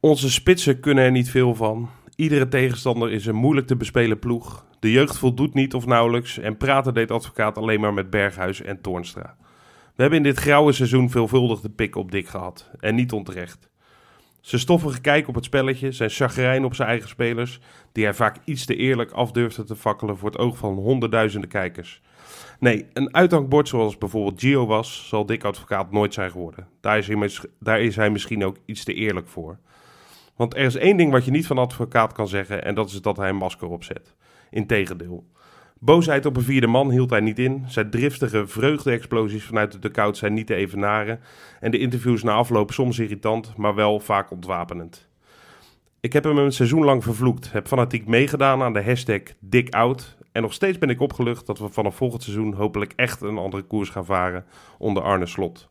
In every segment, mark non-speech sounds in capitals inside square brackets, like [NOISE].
Onze spitsen kunnen er niet veel van. Iedere tegenstander is een moeilijk te bespelen ploeg. De jeugd voldoet niet of nauwelijks en praten deed advocaat alleen maar met Berghuis en Toornstra. We hebben in dit grauwe seizoen veelvuldig de pik op dik gehad. En niet onterecht. Zijn stoffige kijk op het spelletje, zijn chagrijn op zijn eigen spelers, die hij vaak iets te eerlijk af durfde te fakkelen voor het oog van honderdduizenden kijkers. Nee, een uithangbord zoals bijvoorbeeld Gio was, zal Dick Advocaat nooit zijn geworden. Daar is, hij, daar is hij misschien ook iets te eerlijk voor. Want er is één ding wat je niet van advocaat kan zeggen, en dat is dat hij een masker opzet. Integendeel. Boosheid op een vierde man hield hij niet in. Zijn driftige vreugde-explosies vanuit de dugout zijn niet te evenaren. En de interviews na afloop soms irritant, maar wel vaak ontwapenend. Ik heb hem een seizoen lang vervloekt. Heb fanatiek meegedaan aan de hashtag DickOut. En nog steeds ben ik opgelucht dat we vanaf volgend seizoen hopelijk echt een andere koers gaan varen onder Arne Slot.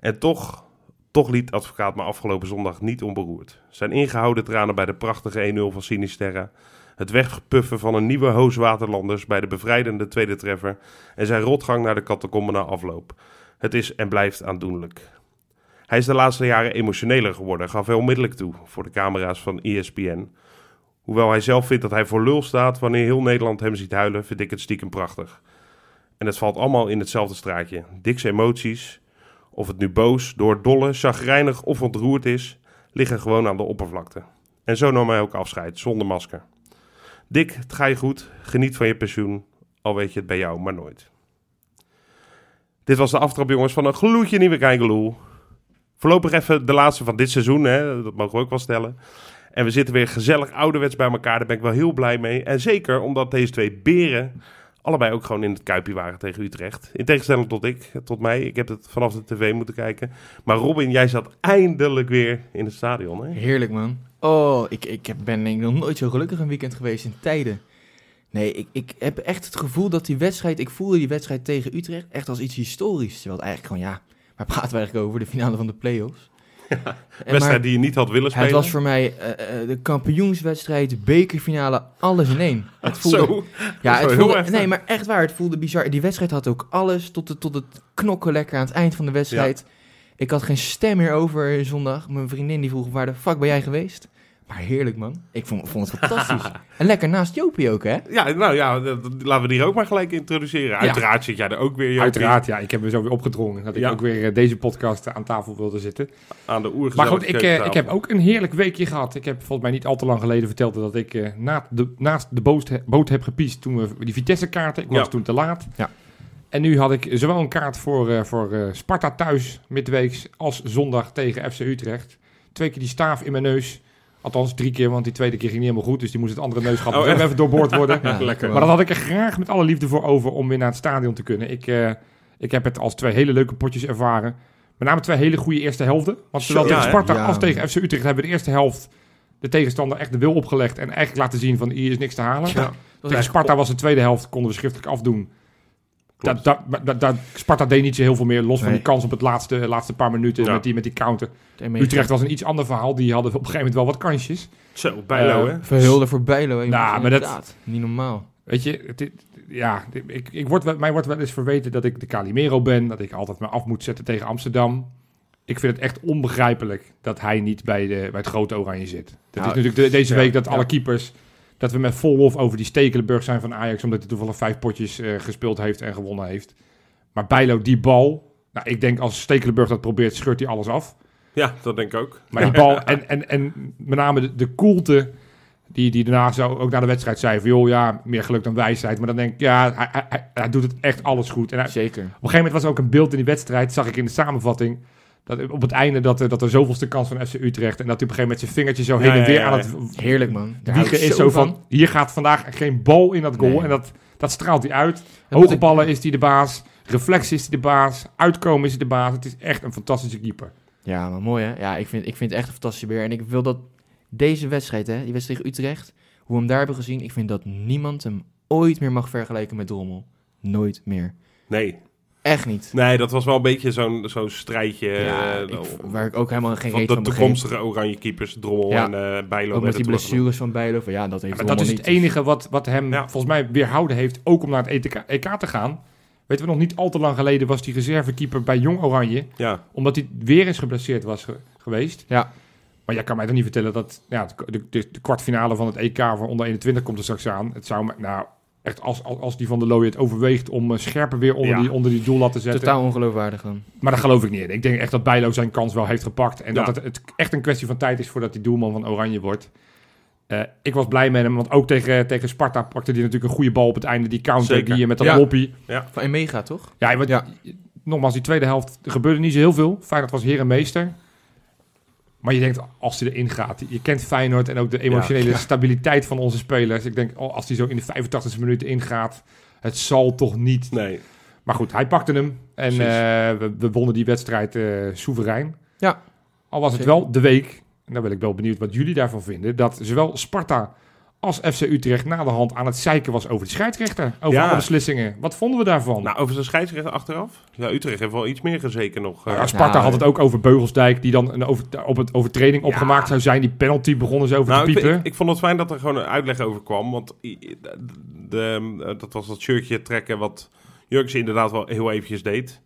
En toch, toch liet advocaat me afgelopen zondag niet onberoerd. Zijn ingehouden tranen bij de prachtige 1-0 van Sinisterra. Het wegpuffen van een nieuwe hoos Waterlanders bij de bevrijdende tweede treffer. En zijn rotgang naar de catacombe na afloop. Het is en blijft aandoenlijk. Hij is de laatste jaren emotioneler geworden, gaf hij onmiddellijk toe voor de camera's van ESPN. Hoewel hij zelf vindt dat hij voor lul staat wanneer heel Nederland hem ziet huilen, vind ik het stiekem prachtig. En het valt allemaal in hetzelfde straatje. Dick's emoties, of het nu boos, doordolle, chagrijnig of ontroerd is, liggen gewoon aan de oppervlakte. En zo nam hij ook afscheid, zonder masker. Dick, het ga je goed, geniet van je pensioen, al weet je het bij jou maar nooit. Dit was de aftrap, jongens, van een gloedje nieuwe Kijkeloel. Voorlopig even de laatste van dit seizoen, hè? dat mogen we ook wel stellen. En we zitten weer gezellig ouderwets bij elkaar, daar ben ik wel heel blij mee. En zeker omdat deze twee beren allebei ook gewoon in het kuipje waren tegen Utrecht. In tegenstelling tot ik, tot mij. Ik heb het vanaf de tv moeten kijken. Maar Robin, jij zat eindelijk weer in het stadion, hè? Heerlijk, man. Oh, ik, ik ben nog nooit zo gelukkig een weekend geweest in tijden. Nee, ik, ik heb echt het gevoel dat die wedstrijd... Ik voelde die wedstrijd tegen Utrecht echt als iets historisch. Terwijl het eigenlijk gewoon, ja... Waar praten we eigenlijk over? De finale van de play-offs. Wedstrijd die je niet had willen spelen. Het was voor mij eh, de kampioenswedstrijd, bekerfinale, alles in één. Het voelde, Zo, ja, het voelde, nee, maar echt waar, het voelde bizar. Die wedstrijd had ook alles tot, de, tot het knokken lekker aan het eind van de wedstrijd. Ik had geen stem meer over zondag. Mijn vriendin die vroeg, waar de fuck ben jij geweest? Maar heerlijk, man. Ik vond, vond het fantastisch. [LAUGHS] en lekker naast Jopie ook, hè? Ja, nou ja, dat- dat- laten we die ook maar gelijk introduceren. Uiteraard zit jij er ook weer, Jopie, Uiteraard, ja. Ik heb me zo weer opgedrongen dat ik Ja. ook weer eh, deze podcast aan tafel wilde zitten. aan de oergezellige Maar goed, ik, eh, ik heb ook een heerlijk weekje gehad. Ik heb volgens mij niet al te lang geleden verteld dat ik eh, na de, naast de boot, boot heb gepiest toen we die Vitesse-kaarten. Ik was Ja. toen te laat. Ja. En nu had ik zowel een kaart voor, eh, voor eh, Sparta thuis midweeks als zondag tegen FC Utrecht. Twee keer die staaf in mijn neus. Althans drie keer, want die tweede keer ging niet helemaal goed. Dus die moest het andere neusgat Oh, even, doorboord worden. [LAUGHS] Ja, Lekker. Maar dat had ik er graag met alle liefde voor over om weer naar het stadion te kunnen. Ik, eh, ik heb het als twee hele leuke potjes ervaren. Met name twee hele goede eerste helften. Want zowel Zo, tegen? Sparta Ja. als tegen FC Utrecht hebben we de eerste helft de tegenstander echt de wil opgelegd. En eigenlijk laten zien van hier is niks te halen. Tegen Sparta was de tweede helft, konden we schriftelijk afdoen. Dat, dat, dat, dat- Sparta deed niet zo heel veel meer, los van die kans op het laatste, laatste paar minuten Ja. met, die, met die counter. Utrecht was een iets ander verhaal, die hadden op een gegeven moment wel wat kansjes. Zo, bijlo, Eh, hè? Verhulde voor Bijlo. Nou, maar dat- inderdaad. Niet normaal. Weet je, het, het- ja, ik, ik word, mij wordt wel eens verweten dat ik de Calimero ben, dat ik altijd me af moet zetten tegen Amsterdam. Ik vind het echt onbegrijpelijk dat hij niet bij, de, bij het grote oranje zit. Dat Ja, is natuurlijk de- deze ja, week dat ja. alle keepers, dat we met vol lof over die Stekelenburg zijn van Ajax, omdat hij toevallig vijf potjes eh, gespeeld heeft en gewonnen heeft. Maar Bijlo, die bal, nou, ik denk als Stekelenburg dat probeert, scheurt hij alles af. Ja, dat denk ik ook. Maar die [LAUGHS] bal, en, en, en met name de, de koelte die, die daarna zo, ook na de wedstrijd zei van... joh, ja, meer geluk dan wijsheid. Maar dan denk ik, ja, hij, hij- hij, hij doet het echt alles goed. En hij- Zeker. op een gegeven moment was er ook een beeld in die wedstrijd, zag ik in de samenvatting... Dat op het einde dat, er- dat er zoveelste kans van FC Utrecht... en dat hij op een gegeven moment zijn vingertje zo Ja, heen en ja, weer ja, aan ja. het Heerlijk, man. Wiegen is zo van... hier gaat vandaag geen bal in dat goal. Nee. En dat, dat straalt hij uit. Hoge ballen is hij de baas. Reflex is hij de baas. Uitkomen is hij de baas. Het is echt een fantastische keeper. Ja, maar mooi hè. Ja, ik vind, ik vind het echt een fantastische beer. En ik wil dat deze wedstrijd, hè, die wedstrijd tegen Utrecht, hoe we hem daar hebben gezien, ik vind dat niemand hem ooit meer mag vergelijken met Drommel. Nooit meer. Nee. Echt niet. Nee, dat was wel een beetje zo'n zo'n strijdje. ja, eh, ik- waar ik ook helemaal geen van reet de van begreep. toekomstige oranje keepers, Drommel Ja. en eh Bijlo. Ook met die blessures van Bijlo. Van, ja, dat heeft Ja, maar dat is het niet. enige wat, wat hem Ja. volgens mij weerhouden heeft, ook om naar het ETK, EK te gaan. Weten we nog niet al te lang geleden was die reservekeeper bij Jong Oranje. Ja, Omdat hij weer eens geblesseerd was ge- geweest. Ja. Maar jij kan mij toch niet vertellen dat ja, de, de, de kwartfinale van het EK voor onder 21 komt er straks aan. Het zou me, nou echt als, als, als die van de Looy het overweegt om uh, scherper weer onder, Ja. die, onder die doellat te zetten. Totaal ongeloofwaardig dan. Maar daar geloof ik niet in. Ik denk echt dat Bijlo zijn kans wel heeft gepakt. En Ja. dat het, het echt een kwestie van tijd is voordat hij doelman van Oranje wordt. Eh, ik was blij met hem, want ook tegen, tegen Sparta pakte hij natuurlijk een goede bal op het einde. Die counter Zeker. die je met dat Ja. loppie. Van Emega, toch? Ja, want, Ja. nogmaals, die tweede helft er gebeurde niet zo heel veel. Feyenoord was heer en meester. Maar je denkt, als hij erin gaat, je kent Feyenoord en ook de emotionele Ja. stabiliteit van onze spelers. Ik denk, oh, als hij zo in de 85e minuut ingaat, het zal toch niet. Nee. Maar goed, hij pakte hem en eh, we, we wonnen die wedstrijd eh, soeverein. Ja. Al was het Zeker. wel de week, en dan ben ik wel benieuwd wat jullie daarvan vinden, dat zowel Sparta als FC Utrecht na de hand aan het zeiken was over de scheidsrechter, over Ja. alle beslissingen. Wat vonden we daarvan? Nou, over de scheidsrechter achteraf. Ja, Utrecht heeft wel iets meer gezeken nog. eh. Ja, Sparta Nou, had het ook over Beugelsdijk, die dan een over, op het overtreding Ja. opgemaakt zou zijn. Die penalty begonnen ze over Nou, te ik, piepen. ik, ik vond het fijn dat er gewoon een uitleg over kwam. Want de, de- dat was dat shirtje trekken wat Jurkse inderdaad wel heel eventjes deed.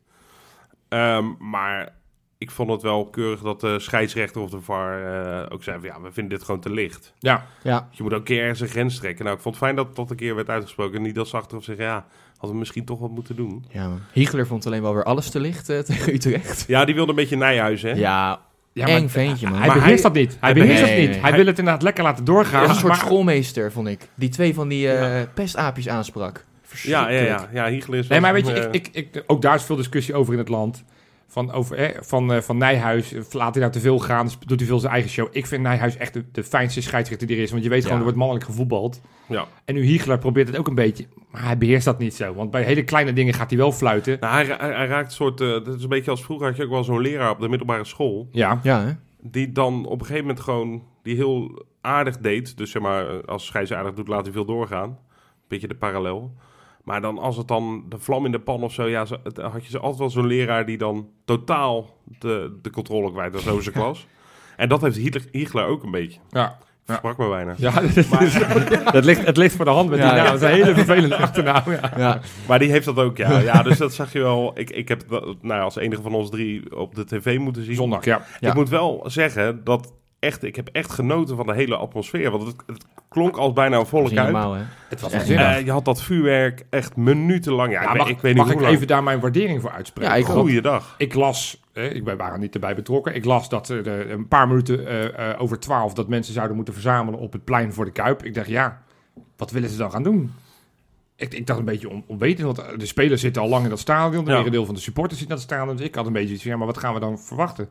Ehm, maar ik vond het wel keurig dat de scheidsrechter of de VAR eh, ook zei van... ja, we vinden dit gewoon te licht. ja, Ja. Je moet ook een keer ergens een grens trekken. Nou, ik vond het fijn dat dat een keer werd uitgesproken. En niet dat ze achteraf zeggen, ja, hadden we misschien toch wat moeten doen. ja. Hiegler vond alleen wel weer alles te licht eh, [LAUGHS] tegen Utrecht. Ja, die wilde een beetje Nijhuis, hè? Ja, ja eng ventje man. hij Maar beheerst dat niet. Hij beheerst dat niet. nee, Hij wil het inderdaad lekker laten doorgaan. Ja, een soort maar- schoolmeester, vond ik. Die twee van die eh pestaapjes aansprak. ja, ja, ja. ja Hiegler is Nee, wel maar weet je, ik, ik, ook daar is veel discussie over in het land. Van, over, eh, van, eh, van Nijhuis, eh, laat hij nou te veel gaan, doet hij veel zijn eigen show. Ik vind Nijhuis echt de, de fijnste scheidsrechter die er is. Want je weet gewoon, er wordt mannelijk gevoetbald. Ja. En nu Hiegler probeert het ook een beetje, maar hij beheerst dat niet zo. Want bij hele kleine dingen gaat hij wel fluiten. Nou, hij, hij, hij raakt een soort... eh, dat is een beetje als vroeger had je ook wel zo'n leraar op de middelbare school. Ja, Ja, hè? Die dan op een gegeven moment gewoon... Die heel aardig deed. Dus zeg maar, als scheids aardig doet, laat hij veel doorgaan. Beetje de parallel. Maar dan als het dan de vlam in de pan of zo... Ja, zo- het- had je altijd wel zo'n leraar die dan totaal de, de controle kwijt was over zijn [LAUGHS] klas. En dat heeft Hiegler ook een beetje. ja. Sprak me bijna. Ja, [LAUGHS] dat ligt, het ligt voor de hand met Ja, die naam. ja. Dat is een hele vervelende achternaam. Ja. Ja. Maar die heeft dat ook, ja. ja dus dat zag je wel. Ik, ik heb dat, nou, als enige van ons drie op de tv moeten zien. Zondag, ja. Ja. Ik moet wel zeggen dat echt, ik heb echt genoten van de hele atmosfeer. Want het, het klonk als bijna een volle kuip. normaal, hè? Het was waanzinnig. Eh, je had dat vuurwerk echt minutenlang. Ja, Ja, ik, weet- mag ik weet mag niet ik lang. even daar mijn waardering voor uitspreken? Ja, ik. Goeiedag. Ik las, eh, ik, wij waren niet erbij betrokken, ik las dat er eh, een paar minuten eh, eh, over twaalf dat mensen zouden moeten verzamelen op het plein voor de Kuip. Ik dacht, ja, wat willen ze dan gaan doen? Ik, ik dacht een beetje on, onwetend, want de spelers zitten al lang in dat stadion, de Ja. merendeel van de supporters zit in dat stadion. Dus ik had een beetje iets van, ja, maar wat gaan we dan verwachten?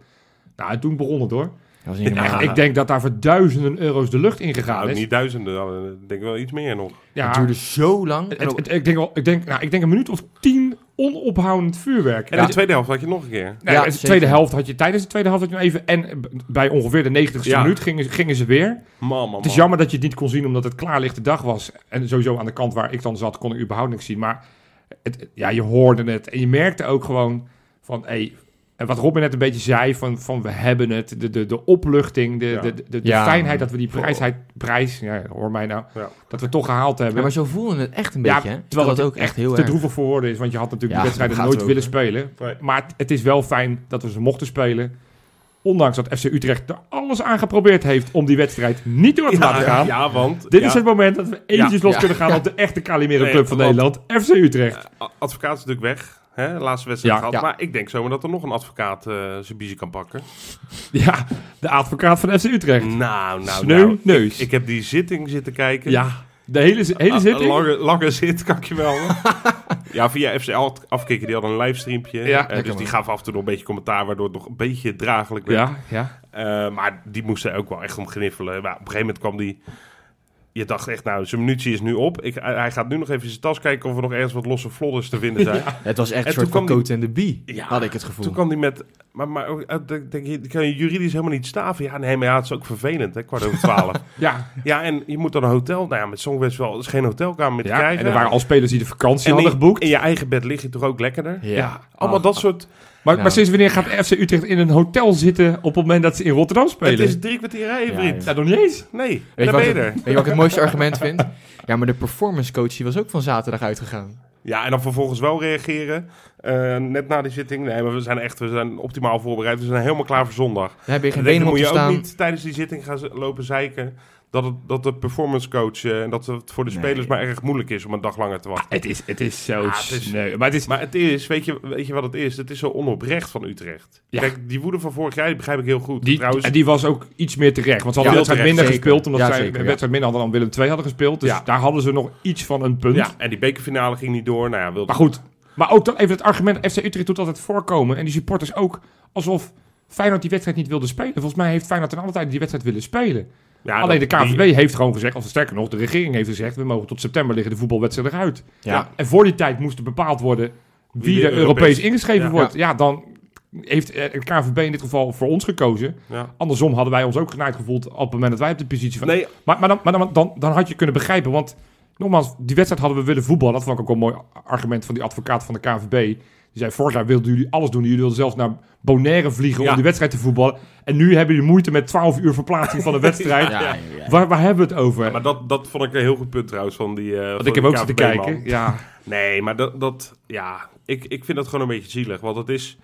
Nou, en toen begon het hoor. Dat was niet Echt, normaal. ik denk dat daar voor duizenden euro's de lucht in gegaan Nou, is. niet duizenden, dan, eh, ik denk wel iets meer nog. ja, Het duurde zo lang. het- het- ik, denk wel, ik, denk, nou, ik denk een minuut of tien onophoudend vuurwerk. En in de tweede helft had je nog een keer. Nee, Ja, de zeker. tweede helft had je tijdens de tweede helft had je nog even. En bij ongeveer de 90ste Ja. minuut gingen, gingen ze weer. Man, man, man. Het is jammer dat je het niet kon zien omdat het klaarlichte dag was. En sowieso aan de kant waar ik dan zat, kon ik überhaupt niks zien. Maar het, ja, je hoorde het. En je merkte ook gewoon van. Hey, en wat Robin net een beetje zei: van, van we hebben het. De, de, de opluchting, de, Ja. de, de, de Ja. fijnheid dat we die prijsheid, prijs, ja, hoor mij nou, Ja. dat we toch gehaald hebben. Ja, maar zo voelde het echt een Ja, beetje, hè? terwijl Terwijl het ook echt heel te erg... droevig voor woorden is. Want je had natuurlijk Ja, die wedstrijden daar nooit willen spelen. Maar het, het is wel fijn dat we ze mochten spelen. Ondanks dat FC Utrecht er alles aan geprobeerd heeft om die wedstrijd niet door te laten gaan. ja, want... Dit ja, is het moment dat we eventjes los Ja. kunnen gaan op de echte Calimero Nee, Club van want- Nederland. FC Utrecht. eh, advocaat is natuurlijk weg. Hè? Laatste wedstrijd Ja. gehad. Ja. Maar ik denk zomaar dat er nog een advocaat eh, zijn biezen kan pakken. [LAUGHS] Ja, de advocaat van FC Utrecht. Nou, nou, Sneu nou. neus. Ik heb die zitting zitten kijken. ja, de hele, hele Ah, zitting. Lange, lange zit, kan ik je wel. [LAUGHS] ja, via FC Alt afkikken, die had een livestreampje. Ja, Eh, dus die gaf af en toe nog een beetje commentaar, waardoor het nog een beetje draaglijk werd. Ja, ja. Eh, maar die moesten ook wel echt om gniffelen. Maar op een gegeven moment kwam die... Je dacht echt, nou, zijn munitie is nu op. Ik, hij gaat nu nog even in zijn tas kijken of er nog ergens wat losse vlodders te vinden zijn. [LAUGHS] Het was echt En een soort van Coat en de Bie, Ja, had ik het gevoel. Toen kwam hij met... Maar, maar ook, eh, denk je, kan je juridisch helemaal niet staven? Ja, nee, maar ja, het is ook vervelend, hè, kwart over twaalf. [LAUGHS] ja. ja, en je moet dan een hotel... Nou ja, met Songwest wel, is geen hotelkamer meer te ja. krijgen. En er waren al spelers die de vakantie en hadden in, geboekt. in je eigen bed lig je toch ook lekkerder? Ja. Allemaal Oh, dat soort... Maar, maar sinds wanneer gaat FC Utrecht in een hotel zitten op het moment dat ze in Rotterdam spelen? Het is drie kwartier rijden, Ja, vriend. Ja, nog niet eens. Nee, Weet daar je, ben wat je ik, er. weet je wat ik het [LAUGHS] mooiste argument vind? Ja, maar de performance coach die was ook van zaterdag uitgegaan. Ja, en dan vervolgens wel reageren. eh, net na die zitting. Nee, maar we zijn echt we zijn optimaal voorbereid. We zijn helemaal klaar voor zondag. Daar heb je geen benen dan moet te je ook staan. niet tijdens die zitting gaan lopen zeiken... dat, het, dat de performance coach eh, en dat het voor de Nee. spelers maar erg moeilijk is om een dag langer te wachten. Het is, het is zo Ja, het is- sneu. Maar het is... Maar het is, weet je, weet je wat het is? Het is zo onoprecht van Utrecht. Ja. Kijk, die woede van vorig jaar, die begrijp ik heel goed. Die, Trouwens, en die was ook iets meer terecht. Want ze hadden Ja, wedstrijd minder zeker. gespeeld. Omdat zij zeker, wedstrijd minder hadden dan Willem II hadden gespeeld. Dus daar hadden ze nog iets van een punt. ja, en die bekerfinale ging niet door. Nou ja, wilde Maar goed. Maar ook dan even het argument. FC Utrecht doet altijd voorkomen. En die supporters ook. Alsof Feyenoord die wedstrijd niet wilde spelen. Volgens mij heeft Feyenoord ten alle tijde die wedstrijd willen spelen. Ja, Alleen de KVB die- heeft gewoon gezegd. Of sterker nog, de regering heeft gezegd. We mogen tot september liggen de voetbalwedstrijd eruit. Ja. En voor die tijd moest er bepaald worden wie, Wie er Europees Europees- ingeschreven Ja. wordt. Ja, dan heeft eh, de KVB in dit geval voor ons gekozen. Andersom hadden wij ons ook genaaid gevoeld op het moment dat wij op de positie van... Nee, Maar, maar, dan, maar dan, dan, dan had je kunnen begrijpen, want nogmaals, die wedstrijd hadden we willen voetballen. Dat vond ik ook een mooi argument van die advocaat van de KVB. Die zei, vorig jaar wilden jullie alles doen. Jullie wilden zelfs naar Bonaire vliegen Ja. om die wedstrijd te voetballen. En nu hebben jullie moeite met 12 uur verplaatsing van de [LAUGHS] wedstrijd. Ja, ja, ja. Waar, waar hebben we het over? maar dat, dat vond ik een heel goed punt trouwens van die eh, Want van ik heb ook zitten kijken. Ja, [LAUGHS] Nee, maar dat, dat ja, ik, ik vind dat gewoon een beetje zielig. Want het is,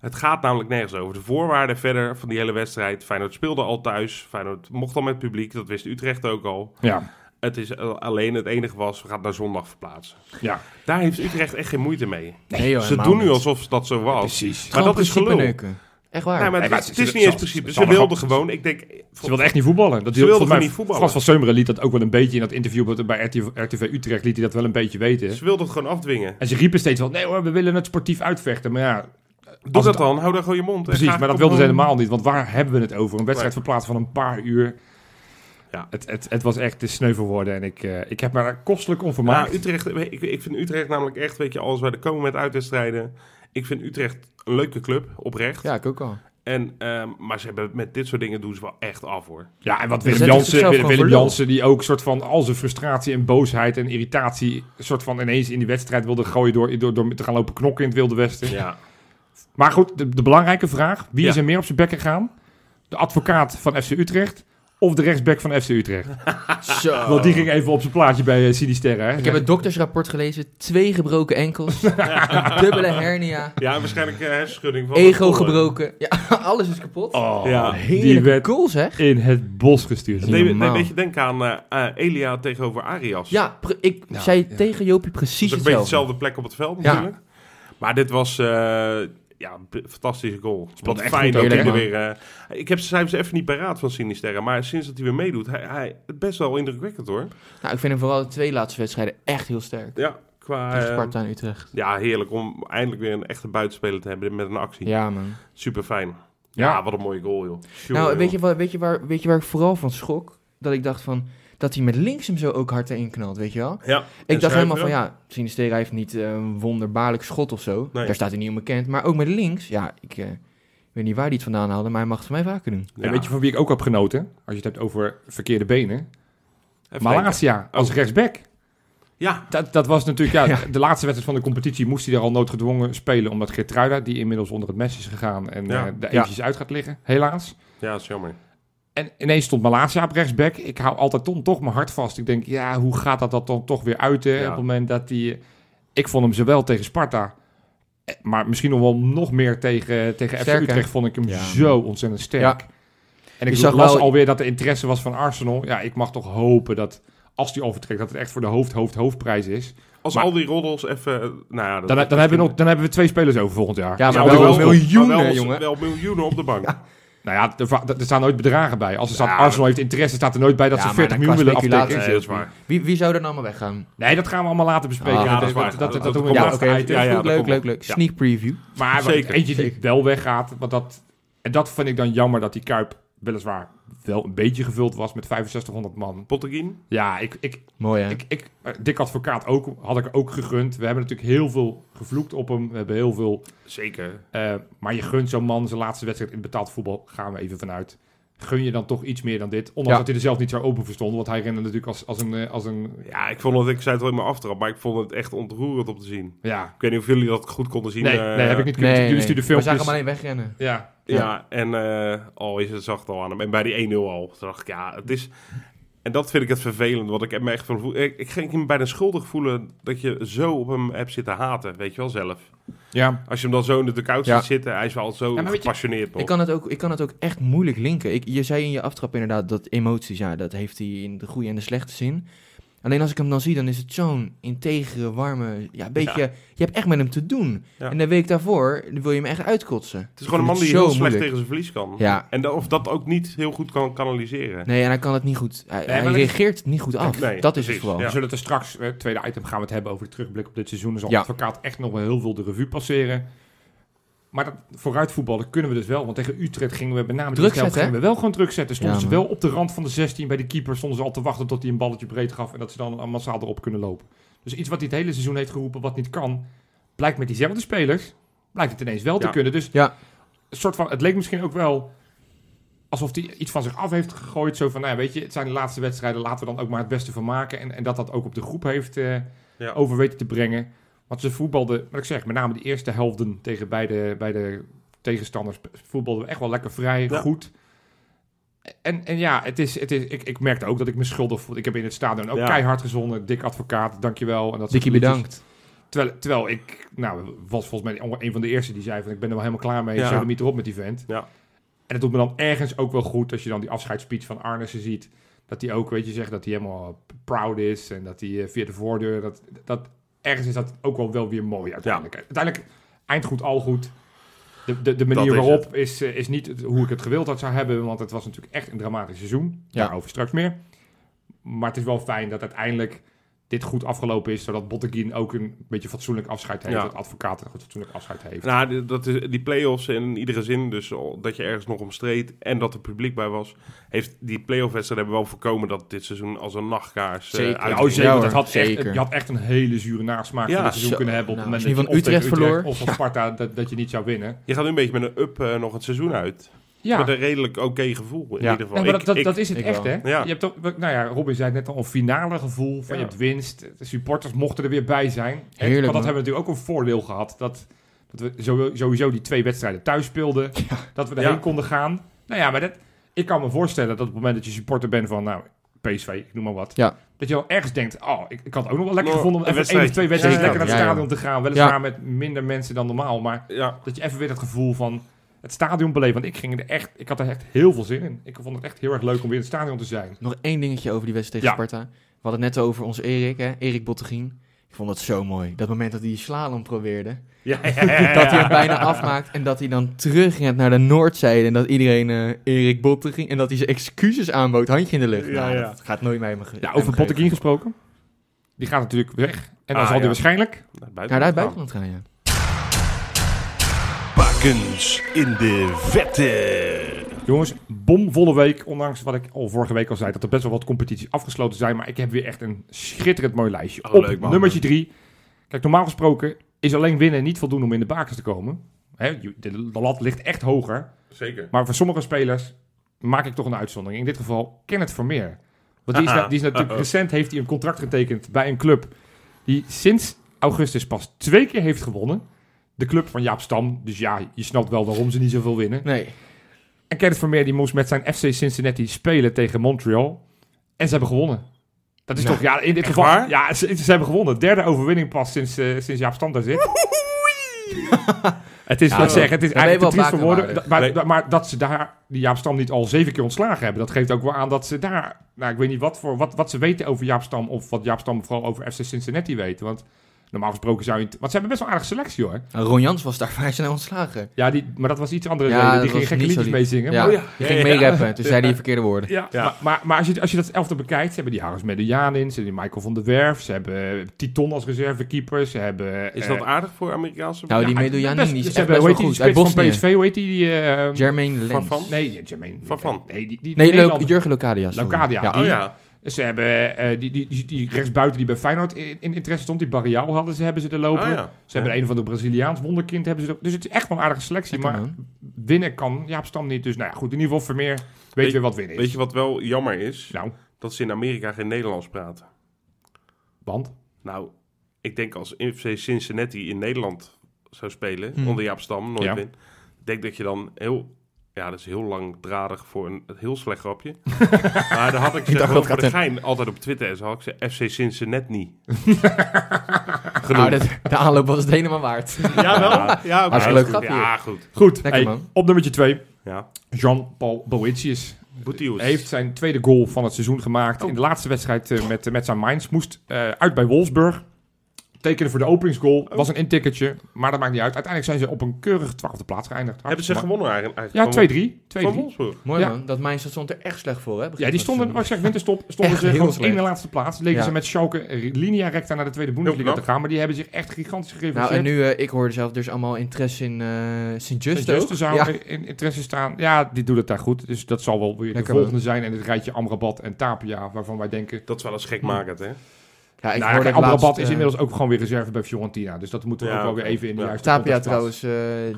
het gaat namelijk nergens over. De voorwaarden verder van die hele wedstrijd. Feyenoord speelde al thuis. Feyenoord mocht al met publiek. Dat wist Utrecht ook al. ja, Het is eh, alleen het enige was, we gaan naar zondag verplaatsen. ja. Daar heeft Utrecht echt geen moeite mee. Nee, joh, Ze doen nu alsof dat zo was. precies. Maar dat is gelul. Echt waar. Nee, maar Nee, het, is- het niet eens principe. ze wilden gewoon- ik denk... Ze wilden echt niet voetballen. Dat Ze wilden mij- niet voetballen. Frans van Seumeren liet dat ook wel een beetje in dat interview bij RTV, RTV Utrecht. Liet hij dat wel een beetje weten. Ze wilden het gewoon afdwingen. En ze riepen steeds wel, nee hoor, we willen het sportief uitvechten. Maar ja, Doe dat dan, hou dan gewoon je mond. Precies, maar dat wilden ze helemaal niet. Want waar hebben we het over? Een wedstrijd verplaatst van een paar uur. Ja. Het, het, het was echt te sneu voor woorden. En ik, eh, ik heb me daar kostelijk om Maar vermaakt. Utrecht, ik, ik vind Utrecht namelijk echt, weet je, als wij er komen met uitwedstrijden. Ik vind Utrecht een leuke club, oprecht. Ja, ik ook al. En, ehm, maar ze hebben met dit soort dingen doen ze wel echt af hoor. ja, en wat Willem Jansen, Willem. Jansen, die ook soort van al zijn frustratie en boosheid en irritatie, soort van ineens in die wedstrijd wilde gooien door, door, door te gaan lopen knokken in het Wilde Westen. Ja. Maar goed, de, de belangrijke vraag: wie Ja. is er meer op zijn bek gegaan? De advocaat van FC Utrecht of de rechtsback van FC Utrecht? [LAUGHS] Zo. Want die ging even op zijn plaatje bij uh, Sinisterra. hè? Ik heb het doktersrapport gelezen. Twee gebroken enkels. [LAUGHS] dubbele hernia. ja, waarschijnlijk uh, hersenschudding van Ego gebroken. Ja, [LAUGHS] alles is kapot. Oh, Ja, die Heerlijke werd goal zeg. in het bos gestuurd. Het deed, me- normaal. deed je denken aan eh, eh, Elia tegenover Arias. Ja, ik Ja, zei ja. tegen Jopie precies ook een beetje hetzelfde. dezelfde plek op het veld Ja. natuurlijk. Maar dit was eh, ja, fantastische goal. Wat fijn dat hij er weer... eh, ik heb ze cijfers even niet paraat van Sinisterra. Maar sinds dat hij weer meedoet, hij, hij best wel indrukwekkend hoor. Nou, ik vind hem vooral de twee laatste wedstrijden echt heel sterk. Ja, qua... Tegen eh, Sparta en Utrecht. ja, heerlijk om eindelijk weer een echte buitenspeler te hebben met een actie. Ja, man. Super fijn. Ja, Ja. wat een mooie goal joh. Sure, Nou, joh. weet je, waar, weet, je waar, weet je waar ik vooral van schrok? Dat ik dacht van... Dat hij met links hem zo ook hard erin knalt, weet je wel? Ja. Ik dacht helemaal van, ja. Sinistera heeft niet eh, een wonderbaarlijk schot of zo. Nee. Daar staat hij niet onbekend. Maar ook met links, ja, ik eh, weet niet waar hij het vandaan haalde, maar hij mag het van mij vaker doen. En weet je van wie ik ook heb genoten? Als je het hebt over verkeerde benen. Even Malasia als Oh. rechtsback. Ja, Dat, dat was natuurlijk, ja, [LAUGHS] Ja. de laatste wedstrijd van de competitie moest hij er al noodgedwongen spelen. Omdat Geertruida, die inmiddels onder het mes is gegaan en Ja. eh, daar eventjes uit gaat liggen, helaas. ja, dat is jammer. En ineens stond Malasia op rechtsback. Ik hou altijd toch, toch mijn hart vast. Ik denk, ja, hoe gaat dat, dat dan toch weer uit? hè? Ja. Op het moment dat hij... Ik vond hem zowel tegen Sparta... eh, Maar misschien nog wel nog meer tegen, tegen FC? Utrecht vond ik hem Ja. zo ontzettend sterk. Ja. En ik zag las wel- alweer dat de interesse was van Arsenal. Ja, ik mag toch hopen dat als die overtrekt... dat het echt voor de hoofd, hoofd, hoofdprijs is. Als Maar- al die roddels even... Nou ja, Dan, dan, hebben we nog, dan hebben we twee spelers over volgend jaar. Ja, maar wel miljoenen, wel, jongen. Wel miljoenen op de bank. Nou ja, er, er staan nooit bedragen bij. Als er staat Ja. Arsenal heeft interesse, staat er nooit bij dat Ja, ze maar 40 dan miljoen willen aftikken. speculatie Nee, dat is waar. Wie, wie zou er dan maar weggaan? Nee, dat gaan we allemaal later bespreken. Ah, ja, dat dat, is waar. dat, dat, Dat- dat dat doen we ja, ja, dat leuk, leuk, leuk. Ja. Sneak preview. [LAUGHS] Maar Zeker, eentje die wel weggaat. Want dat, en dat vind ik dan jammer dat die Kuip weliswaar wel een beetje gevuld was met 6500 man. Potteguin? Ja, ik, ik, Mooi, hè? ik, ik, Dick Advocaat ook, had ik ook gegund. We hebben natuurlijk heel veel gevloekt op hem. We hebben heel veel... Zeker. eh, maar je gunt zo'n man zijn laatste wedstrijd in betaald voetbal. Gaan we even vanuit. Gun je dan toch iets meer dan dit? Ondanks Ja. dat hij er zelf niet zo open voor stond. Want hij rende natuurlijk als, als, een, eh, als een... Ja, ik vond het, ik zei het wel in mijn aftrap, maar ik vond het echt ontroerend om te zien. Ja, Ik weet niet of jullie dat goed konden zien. nee, eh, nee, heb ik niet kunnen. Nee, Jullie nee. stuurden We filmpjes. zagen hem alleen wegrennen. Ja, Ja, en eh oh, is het zacht al aan hem. En bij die 1-0 al. Toen dacht ik, ja, het is... En dat vind ik het vervelend, want ik heb me echt van... Ik, ik ging me bijna schuldig voelen dat je zo op hem hebt zitten haten, weet je wel, zelf. Ja. Als je hem dan zo in de dugout Ja. ziet zitten, hij is wel zo je, gepassioneerd nog. Ik kan, het ook, ik kan het ook echt moeilijk linken. Ik, je zei in je aftrap inderdaad dat emoties, ja, dat heeft hij in de goede en de slechte zin. Alleen als ik hem dan zie, dan is het zo'n integere, warme, ja, beetje, je hebt echt met hem te doen. Ja. En de week daarvoor wil je hem echt uitkotsen. Het is gewoon een man die heel slecht tegen zijn verlies kan. Ja. En dat, of dat ook niet heel goed kan kanaliseren. Nee, en hij kan het niet goed, hij, reageert niet goed af. Nee, dat is het precies, ja. We zullen het er straks, eh, tweede item, gaan we het hebben over de terugblik op dit seizoen. Zal Ja. advocaat echt nog wel heel veel de revue passeren. Maar dat vooruitvoetballen kunnen we dus wel. Want tegen Utrecht gingen we met name de Druk zetten, gingen we wel gewoon druk zetten. Stonden Ja, ze wel op de rand van de 16 bij de keeper. Stonden ze al te wachten tot hij een balletje breed gaf. En dat ze dan massaal erop kunnen lopen. Dus iets wat hij het hele seizoen heeft geroepen wat niet kan. Blijkt met diezelfde spelers. Blijkt het ineens wel te kunnen. Dus Ja. een soort van, het leek misschien ook wel alsof hij iets van zich af heeft gegooid. Zo van, nou ja, weet je, het zijn de laatste wedstrijden. Laten we dan ook maar het beste van maken. En, en dat dat ook op de groep heeft eh, Ja. over weten te brengen. Want ze voetbalden, wat ik zeg, met name de eerste helften tegen beide, beide tegenstanders voetbalden we echt wel lekker vrij, Ja. goed. En, en ja, het is, het is, ik, ik merkte ook dat ik me schuldig voelde. Ik heb in het stadion ook Ja. keihard gezonden. Dik advocaat, dankjewel. En dat Dikkie bedankt. Terwijl, terwijl ik, nou, was volgens mij een van de eerste die zei van... ik ben er wel helemaal klaar mee, Ja. niet erop met die vent. Ja. En het doet me dan ergens ook wel goed als je dan die afscheidsspeech van Arnissen ziet. Dat hij ook, weet je, zegt dat hij helemaal proud is. En dat hij eh, via de voordeur, dat, dat, ergens is dat ook wel, wel weer mooi uiteindelijk. Uiteindelijk, eind goed, al goed. De, de, de manier is waarop is, eh, is niet hoe ik het gewild had zou hebben. Want het was natuurlijk echt een dramatisch seizoen. Ja. Daarover straks meer. Maar het is wel fijn dat uiteindelijk dit goed afgelopen is. Zodat Botteguin ook een beetje fatsoenlijk afscheid heeft. Ja. Dat advocaat een goed fatsoenlijk afscheid heeft. Nou, die- dat is, die play-offs in iedere zin, dus dat je ergens nog om streed en dat er publiek bij was, heeft die play-off wedstrijd hebben wel voorkomen dat dit seizoen als een nachtkaars eh, Zeker. Oh, zeker. Ja, dat had echt, zeker. je had echt een hele zure nasmaak Ja, van dit seizoen zo. kunnen hebben. Op Nou, het moment dat je van of tegen Utrecht verloor. Of van Sparta, dat, dat je niet zou winnen. Je gaat nu een beetje met een up eh, nog het seizoen uit. Ja, Met een redelijk oké gevoel in Ja. ieder geval. Nee, maar Ik- dat, dat, ik- dat is het echt, wel. hè? Ja. Je hebt ook, nou ja, Robin zei het net al, een finale gevoel van Ja. je hebt winst. De supporters mochten er weer bij zijn. En- Heerlijk, Want dat man. hebben we natuurlijk ook een voordeel gehad. Dat, dat we sowieso die twee wedstrijden thuis speelden. [LAUGHS] Dat we erheen Ja. konden gaan. Nou ja, maar dat, ik kan me voorstellen dat op het moment dat je supporter bent van, nou, PSV, ik noem maar wat. Ja. Dat je wel ergens denkt, oh, ik, ik had het ook nog wel lekker gevonden om even één of twee wedstrijden lekker naar het Ja, stadion te gaan. Weliswaar Ja. met minder mensen dan normaal, maar Ja, dat je even weer dat gevoel van het stadion beleeft. Want ik ging er echt, ik had er echt heel veel zin in. Ik vond het echt heel erg leuk om weer in het stadion te zijn. Nog één dingetje over die wedstrijd tegen Ja. Sparta. We hadden het net over onze Erik, hè? Erik Bottegien. Ik vond dat zo mooi. Dat moment dat hij die slalom probeerde. ja, [LAUGHS] ja, ja, ja. Dat hij het bijna afmaakt en dat hij dan terugrent naar de noordzijde. En dat iedereen eh, Erik Bottegien... En dat hij zijn excuses aanbood, handje in de lucht. Ja, nou, ja. dat gaat nooit mee Ja, over geven. Botteguin gesproken. Die gaat natuurlijk weg. En dan Ah, zal hij ja. waarschijnlijk... Naar Naar buiten het gaan. buitenland gaan, ja. Bakens in de vette. Jongens, bomvolle week. Ondanks wat ik al vorige week al zei, dat er best wel wat competities afgesloten zijn. Maar ik heb weer echt een schitterend mooi lijstje. Oh, Op leuk, man. nummertje drie. Kijk, normaal gesproken is alleen winnen niet voldoende om in de bakens te komen. Hè, de, de lat ligt echt hoger. Zeker. Maar voor sommige spelers maak ik toch een uitzondering. In dit geval Kenneth Vermeer. Want die is, na- die is natuurlijk Uh-oh. recent heeft hij een contract getekend bij een club die sinds augustus pas twee keer heeft gewonnen. De club van Jaap Stam. Dus ja, je snapt wel waarom ze niet zoveel winnen. Nee. En Kenneth Vermeer die moest met zijn FC Cincinnati spelen tegen Montreal. En ze hebben gewonnen. Dat is Nou, toch, ja, in dit geval, waar? ja, ze, ze hebben gewonnen. Derde overwinning pas sinds, eh, sinds Jaap Stam daar zit. [LAUGHS] het is Ja, wat zeggen, het is eigenlijk triest voor woorden. maar dat ze daar die Jaap Stam niet al zeven keer ontslagen hebben, dat geeft ook wel aan dat ze daar, nou ik weet niet wat, voor, wat, wat ze weten over Jaap Stam of wat Jaap Stam vooral over FC Cincinnati weet. Want normaal gesproken zou je, het- want ze hebben best wel een aardige selectie hoor. Nou, Ron Jans was daar [LAUGHS] vrij snel ontslagen. Ja, die, maar dat was iets andere Ja, reden. dat Die ging gekke liedjes lief. meezingen. Ja, Maar- ja. die ging meerappen. Toen zei hij de verkeerde woorden. Ja, Ja. Maar, maar, maar als, je, als je dat elftal bekijkt, ze hebben die Harris Medellin, ze hebben die Michael van der Werf, ze hebben Titon als reservekeeper, ze hebben... Is eh, dat aardig voor Amerikaanse Nou, die die is ze echt hebben, best hoe wel die, goed. die Uit van Bosnië. PSV, hoe heet die? die eh, Jermaine Van Lens. Nee, Jermaine. Van Van. Nee, die, die. Jurgen Locadia. Locadia. Ja. Ze hebben eh, die, die, die, die rechtsbuiten die bij Feyenoord in, in interesse stond, die Barrial hadden ze, hebben ze er lopen. Oh ja. Ze hebben een van de Braziliaans wonderkind hebben ze er. Dus het is echt wel een aardige selectie, Lekker, maar man. winnen kan Jaap Stam niet. Dus nou ja, goed, in ieder geval Vermeer weet Weet- weer wat winnen is. Weet je wat wel jammer is? Nou, Dat ze in Amerika geen Nederlands praten. want? Nou, ik denk als FC Cincinnati in Nederland zou spelen, Hmm. onder Jaap Stam, nooit Ja. win. Ik denk dat je dan heel... Ja, dat is heel langdradig voor een, heel slecht grapje. [LAUGHS] maar dan had ik ze dacht dat voor de gein altijd op Twitter en zo had ik ze FC Cincinnati. [LAUGHS] Nou, de, de aanloop was het helemaal waard. Ja, wel? [LAUGHS] Ja, oké. Hartstikke leuk Goed. grapje. Ja, goed. Goed, Lekker, hey, man. op nummertje 2. Ja. Jean-Paul Boetius. Boetius. heeft zijn tweede goal van het seizoen gemaakt. Oh. In de laatste wedstrijd eh, met, met zijn Mainz. Moest eh, uit bij Wolfsburg. Tekenen voor de openingsgoal. Oh. Was een inticketje. Maar dat maakt niet uit. Uiteindelijk zijn ze op een keurige twaalfde plaats geëindigd. Hebben ze gewonnen eigenlijk? Ja, 2-3. Van 2-3. Wolfsburg. Mooi Ja. man, dat Mainz stond er echt slecht voor, hè? Ja, die stonden, als ik zeg winterstop, [LAUGHS] stonden Echt ze gewoon in de laatste plaats. Leken Ja. ze met Schalke linea recta naar de tweede Bundesliga te gaan. Maar die hebben zich echt gigantisch gegeven. Nou, en nu, eh, ik hoorde zelf dus allemaal interesse in eh Sint-Just Just ook. zou Ja. in interesse staan. Ja, die doet het daar goed. Dus dat zal wel weer de Lekker, volgende zijn. En het rijtje Amrabat en Tapia, waarvan wij denken... Dat is wel eens gekmakend, hè? Ja, ik nou, hoorde kijk, laatst, is eh, inmiddels ook gewoon weer reserve bij Fiorentina. Dus dat moeten we Ja, ook wel weer even in de Ja. juiste Tapia trouwens eh,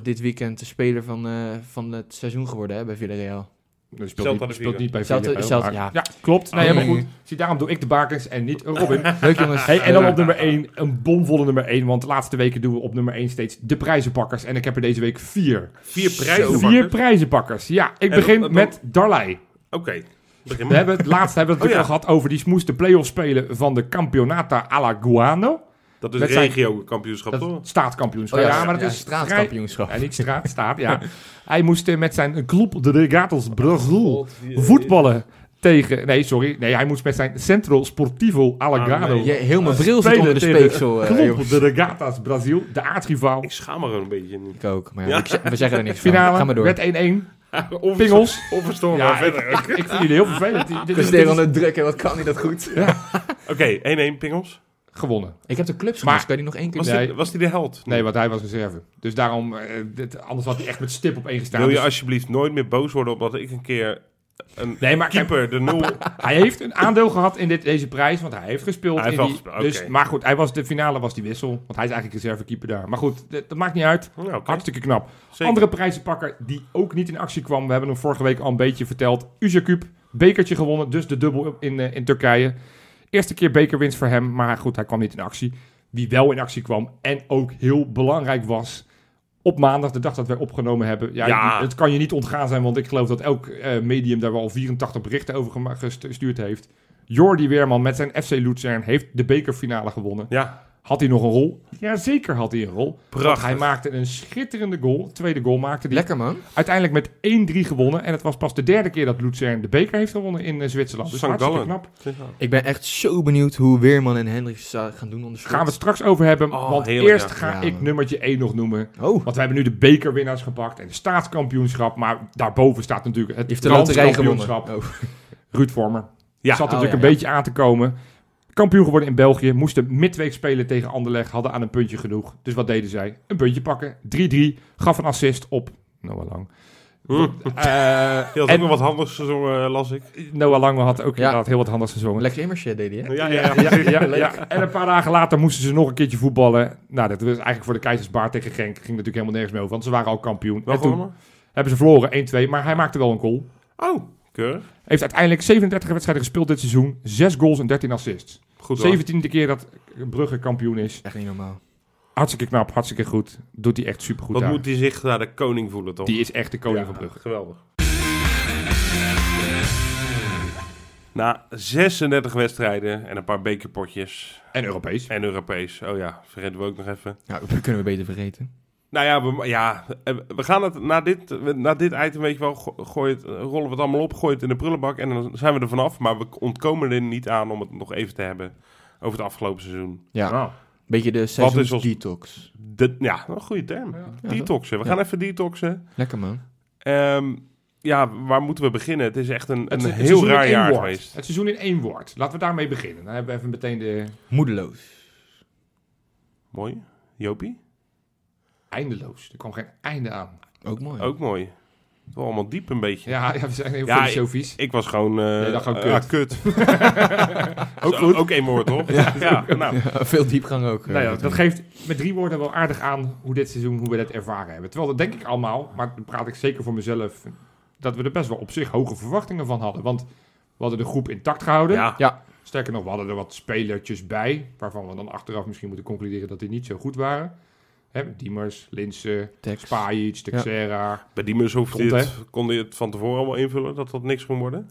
dit weekend de speler van, eh, van het seizoen geworden hè, bij Villarreal. Dus speelt, niet, speelt niet bij Villarreal, ja. ja, klopt. Nee, Oh, helemaal nee, goed. Zie, daarom doe ik de bakens en niet Robin. [LAUGHS] Leuk jongens. Hey, en dan op nummer 1, een bomvolle nummer 1. Want de laatste weken doen we op nummer 1 steeds de prijzenpakkers. En ik heb er deze week vier. Vier prijzen. Vier prijzenpakkers. Ja, ik En begin met Darley. Oké. We hebben het laatst hebben we het Oh, gehad over die moest de play-off spelen van de Campeonata Alagoano. Dat is met regio-kampioenschap, Dat toch? is staatskampioenschap. Oh ja, ja, maar dat ja, is straatkampioenschap. Ja, niet straat, staat, ja. Hij moest eh, met zijn Club de Regatas Brazil voetballen tegen... Nee, sorry. Nee, hij moest met zijn Centro Sportivo Alagado... Ah, nee. Je, heel mijn bril zit onder de speeksel. eh, Club de Regatas Brazil, de aardsrivaal. Ik schaam me gewoon een beetje. nu. Ik ook, maar ja, Ja. we zeggen er niks van. Finale Ga maar door. werd 1-1. [LAUGHS] Pingels. Onverstoorbaar. Ja, verder. ik, ik vind jullie heel vervelend. Dit- Presteren dit is onder druk en wat kan hij dat goed. [LAUGHS] Oké, 1-1 Pingels. gewonnen. Ik heb de clubs Maar- kan je die nog één keer Was, die, was die de held? Nee, want hij was reserve. Dus daarom, eh, dit, anders had hij echt met stip op één gestaan. Wil je Dus- alsjeblieft nooit meer boos worden omdat ik een keer een Nee, maar kijk, keeper de nul... hij heeft een aandeel gehad in dit, deze prijs, want hij heeft gespeeld. Hij in wel die, gespeeld, dus. Maar goed, hij was, de finale was die wissel, want hij is eigenlijk reservekeeper daar. Maar goed, dat, dat maakt niet uit. Hartstikke knap. Zeker. Andere prijzenpakker die ook niet in actie kwam. We hebben hem vorige week al een beetje verteld. Uzakub, bekertje gewonnen, dus de dubbel in, eh, in Turkije. Eerste keer bekerwinst voor hem, maar goed, hij kwam niet in actie. Wie wel in actie kwam en ook heel belangrijk was... Op maandag, de dag dat wij opgenomen hebben. Ja, Ja. Het kan je niet ontgaan zijn, want ik geloof dat elk eh, medium daar wel 84 berichten over gestuurd heeft. Jordi Weerman met zijn FC Luzern heeft de bekerfinale gewonnen. Ja, Had hij nog een rol? Jazeker had hij een rol. Want prachtig. hij maakte een schitterende goal. Tweede goal maakte hij. Lekker man. Uiteindelijk met 1-3 gewonnen. En het was pas de derde keer dat Luzern de beker heeft gewonnen in eh, Zwitserland. Dus St. hartstikke Gallen. knap. Ik ben echt zo benieuwd hoe Weerman en Hendricks uh, gaan doen onder. Gaan we het straks over hebben. Oh, want heerlijk, eerst ja. ga Ja, ik man. nummertje 1 nog noemen. Oh, Want we hebben nu de bekerwinnaars gepakt en de staatskampioenschap. Maar daarboven staat natuurlijk het die heeft de loterij gewonnen. landskampioenschap. Oh. Ruud Vormer. Ja, Zat Oh, natuurlijk ja, een ja. beetje aan te komen. Kampioen geworden in België. Moesten midweek spelen tegen Anderlecht. Hadden aan een puntje genoeg. Dus wat deden zij? Een puntje pakken. 3-3. Gaf een assist op Noah Lang. Hm. [LAUGHS] Eh, ook en nog wat handigs gezongen, las ik. Noah Lang had ook Ja. inderdaad heel wat handigs gezongen. Lekker immersje deed hij, hè? Ja, Ja, ja, ja, ja. En een paar dagen later moesten ze nog een keertje voetballen. Nou, dat was eigenlijk voor de Keizersbaard tegen Genk. Ging natuurlijk helemaal nergens meer over, want ze waren al kampioen. Wel en toen hebben ze verloren 1-2, maar hij maakte wel een goal. Oh, keurig. Heeft uiteindelijk 37 wedstrijden gespeeld dit seizoen. 6 goals en 13 assists. Goed hoor. 17e keer dat Brugge kampioen is. Echt niet normaal. Hartstikke knap, hartstikke goed. Doet hij echt supergoed Wat daar. moet hij zich naar de koning voelen, toch? Die is echt de koning Ja, van Brugge. Geweldig. Na 36 wedstrijden en een paar bekerpotjes En Europees. en Europees. Oh ja, vergeten we ook nog even. Nou, dat kunnen we beter vergeten. Nou ja, we, ja, eh, we gaan het na dit, na dit item, weet je wel, go- gooi het, rollen we het allemaal op, gooi het in de prullenbak en dan zijn we er vanaf. Maar we ontkomen er niet aan om het nog even te hebben over het afgelopen seizoen. Ja, Nou, beetje de Wat is seizoens detox. De, ja, een goede term. Ja. Detoxen. We Ja. gaan even detoxen. Lekker man. Ehm, ja, waar moeten we beginnen? Het is echt een, een het heel raar jaar woord. geweest. Het seizoen in één woord. Laten we daarmee beginnen. Dan hebben we even meteen de Moedeloos. Mooi. Jopie? Eindeloos. Er kwam geen einde aan. Ook mooi. Ook mooi. Wel allemaal diep een beetje. Ja, ja we zijn heel Ja, filosofisch. Ik was gewoon... eh Nee, dat gewoon ja, kut. kut. [LAUGHS] ook, goed. ook één woord, toch? [LAUGHS] Ja, nou. Veel diepgang ook. eh, Nou ja, dat geeft met drie woorden wel aardig aan hoe dit seizoen, hoe we dat ervaren hebben. Terwijl dat denk ik allemaal, maar dan praat ik zeker voor mezelf, dat we er best wel op zich hoge verwachtingen van hadden. Want we hadden de groep intact gehouden. Ja. Ja, Sterker nog, we hadden er wat spelertjes bij, waarvan we dan achteraf misschien moeten concluderen dat die niet zo goed waren. Hè, Diemers, Linsen, Tex. Spajic, Texera. Bij die mus hoefde Komt, het, kon je het van tevoren allemaal invullen dat dat niks kon worden?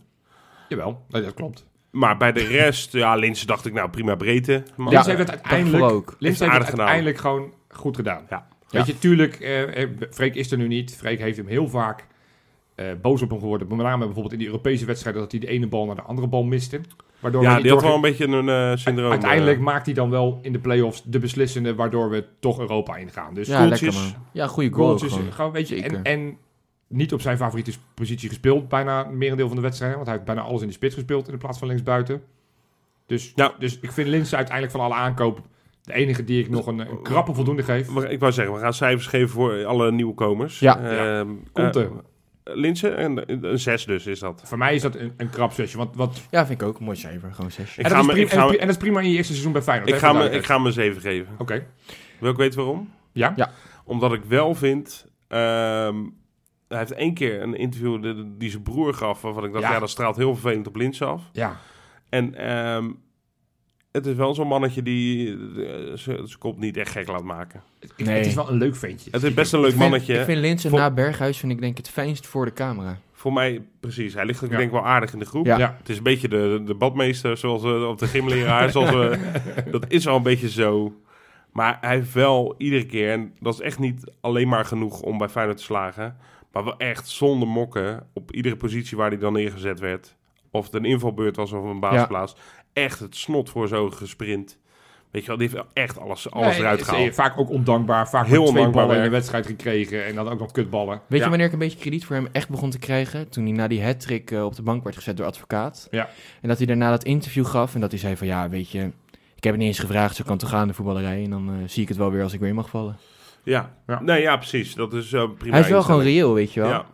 Jawel, nee, dat klopt. Maar bij de rest, ja, Linse dacht ik, nou prima breedte. Maar- Ja, heeft het uiteindelijk, ook. Heeft het uiteindelijk gewoon goed gedaan. Ja. Weet je, tuurlijk, eh, eh, Freek is er nu niet. Freek heeft hem heel vaak eh, boos op hem geworden. Met name bijvoorbeeld in die Europese wedstrijden dat hij de ene bal naar de andere bal miste. Waardoor ja, die had wel een beetje een eh, syndroom. Uiteindelijk eh. maakt hij dan wel in de play-offs de beslissende, waardoor we toch Europa ingaan. Dus Ja, goaltjes. lekker man. Ja, goede goal goaltjes, gewoon. gewoon, weet je, en, en niet op zijn favoriete positie gespeeld, bijna een merendeel van de wedstrijden. Want hij heeft bijna alles in de spits gespeeld in de plaats van linksbuiten. Dus, Ja. dus ik vind Linse uiteindelijk van alle aankoop de enige die ik nog een, een krappe voldoende geef. Ik wou zeggen, we gaan cijfers geven voor alle nieuwkomers. Ja. Ehm, Conte. eh, Linse, een, een 6 dus is dat. Voor mij is dat een, een krap zesje. Want wat, Ja, vind ik ook. een Mooi cijfer. Gewoon zes. Ik en, ga dat is me- prima, ga me- en, en dat is prima in je eerste seizoen bij Feyenoord. Ik ga, me, ik ga hem een 7 geven. Oké, Wil ik weten waarom? ja? Ja. Omdat ik wel vind... ehm, hij heeft één keer een interview die, die zijn broer gaf... waarvan ik dacht, Ja. ja, dat straalt heel vervelend op Linse af. Ja. En ehm, het is wel zo'n mannetje die eh, zijn kop niet echt gek laat maken. Nee. Het is wel een leuk ventje. Het is best een leuk Ik vind, mannetje. ik vind Linse Voor- na Berghuis vind ik denk het fijnst voor de camera. Voor mij, precies. Hij ligt ook Ja. denk ik wel aardig in de groep. Ja. Ja. Het is een beetje de, de badmeester, zoals we op de gymleraar. [LAUGHS] zoals we, dat is al een beetje zo. Maar hij heeft wel iedere keer, en dat is echt niet alleen maar genoeg om bij Feyenoord te slagen, maar wel echt zonder mokken op iedere positie waar hij dan neergezet werd. Of het een invalbeurt was of een basisplaats. Echt het snot voor ogen gesprint. Weet je wel, die heeft wel echt alles, alles Nee, eruit gehaald. eh, Vaak ook ondankbaar. Vaak Heel twee ondankbaar ballen in de wedstrijd gekregen. En dan ook nog kutballen. Weet Ja. je wanneer ik een beetje krediet voor hem echt begon te krijgen? Toen hij na die hat-trick eh, op de bank werd gezet door advocaat. Ja. En dat hij daarna dat interview gaf en dat hij zei van ja, weet je, ik heb het niet eens gevraagd, zo kan het toch gaan in de voetballerij. En dan eh, zie ik het wel weer als ik weer in mag vallen. Ja. Ja. nee, ja, precies. Dat is eh, prima. hij is wel gewoon reëel, weet je wel. Ja.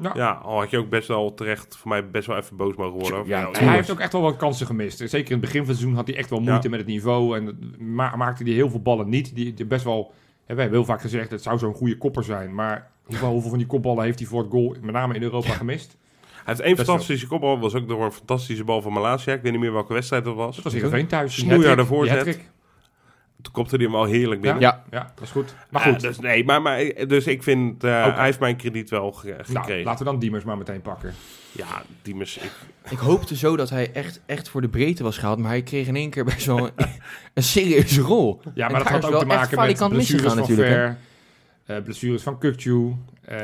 Ja. Ja, al had je ook best wel terecht voor mij best wel even boos mogen worden. Ja, hij heeft ook echt wel wat kansen gemist. Zeker in het begin van het seizoen had hij echt wel moeite Ja. met het niveau. En dat ma maakte hij heel veel ballen niet. Die, die best wel... hè, wij hebben heel vaak gezegd, het zou zo'n goede kopper zijn. Maar hoeveel, hoeveel van die kopballen heeft hij voor het goal, met name in Europa, gemist? Hij heeft één Best fantastische kopbal. was ook door een fantastische bal van Malasia. Ik weet niet meer welke wedstrijd dat was. Dat was Heerenveen thuis. Die voorzet. hat-trick. Toen kopte hij hem al heerlijk binnen. Ja. Ja, dat is goed. Maar Eh, goed, dus, nee, maar, maar, dus ik vind... eh, Oké. Hij heeft mijn krediet wel ge- nou, gekregen. laten we dan Diemers maar meteen pakken. Ja, Diemers. Ik, Ik hoopte zo dat hij echt, echt voor de breedte was gehaald, maar hij kreeg in één keer best wel een, [LAUGHS] serieuze rol. Ja, En maar dat had ook te maken met blessures van natuurlijk, Ver, eh, blessures van Kukcu. Eh,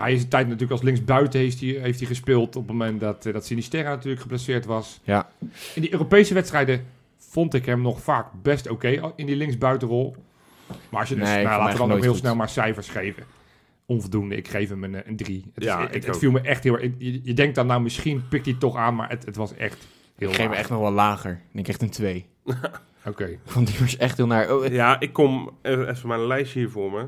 hij is een tijd natuurlijk als linksbuiten heeft hij, heeft hij gespeeld op het moment dat, eh, dat Sinisterra natuurlijk geblesseerd was. Ja. In die Europese wedstrijden vond ik hem nog vaak best oké in die linksbuitenrol. Maar als je dus, Nee, nou, laten we dan ook heel goed. snel maar cijfers geven. Onvoldoende, ik geef hem een, eh, een 3. Het, is- Ja, het, ik het ook. viel me echt heel erg. Je, je denkt dan nou misschien pikt hij toch aan, maar het, het was echt heel Ik geef hem echt nog wel lager. Ik denk echt een 2. [LAUGHS] Oké. Want die was echt heel naar. Oh, ja, ik kom... Even, even mijn lijstje hier voor me.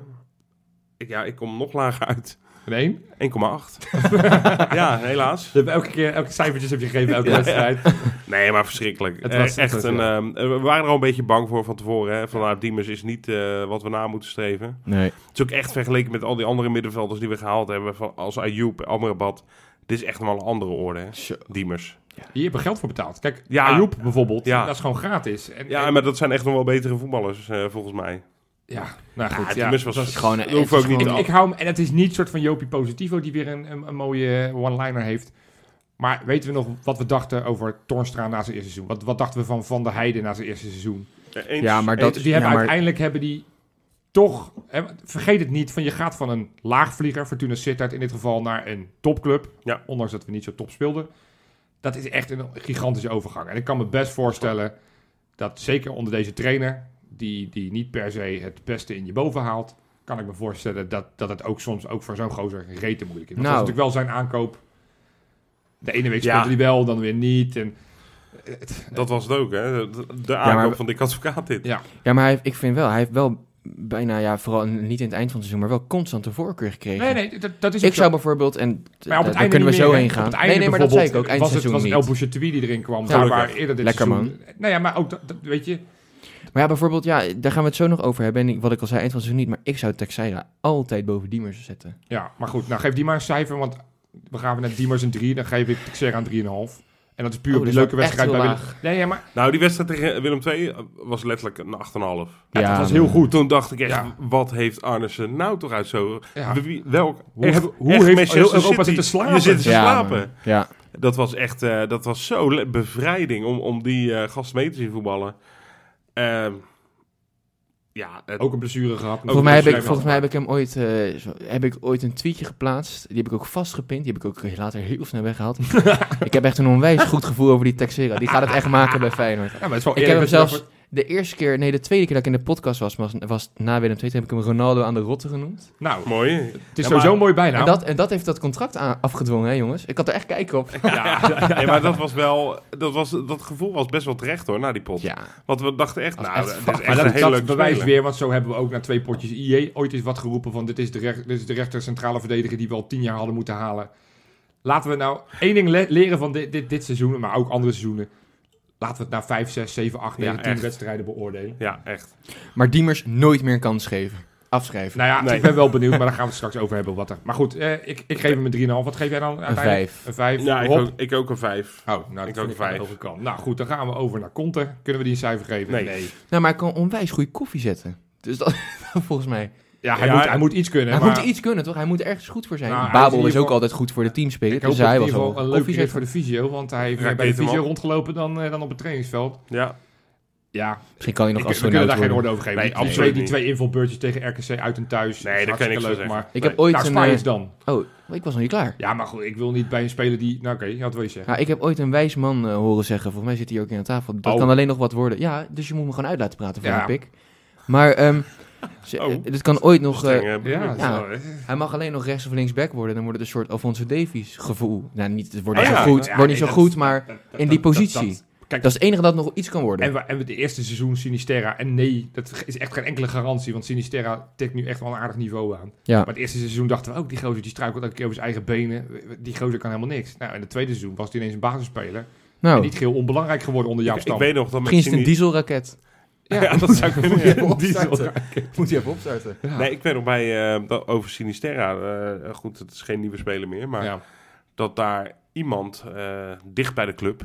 Ik, ja, ik kom nog lager uit. 1,8. Een 1? [LAUGHS] ja, helaas. Je hebt elke keer elke cijfertjes heb je gegeven, elke Ja, ja. wedstrijd. Nee, maar verschrikkelijk. Het Eh, was- het echt was, een, ja. ehm, we waren er al een beetje bang voor van tevoren. Hè? Van, nou, Diemers is niet eh, wat we na moeten streven. nee. Het is ook echt vergeleken met al die andere middenvelders die we gehaald hebben. Van, als Ayoub, Amrabat. Dit is echt wel een andere orde, hè? Diemers. Hier hebben geld voor betaald. Kijk, Ja. Ayoub bijvoorbeeld, Ja. dat is gewoon gratis. En, Ja, en- maar dat zijn echt nog wel betere voetballers, eh, volgens mij. Ja, nou Ja, goed. Ja, Diemers was, dat is- gewoon- het hoef is ook niet ik, ik hou hem, en het is niet een soort van Jopie Positivo die weer een, een, een mooie one-liner heeft. Maar weten we nog wat we dachten over Tornstra na zijn eerste seizoen? Wat, wat dachten we van Van der Heijden na zijn eerste seizoen? Eens- Ja, maar dat- eens- die hebben ja, maar- uiteindelijk hebben die toch... Hè, vergeet het niet, van je gaat van een laagvlieger, Fortuna Sittard in dit geval, naar een topclub. Ja. Ondanks dat we niet zo top speelden. Dat is echt een gigantische overgang. En ik kan me best voorstellen dat zeker onder deze trainer, die, die niet per se het beste in je boven haalt, kan ik me voorstellen dat, dat het ook soms ook voor zo'n gozer rete moeilijk is. Want Nou. dat is natuurlijk wel zijn aankoop. De ene week Ja. speelde hij wel, dan weer niet. En, het- Dat was het ook, hè? De, de aankoop maar- van Dick Advocaat dit. ja, Ja, maar hij, ik vind wel, hij heeft wel bijna, ja, vooral niet in het eind van het seizoen, maar wel constant de voorkeur gekregen. nee, nee, dat, dat is Ik zo. zou bijvoorbeeld, en Maar op het daar einde kunnen we zo heen Op gaan. het einde Nee, nee, maar dat zei ik ook, eind was het, was het El die erin kwam. Daar waar eerder dit Lekker, seizoen... Nou ja, maar ook, dat, dat- weet je... Maar ja, bijvoorbeeld, ja, daar gaan we het zo nog over hebben. En wat ik al zei, eind van seizoen niet, maar ik zou Texeira altijd boven Diemers zetten. Ja, maar goed. Nou, geef die maar een cijfer, want we gaan net Diemers een 3. Dan geef ik Texera een 3,5. En dat is puur Oh, op die dat is leuke wedstrijd bij Willem. Nee, ja, maar Nou, die wedstrijd tegen Willem II was letterlijk een 8,5. ja, Ja, dat was heel goed. Toen dacht ik echt, Ja. wat heeft Arnesen nou toch uit zo... Ja. Wie- Welk, Hoe, echt- heeft- hoe echt heeft heel Europa zitten slapen? Je zit te Ja, slapen. Ja, Dat was echt, eh, dat was zo bevrijding om, om die eh gast mee te zien voetballen. Ehm, ja, het- Ook een blessure gehad. Volgens mij, heb ik, volgens mij heb ik hem ooit, eh, zo- heb ik ooit een tweetje geplaatst. Die heb ik ook vastgepind. Die heb ik ook later heel snel weggehaald. [LAUGHS] ik heb echt een onwijs goed gevoel over die Texera. Die gaat het echt maken bij Feyenoord. Ja, maar het is wel Ik heb hem zelfs de eerste keer, nee de tweede keer dat ik in de podcast was, was, was na Willem II, heb ik hem Ronaldo aan de rotte genoemd. Nou, mooi. het is Ja, sowieso maar- mooi bijna. En, dat, en dat heeft dat contract aan, afgedwongen, hè jongens. Ik had er echt kijk op. ja, Nee, [LAUGHS] maar dat was wel, dat, was, dat gevoel was best wel terecht hoor, na die pot. Ja, Want we dachten echt, Dat is nou, echt dit is fuck. echt Maar een leuke bewijst speler. weer, want zo hebben we ook na twee potjes IE ooit eens wat geroepen van dit is de, recht, dit is de rechter centrale verdediger die we al tien jaar hadden moeten halen. Laten we nou één ding le- leren van dit, dit, dit seizoen, maar ook andere seizoenen. Laten we het na 5, 6, 7, 8, 9, Ja, 10 echt. wedstrijden beoordelen. Ja, echt. maar Diemers nooit meer een kans geven. Afschrijven. Nou ja, Nee. ik ben wel benieuwd, maar daar gaan we het straks over hebben. Wat er. Maar goed, eh, ik, ik geef hem een 3,5. Wat geef jij dan? uiteindelijk? vijf. Een 5. Ja, ik ook, ik ook een vijf. Oh, nou, Ik dat ook ik de overkant. Nou goed, dan gaan we over naar Conte. Kunnen we die een cijfer geven? Nee. Nou, maar hij kan onwijs goede koffie zetten. Dus dat, [LAUGHS] volgens mij. Ja, hij, Ja, moet, hij- hij moet iets kunnen. Hij maar moet iets kunnen, toch? Hij moet er ergens goed voor zijn. Nou, is in Babel is, ook geval- altijd goed voor de teamspeler. Dus dat hij in was geval een koffie keer voor de fysio. Want hij heeft bij de fysio op. rondgelopen dan, eh, dan op het trainingsveld. Ja, Ja, Misschien kan hij nog ik, als we kunnen daar geen orde over geven. Nee, die, twee, die twee invalbeurtjes tegen RKC uit en thuis. Nee, daar kan ik leuk. Maar, Ik heb ooit nou, een... Eh, dan. Oh, ik was nog niet klaar. Ja, maar goed, ik wil niet bij een speler die... Nou oké, wat wil je zeggen? Ja, ik heb ooit een wijs man eh, horen zeggen, volgens mij zit hij ook hier aan tafel, dat Oh. kan alleen nog wat worden. Ja, dus je moet me gewoon uit laten praten voor Ja. een pik. Maar Oh. eh, dit kan ooit nog... eh, streng? Ja, hij mag alleen nog rechts of links back worden, dan wordt het een soort Alfonso Davies gevoel. Nou, niet, het wordt Oh niet zo goed, wordt niet zo goed, maar in die positie. dat- Kijk, dat is het enige dat nog iets kan worden. En we, en we de eerste seizoen Sinisterra. En nee, dat is echt geen enkele garantie. Want Sinisterra tikt nu echt wel een aardig niveau aan. ja. Maar het eerste seizoen dachten we ook, die gozer die struikelt elke keer over zijn eigen benen. Die gozer kan helemaal niks. Nou, in het tweede seizoen was hij ineens een basisspeler. En Nou, niet geheel onbelangrijk geworden onder jouw Ik, ik stam. weet nog dat met misschien is het een dieselraket. Ja, dat zou kunnen. Moet je even ja. opstarten. Moet je even opstarten. Ja. Nee, ik weet nog bij, eh, over Sinisterra, eh, goed, het is geen nieuwe speler meer, maar ja. dat daar iemand eh, dicht bij de club,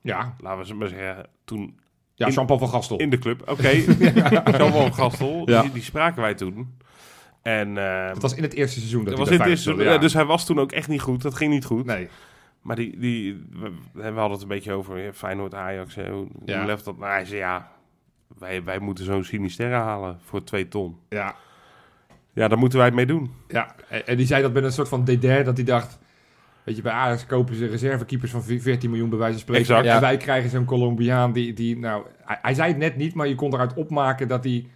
Ja, laten we maar zeggen, toen ja Jean-Paul van Gastel. in de club, [LAUGHS] oké, Jean-Paul Gastel, Ja. die, die spraken wij toen. En eh, dat was in het eerste seizoen. Dat was in het eerste, ja. dus hij was toen ook echt niet goed, dat ging niet goed. Nee. Maar die, die, we, we hadden het een beetje over Feyenoord, Ajax, hoe, Ja. hoe left dat? Nou, hij zei ja, wij, wij moeten zo'n Sinisterra halen voor twee ton. Ja, Ja, daar moeten wij het mee doen. ja. En, en die zei dat met een soort van dédain, dat hij dacht... Weet je, bij Ajax kopen ze reservekeepers van 14 miljoen bij wijze van spreken. Exact. En Ja. wij krijgen zo'n Colombiaan die, die nou... Hij, hij zei het net niet, maar je kon eruit opmaken dat hij...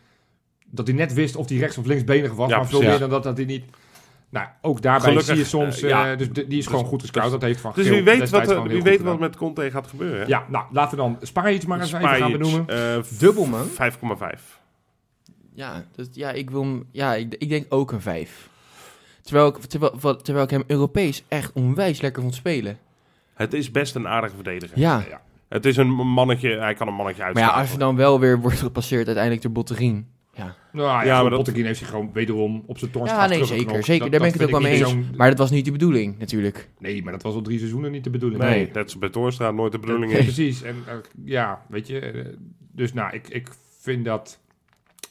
Dat hij net wist of hij rechts of linksbenig was. Ja, maar veel meer dan dat, dat hij niet... Nou, ook daarbij Gelukkig, zie je soms... eh, ja. eh, dus die is gewoon goed gescout. Dat heeft van Dus wie weet wat, er- wie weet wat met Conte gaat gebeuren. hè? Ja, nou, laten we dan Spajic maar eens even gaan Spajic, benoemen. eh, Dubbel, man. 5,5. Ja, dus, ja, ik wil hem, ja, ik, ik denk ook een 5. Terwijl ik, terwijl, terwijl ik hem Europees echt onwijs lekker vond spelen. Het is best een aardige verdediger. Ja, Ja. Het is een mannetje, hij kan een mannetje maar ja, als je dan wel weer wordt gepasseerd uiteindelijk door Botterien. Ja, Nou ja, Ja, maar dat- Botteguin heeft zich gewoon wederom op zijn toorn ja nee, zeker. zeker. Daar ben ik het ook wel mee eens. Maar dat was niet de bedoeling, natuurlijk. Nee, maar dat was al drie seizoenen niet de bedoeling. Nee, Nee. dat is bij Toornstra nooit de bedoeling. Nee, precies. En eh, ja, weet je. eh, dus nou, ik, ik vind dat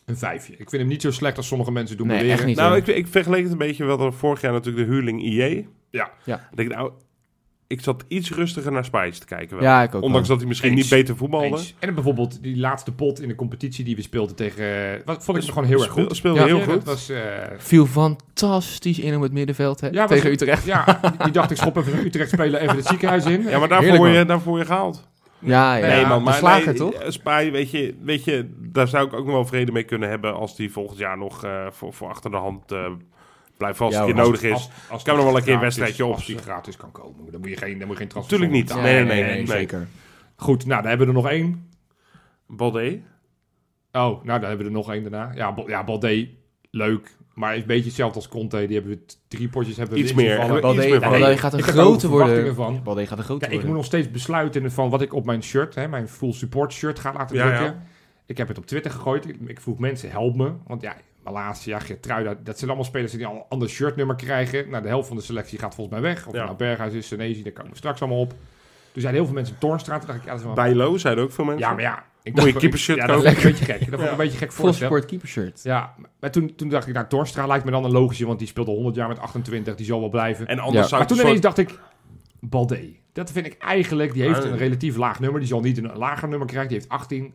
een vijfje. Ik vind hem niet zo slecht als sommige mensen doen Nee, echt niet. Nou, ik, ik vergeleek het een beetje wat er vorig jaar natuurlijk de huurling IE. Ja. Ja. Ik denk, nou, ik zat iets rustiger naar Spijs te kijken. Wel. Ja, ik ook Ondanks wel. dat hij misschien Eens. niet beter voetbalde. Eens. En bijvoorbeeld die laatste pot in de competitie die we speelden tegen... eh, Wat vond ik gewoon heel erg goed. Speelde Ja, heel Ja, goed. Dat was... eh, Viel fantastisch in op het middenveld hè, Ja, tegen was- Utrecht. ja, die dacht ik schop even Utrecht spelen even het ziekenhuis in. Ja, maar daarvoor word je, daarvoor je gehaald. Ja, ja. Nee, ja. man, maar slager nee, toch? eh, Spij, weet je, weet je, daar zou ik ook nog wel vrede mee kunnen hebben als die volgend jaar nog eh, voor, voor achter de hand eh, blijft vast Ja, als hoor. nodig is. Als, als Kan nog wel een keer een wedstrijdje op. Als die gratis kan komen. Dan moet je geen, dan moet je geen transfer Tuurlijk niet. Nee, nee, nee, nee. zeker. Goed, nou, dan hebben we er nog één. Balde. Oh, nou, dan hebben we er nog één daarna. Ja, ja Balde, leuk. Maar is een beetje hetzelfde als Conte. Die hebben we drie potjes hebben we Iets meer. vallen. Balde, iets meer van. Balde Nee, gaat een grote er worden. van. Balde gaat een grote Kijk, ik moet worden. nog steeds besluiten van wat ik op mijn shirt, hè, mijn full support shirt ga laten Ja, drukken. ja. Ik heb het op Twitter gegooid. Ik, ik vroeg mensen, help me. Want ja, Malasia, Gertruida, dat zijn allemaal spelers die al een ander shirtnummer krijgen. Nou, de helft van de selectie gaat volgens mij weg. Of het Ja. nou Berghuis is, Senezi, daar komen we straks allemaal op. Toen zeiden heel veel mensen Toornstra. Toen dacht ik, ja, dat is wel... Bijlo, zeiden ook veel mensen. Ja, maar ja. Ik Moet je dacht- keepershirt Ja, dat vond ik kopen? een beetje gek. Dat vond ik Ja. een beetje gek Full voorstel. sport keeper shirt. Ja, maar toen, toen dacht ik, nou, Torstra lijkt me dan een logische, want die speelde 100 jaar met 28, die zal wel blijven. En anders Ja. zou Maar toen een ineens dacht ik, Balde. Dat vind ik eigenlijk, die heeft Ah. een relatief laag nummer. Die zal niet een lager nummer krijgen. Die heeft 18.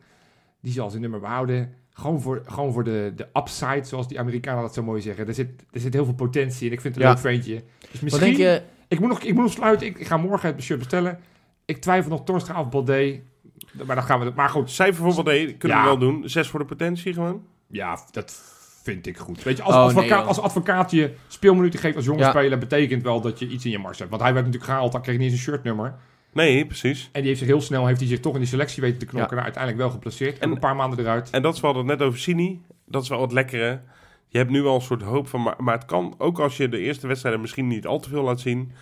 Die zal zijn nummer behouden. Gewoon voor, gewoon voor de, de upside, zoals die Amerikanen dat zo mooi zeggen. Er zit, er zit heel veel potentie in. Ik vind het een Ja. leuk ventje. Dus Wat misschien... denk je? Ik moet nog, ik moet nog sluiten. Ik, ik ga morgen het shirt bestellen. Ik twijfel nog Torstra of Balde. Maar dan gaan we... Maar goed, Cijfer voor D kunnen Ja. we wel doen. Zes voor de potentie gewoon. ja, dat vind ik goed. Weet je, als, Oh, nee, als advocaat je speelminuten geeft als jonge Ja. speler... betekent wel dat je iets in je mars hebt. Want hij werd natuurlijk gehaald, dan kreeg hij niet eens een shirtnummer. Nee, precies. En die heeft zich heel snel, heeft hij zich toch in die selectie weten te knokken. Ja. Nou, uiteindelijk wel geplaceerd. En En- een paar maanden eruit. En dat is wel het net over Sini. Dat is wel het lekkere. Je hebt nu wel een soort hoop van... Maar, maar het kan, ook als je de eerste wedstrijden misschien niet al te veel laat zien...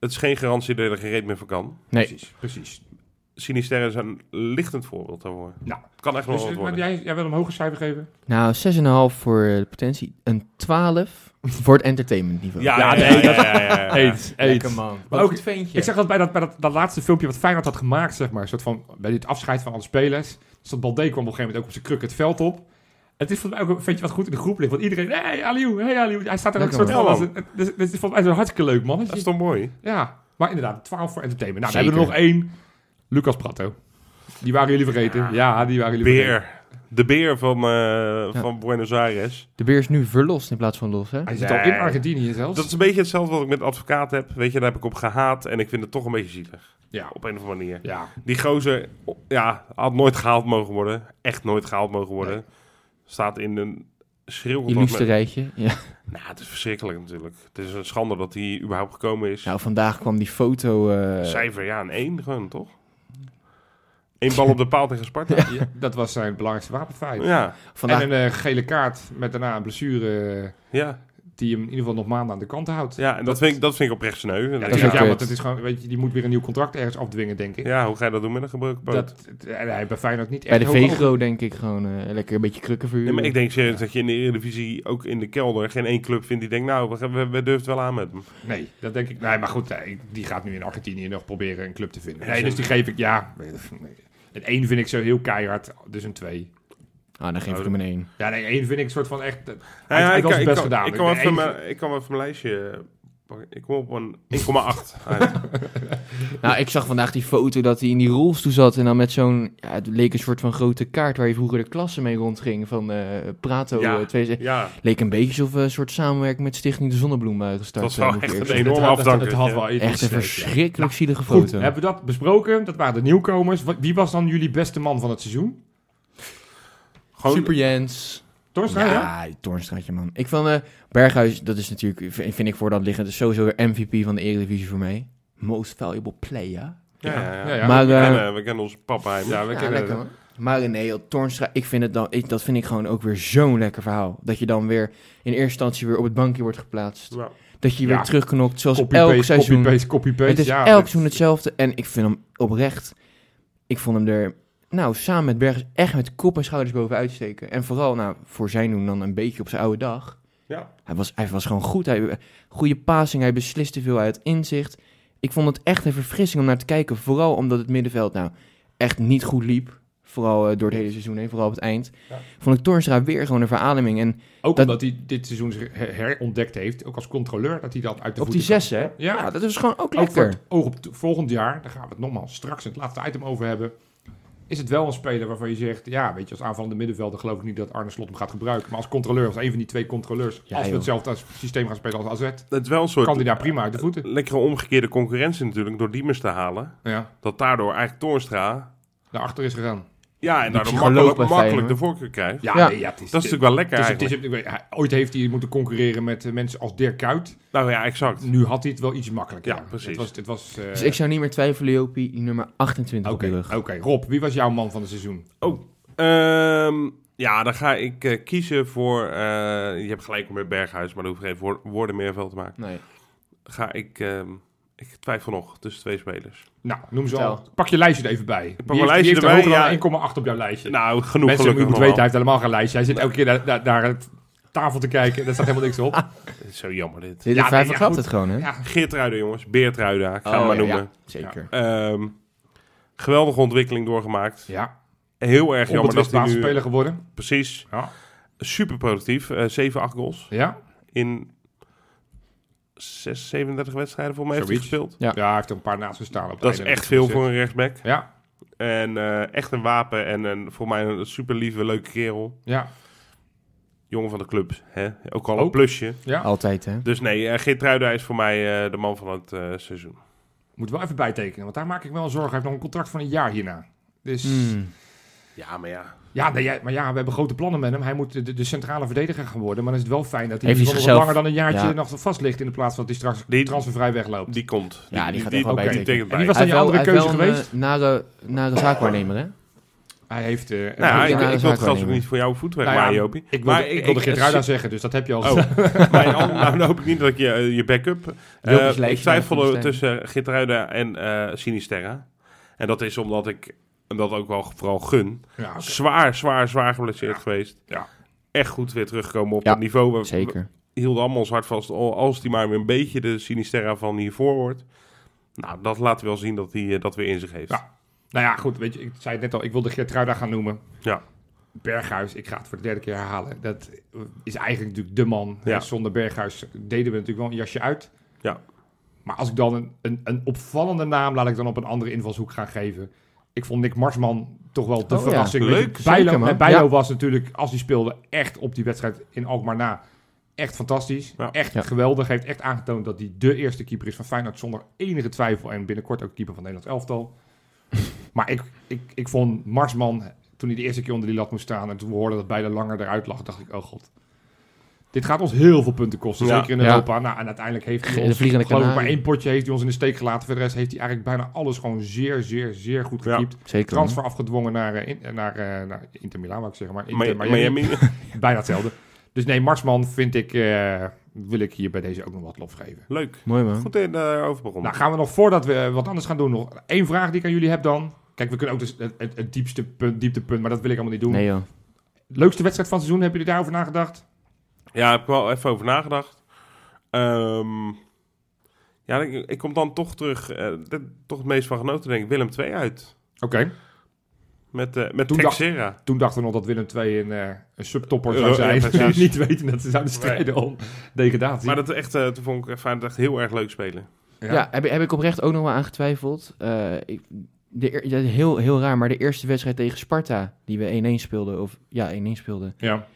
Het is geen garantie dat je er geen reet meer van kan. Nee. Precies, precies. Sinister is een lichtend voorbeeld daarvoor. Nou, Het kan echt Dus, wel wat maar worden. jij, jij wil hem een hoger cijfer geven? Nou, 6,5 voor eh, de potentie. Een 12 voor het entertainment niveau. Ja, Ja, nee, ja, dat- ja, ja, ja. Eens, Lekker man. Maar ook ventje. Ik zeg dat bij, dat, bij dat, dat laatste filmpje wat Feyenoord had gemaakt, zeg maar, een soort van, bij dit afscheid van alle spelers, dus dat Balde kwam op een gegeven moment ook op zijn kruk het veld op. Het is volgens mij ook een ventje wat goed in de groep ligt, want iedereen, hey Aliou, hey Aliou, hij staat er ook een soort van, een- het, is- het is volgens mij zo hartstikke leuk, man. Dat is toch mooi? Ja, maar inderdaad, 12 voor entertainment. Nou, dan hebben we er nog één, Lucas Pratto. Die waren jullie vergeten. Ja, die waren jullie vergeten. De beer van, eh, van Buenos Aires. De beer is nu verlost in plaats van los, hè? Hij zit Nee. al in Argentinië zelfs. Dat is een beetje hetzelfde wat ik met advocaat heb. Weet je, daar heb ik op gehaat. En ik vind het toch een beetje zielig. ja, Op een of andere manier. ja. Die gozer, ja, had nooit gehaald mogen worden. Echt nooit gehaald mogen worden. Staat in een. Illustre rijtje. Ja. Nou, het is verschrikkelijk natuurlijk. Het is een schande dat hij überhaupt gekomen is. Nou, vandaag kwam die foto... eh, Cijfer, ja, een 1 gewoon, toch? Eén bal op de paal tegen Sparta. Ja. Ja, dat was zijn belangrijkste wapenfeit. vandaag En een eh, gele kaart met daarna een blessure eh, ja, die hem in ieder geval nog maanden aan de kant houdt. ja. en dat, vind ik, dat vind ik oprecht sneu. Ja, is ja, want het is gewoon, weet je, die moet weer een nieuw contract ergens afdwingen, denk ik. ja, hoe ga je dat doen met een gebroken poot? Dat, en hij bij Feyenoord niet bij echt de hoog Vegro denk ik gewoon eh, lekker een beetje krukken voor Nee, maar ik denk serieus dat je in de Eredivisie, ook in de kelder, geen één club vindt die denkt, nou, we, we, we durven het wel aan met hem. Nee, dat denk ik. Nee, maar goed, nee, die gaat nu in Argentinië nog proberen een club te vinden. Ja, Nee, dus die geef ik, ja. nee. Een 1 vind ik zo heel keihard, dus een 2. Ah, dan geef ik hem een 1. Ja, nee, 1 vind ik een soort van echt... Hij ja, ik, zijn ik, best gedaan. ik, kan Ik even mijn, ik kan even mijn lijstje pakken. Ik kom op een 1,8 [LAUGHS] uit. Nou, ik zag vandaag die foto dat hij in die rolstoel zat en dan met zo'n... Ja, het leek een soort van grote kaart waar je vroeger de klasse mee rondging van eh Prato. Ja. eh, twee, Ja, leek een beetje alsof we een soort samenwerking met Stichting de Zonnebloem waren gestart. Dat is eh, wel echt een zeggen. enorme Het afdanker. Het had wel iets Echt een verschrikkelijk zielige Goed, foto. hebben we dat besproken? Dat waren de nieuwkomers. Wie was dan jullie beste man van het seizoen? Gewoon... Super Jens. Torstra, ja? Ja, die Toornstraatje, man. Ik van eh Berghuis, dat is natuurlijk, vind vind ik voor dat liggen, dat is sowieso weer MVP van de Eredivisie voor mij. Most valuable player. Ja, ja, ja. Ja, ja. Maar, we, eh, kennen, we kennen onze papa. Ja, we Ja, kennen lekker man. Maar nee, joh, ik vind het dan, ik, dat vind ik gewoon ook weer zo'n lekker verhaal. Dat je dan weer in eerste instantie weer op het bankje wordt geplaatst. Ja. Dat je Ja. weer terugknokt, zoals elk Copy-paste, seizoen. copy-paste, copy-paste. Het is ja, elk seizoen hetzelfde. En ik vind hem oprecht, ik vond hem er, nou, samen met Bergers echt met kop en schouders bovenuit steken. En vooral, nou, voor zijn doen dan een beetje op zijn oude dag. Ja. Hij was, hij was gewoon goed. Hij, goede passing, hij besliste veel uit inzicht. Ik vond het echt een verfrissing om naar te kijken. Vooral omdat het middenveld nou echt niet goed liep. Vooral eh, door het hele seizoen heen, vooral op het eind. Ja. Vond ik Toornstra weer gewoon een verademing. En Ook dat- omdat hij dit seizoen zich her- herontdekt heeft, ook als controleur, dat hij dat uit de op die zes, hè? Ja, Ja, dat is gewoon ook ook voor lekker. het oog op volgend jaar, daar gaan we het nogmaals straks in het laatste item over hebben. Is het wel een speler waarvan je zegt, ja, weet je, als aanvallende middenvelder geloof ik niet dat Arne Slot hem gaat gebruiken. Maar als controleur, als een van die twee controleurs, Ja, als we hetzelfde als systeem gaan spelen als AZ, Het is wel een soort kan hij daar prima uit de voeten. lekkere omgekeerde concurrentie natuurlijk door Diemers te halen. Ja, Dat daardoor eigenlijk Toornstra... daarachter is gegaan. Ja, en psycholoog makkelijk, makkelijk de voorkeur krijgt. Ja, Ja. nee, ja het is, Dat is natuurlijk wel lekker het is, het is- ooit heeft hij moeten concurreren met eh, mensen als Dirk Kuyt. Nou ja, exact. Nu had hij het wel iets makkelijker. Ja, precies. Het was, het was, eh, Dus ik zou niet meer twijfelen, Jopie, die nummer 28 Oké, op de rug. oké. Rob, wie was jouw man van het seizoen? Ehm, ja, dan ga ik eh, kiezen voor... eh, je hebt gelijk met Berghuis, maar daar hoef ik geen woor- woorden meer van te maken. Nee. Ga ik... ehm, ik twijfel nog tussen twee spelers. Nou, noem ze al. Pak je lijstje er even bij. pak Die mijn lijstje heeft er erbij, hoger dan ja. 1,8 op jouw lijstje. Nou, genoeg Mensen, je gelukkig moet weten, hij heeft helemaal geen lijstje. Hij zit elke keer naar, naar, het tafel te kijken. Daar staat helemaal niks op. [LAUGHS] Zo jammer dit. Dit Ja, vijf ja, het gewoon, hè? Ja, Geertruiden, jongens. Beertruiden, ik ga hem Oh, maar ja, noemen. ja, zeker. Ehm, geweldige ontwikkeling doorgemaakt. ja. Heel erg jammer dat hij nu... speler geworden. Precies. Ja. Super productief. eh 7, 8 goals. Ja. In 6, 37 wedstrijden voor mij heeft hij Zoiets. gespeeld. Ja. Ja, hij heeft een paar naast gestaan. Op Dat is echt veel voor een rechtsback. Ja, En eh, echt een wapen en een, voor mij een super lieve, leuke kerel. ja, Jongen van de club, hè? ook al een plusje. ja. Altijd, hè? Dus nee, uh, Geertruida is voor mij eh, de man van het eh, seizoen. Moet wel even bijtekenen, want daar maak ik me wel zorgen. Hij heeft nog een contract van een jaar hierna. Dus Hmm. Ja, maar ja. Ja, nee, ja, maar ja, we hebben grote plannen met hem. Hij moet de, de centrale verdediger gaan worden. Maar dan is het wel fijn dat hij Heeft hij nog zichzelf- langer dan een jaartje Ja. nog vast ligt in de plaats van dat hij straks Die- transfervrij wegloopt. Die komt. Ja, die gaat echt wel En bij. die was Hij dan je andere keuze geweest? een, eh, nare, nare zaakwaarnemer, hè? Hij heeft... eh, Nou, ja, ik, dat ik is wil het ook niet voor jouw voet Nou ja, wegmaaien, Jopie. Ik wilde, Maar ik wilde ik- Geertruida ik- zeggen, dus dat heb je al. Oh, maar [LAUGHS] nou, dan hoop ik niet dat ik je, eh, je backup... Eh, Jopie's ik twijfelde tussen Gitruida en eh Sinisterra. En dat is omdat ik hem dat ook wel vooral gun. Ja. Zwaar, zwaar, zwaar geblesseerd Ja. geweest. Ja. Echt goed weer teruggekomen op Ja, het niveau. We, Zeker. we hielden allemaal ons hart vast. al- Als die maar weer een beetje de Sinisterra van hiervoor wordt. Nou, dat laat wel zien dat hij eh, dat weer in zich heeft. Ja. Nou ja, goed, weet je, ik zei het net al, ik wilde Geertruida gaan noemen. Ja. Berghuis, ik ga het voor de derde keer herhalen. Dat is eigenlijk natuurlijk de man. Ja. Zonder Berghuis deden we natuurlijk wel een jasje uit. Ja. Maar als ik dan een, een, een opvallende naam, laat ik dan op een andere invalshoek gaan geven. Ik vond Nick Marsman toch wel de Oh ja, verrassing. leuk, Bijlo, zeker, man. en Bijlo Ja. was natuurlijk, als hij speelde, echt op die wedstrijd in Alkmaar na. Echt fantastisch. Ja. Echt Ja. geweldig. Heeft echt aangetoond dat hij de eerste keeper is van Feyenoord zonder enige twijfel. En binnenkort ook keeper van het Nederlands elftal. [LAUGHS] maar ik, ik, ik vond Marsman, toen hij de eerste keer onder die lat moest staan... en toen we hoorden dat Bijlo langer eruit lag, dacht ik, oh god. Dit gaat ons heel veel punten kosten, Ja. zeker in Ja. Europa. Nou, en uiteindelijk heeft hij De ons, vliegende geloof ik, maar één potje heeft hij ons in de steek gelaten. Voor de rest heeft hij eigenlijk bijna alles gewoon zeer, zeer, zeer goed Ja. gekiept. Zeker. man. Transfer afgedwongen naar, eh, in- naar, eh, naar Inter Milan, wou ik zeggen. Maar Inter Mi- Miami. Miami. [LAUGHS] Bijna hetzelfde. Dus nee, Marsman vind ik, eh, wil ik hier bij deze ook nog wat lof geven. Leuk. Mooi, man. Goed in uh, over begonnen. Nou, gaan we nog voordat we eh, wat anders gaan doen, nog één vraag die ik aan jullie heb dan. Kijk, we kunnen ook dus het, het, het diepste punt, dieptepunt, maar dat wil ik allemaal niet doen. Nee, joh. Leukste wedstrijd van het seizoen, hebben jullie daarover nagedacht? Ja, daar heb ik wel even over nagedacht. Ehm, ja, ik, ik kom dan toch terug, eh, toch het meest van genoten, denk ik, Willem 2 uit. Oké. Met, eh met Toen dacht-. Toen dachten we nog dat Willem II een, eh, een subtopper Ja, zou ja, zijn. precies. [LAUGHS] niet weten dat ze zouden strijden om degradatie. Maar dat echt, eh, toen vond ik Feyenoord echt heel erg leuk spelen. Ja, heb, heb ik oprecht ook nog wel aan getwijfeld. Eh, ik, de, ja, heel, heel raar, maar de eerste wedstrijd tegen Sparta, die we 1-1 speelden, of ja, 1-1 speelden. ja.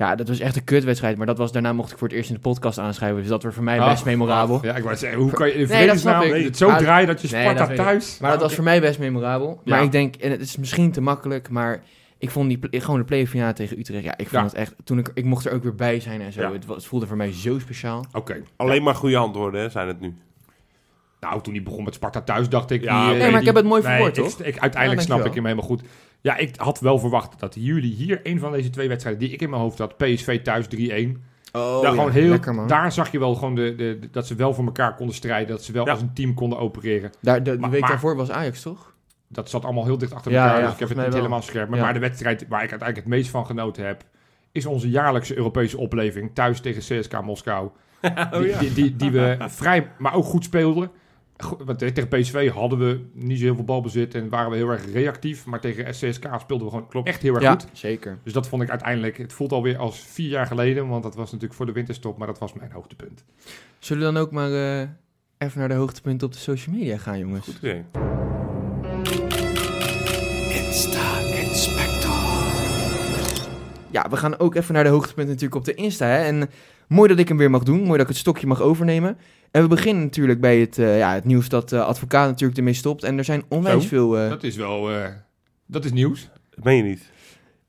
Ja, dat was echt een kutwedstrijd, maar dat was, daarna mocht ik voor het eerst in de podcast aanschrijven, dus dat was voor mij Ach, best memorabel. ach, ja, ik wou zeggen, hoe kan je in vredesnaam het zo Ah, draaien dat je nee, Sparta dat thuis... Maar dat Ah, was voor mij best memorabel. Maar Ja. ik denk, en het is misschien te makkelijk, maar ik vond die, gewoon de play-off finale tegen Utrecht, ja, ik vond Ja. het echt, toen ik, ik mocht er ook weer bij zijn en zo, Ja. het, was- het voelde voor mij zo speciaal. Oké. Alleen maar goede antwoorden hè, zijn het nu. Nou, toen hij begon met Sparta thuis, dacht ik... Ja, die, eh, Nee, maar ik heb het mooi verwoord, ik- toch? Ik, uiteindelijk Ja, snap ik hem helemaal goed. Ja, ik had wel verwacht dat jullie hier een van deze twee wedstrijden die ik in mijn hoofd had, PSV thuis 3-1. Oh, daar, gewoon heel, lekker man. daar zag je wel gewoon de, de, de- dat ze wel voor elkaar konden strijden, dat ze wel Ja. als een team konden opereren. Daar, de, de Maar- week maar- daarvoor was Ajax, toch? Dat zat allemaal heel dicht achter Ja, elkaar, ja, dus ik heb het niet wel. helemaal scherp. Maar, Ja. maar de wedstrijd waar ik uiteindelijk het meest van genoten heb, is onze jaarlijkse Europese opleving thuis tegen CSK Moskou. [LAUGHS] Oh, die, die, die, die we [LAUGHS] vrij, maar ook goed speelden. Want tegen PSV hadden we niet zo heel veel balbezit en waren we heel erg reactief. Maar tegen CSK speelden we gewoon echt heel erg Ja, goed. zeker. Dus dat vond ik uiteindelijk, het voelt alweer als vier jaar geleden, want dat was natuurlijk voor de winterstop, maar dat was mijn hoogtepunt. Zullen we dan ook maar eh, even naar de hoogtepunten op de social media gaan, jongens? Goed idee. Ja, we gaan ook even naar de hoogtepunten natuurlijk op de Insta. Hè? En mooi dat ik hem weer mag doen. Mooi dat ik het stokje mag overnemen. En we beginnen natuurlijk bij het, eh, ja, het nieuws dat de advocaat natuurlijk ermee stopt. En er zijn onwijs Zo. veel... eh, Dat is wel, eh, dat is nieuws. Dat meen je niet.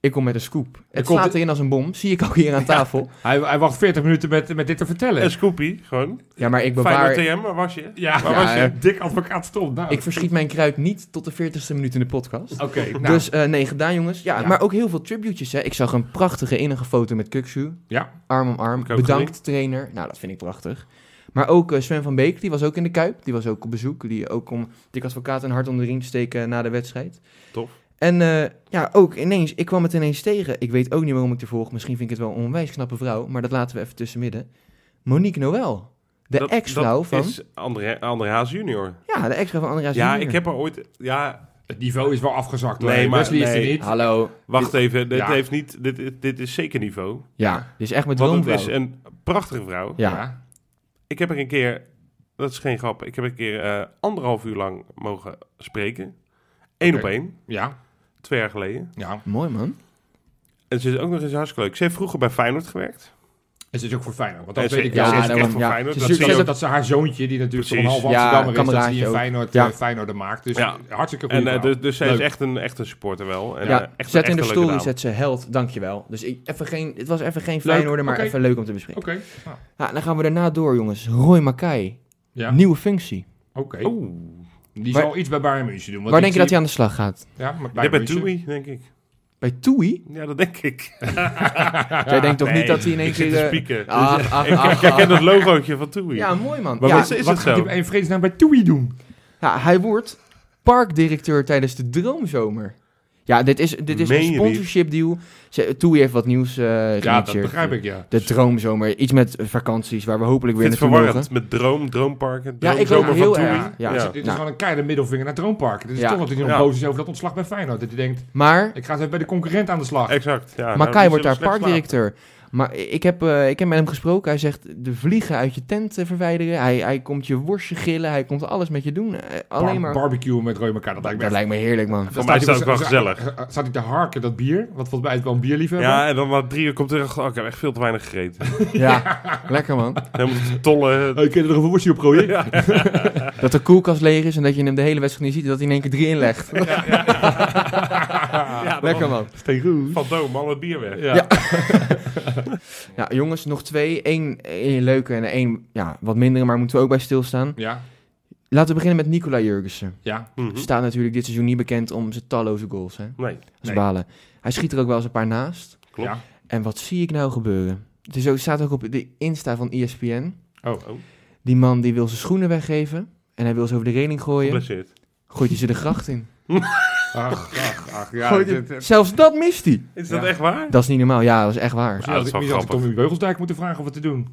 Ik kom met een scoop. Het komt- slaat erin als een bom. Zie ik ook hier aan [LAUGHS] tafel. Hij, hij wacht 40 minuten met, met dit te vertellen. En Scoopy, gewoon. Ja, maar ik bewaar... TM, waar was je? Ja, Waar Ja, was je? eh, dik advocaat stond. Nou, Ik verschiet mijn kruid niet tot de 40ste minuut in de podcast. Oké, nou, Dus eh, nee, gedaan jongens. Ja, Ja. maar ook heel veel tributjes. Hè. Ik zag een prachtige innige foto met Kuksu. ja. Arm om arm. Bedankt trainer. Nou, dat vind ik prachtig. Maar ook eh, Sven van Beek, die was ook in de Kuip. Die was ook op bezoek. Die ook om Dick Advocaat een hart onder de riem te steken na de wedstrijd. Tof. En eh, ja, ook ineens, ik kwam het ineens tegen. Ik weet ook niet waarom ik er volg. Misschien vind ik het wel een onwijs knappe vrouw. Maar dat laten we even tussen midden. Monique Noël. De Dat- ex-vrouw dat van... is André, André Haas junior. Ja, de ex-vrouw van Andreas Ja, Junior. ik heb er ooit... Ja, Het niveau is wel afgezakt. hoor. Nee, maar- Wesley is er nee. niet. Hallo. wacht even. Dit, Ja. heeft niet, dit, dit is zeker niveau. Ja, dit is echt mijn Want het is een prachtige vrouw. Ja. ik heb er een keer, dat is geen grap, ik heb een keer eh, anderhalf uur lang mogen spreken. Eén op één, Ja, twee jaar geleden. ja. Mooi, man. En ze is ook nog eens hartstikke leuk. Ze heeft vroeger bij Feyenoord gewerkt. En ze is ook voor Feyenoord. Want dat ze- weet ik ja, ze is daarom, echt voor ja. Feyenoord. Ze Dat Dat Ze- zie ook. dat haar zoontje, die natuurlijk Precies. een half Ja, Amsterdammer is, dat die. Feyenoord, Ja. eh, Feyenoorder maakt. Dus Ja. hartstikke goed. En eh, dus, dus zij is echt een, echt een supporter wel. En, ja, eh, echt, zet echt in de story, zet ze held, dankjewel. Dus ik, even geen, het was even geen Feyenoorder, maar even leuk om te bespreken. Oké. Ah, Ja, dan gaan we daarna door, jongens. Roy Mackay, Ja, nieuwe functie. oké. Oeh. Die Waar- zal iets bij Bayern München doen. Waar denk je dat hij aan de slag gaat? Ja, maar Ja, Bayern bij. Toei, denk ik. Bij Toei? Ja, dat denk ik. [LAUGHS] Jij denkt toch niet dat hij in één ik zit keer... te eh, spieken. ach, ach, ik, ach, ik herken ach. het logootje van Toei. Ja, mooi man. Maar Ja, wat is Wat het gaat zo? hij in vredesnaam bij Toei doen? ja, hij wordt parkdirecteur tijdens de Droomzomer. Ja, dit is, dit is Meen een sponsorship deal. Toei heeft wat nieuws eh Ja, dat geïnitieerd. begrijp ik, ja. De Droomzomer. Iets met vakanties waar we hopelijk weer vind het naartoe mogen. verwarrend met droom, droomparken, Ja, ik ook droomzomer heel van Toei. Ja, Dus Ja. dit is Nou. wel een keiharde middelvinger naar Droompark. Dit is Ja. toch dat hij nog boos is over dat ontslag bij Feyenoord. Dat hij denkt, Maar ik ga eens even bij de concurrent aan de slag. Exact, ja. nou, Makai die wordt daar parkdirecteur. Maar ik heb, eh, ik heb met hem gesproken. Hij zegt de vliegen uit je tent eh, verwijderen. Hij, hij komt je worstje gillen. Hij komt alles met je doen. Eh, alleen Bar- maar... Barbecue met Roy elkaar. Dat lijkt me dat echt- lijkt me heerlijk, man. Voor Dan mij staat is dat ook wel gezellig. Staat hij te harken, dat bier? Want volgens mij is het wel een bierliefhebber. Ja, en dan na drie uur komt terug. Oh, ik heb echt veel te weinig gegeten. [LAUGHS] Ja, lekker, man. Helemaal te tollen. Hey, kun je er nog een worstje op gooien? Ja. [LAUGHS] Dat de koelkast leeg is en dat je hem de hele wedstrijd niet ziet. Dat hij in één keer drie inlegt. Ja, [LAUGHS] dat lekker, man. Van Doom, al het bier weg. Ja. Ja. [LAUGHS] Ja, jongens, nog twee. Eén, één leuke en één ja, wat mindere, maar moeten we ook bij stilstaan. Ja. Laten we beginnen met Nicola Jurgensen. Ja. Mhm. Staat natuurlijk dit seizoen niet bekend om zijn talloze goals. Hè? Nee, Nee. balen. Hij schiet er ook wel eens een paar naast. klopt. Ja. En wat zie ik nou gebeuren? Het is ook, staat ook op de Insta van ESPN. Oh. Oh, Die man die wil zijn schoenen weggeven. En hij wil ze over de reling gooien. geblesseerd. Gooit hij ze de gracht in. [LAUGHS] Ach, ach, ach. Ja, dit- dit- Zelfs dat mist hij. Is dat Ja. echt waar? Dat is niet normaal. Ja, dat is echt waar. Misschien Ja, had dat ik, is wel misschien had ik grappig. Tommy Beugelsdijk moeten vragen wat te doen.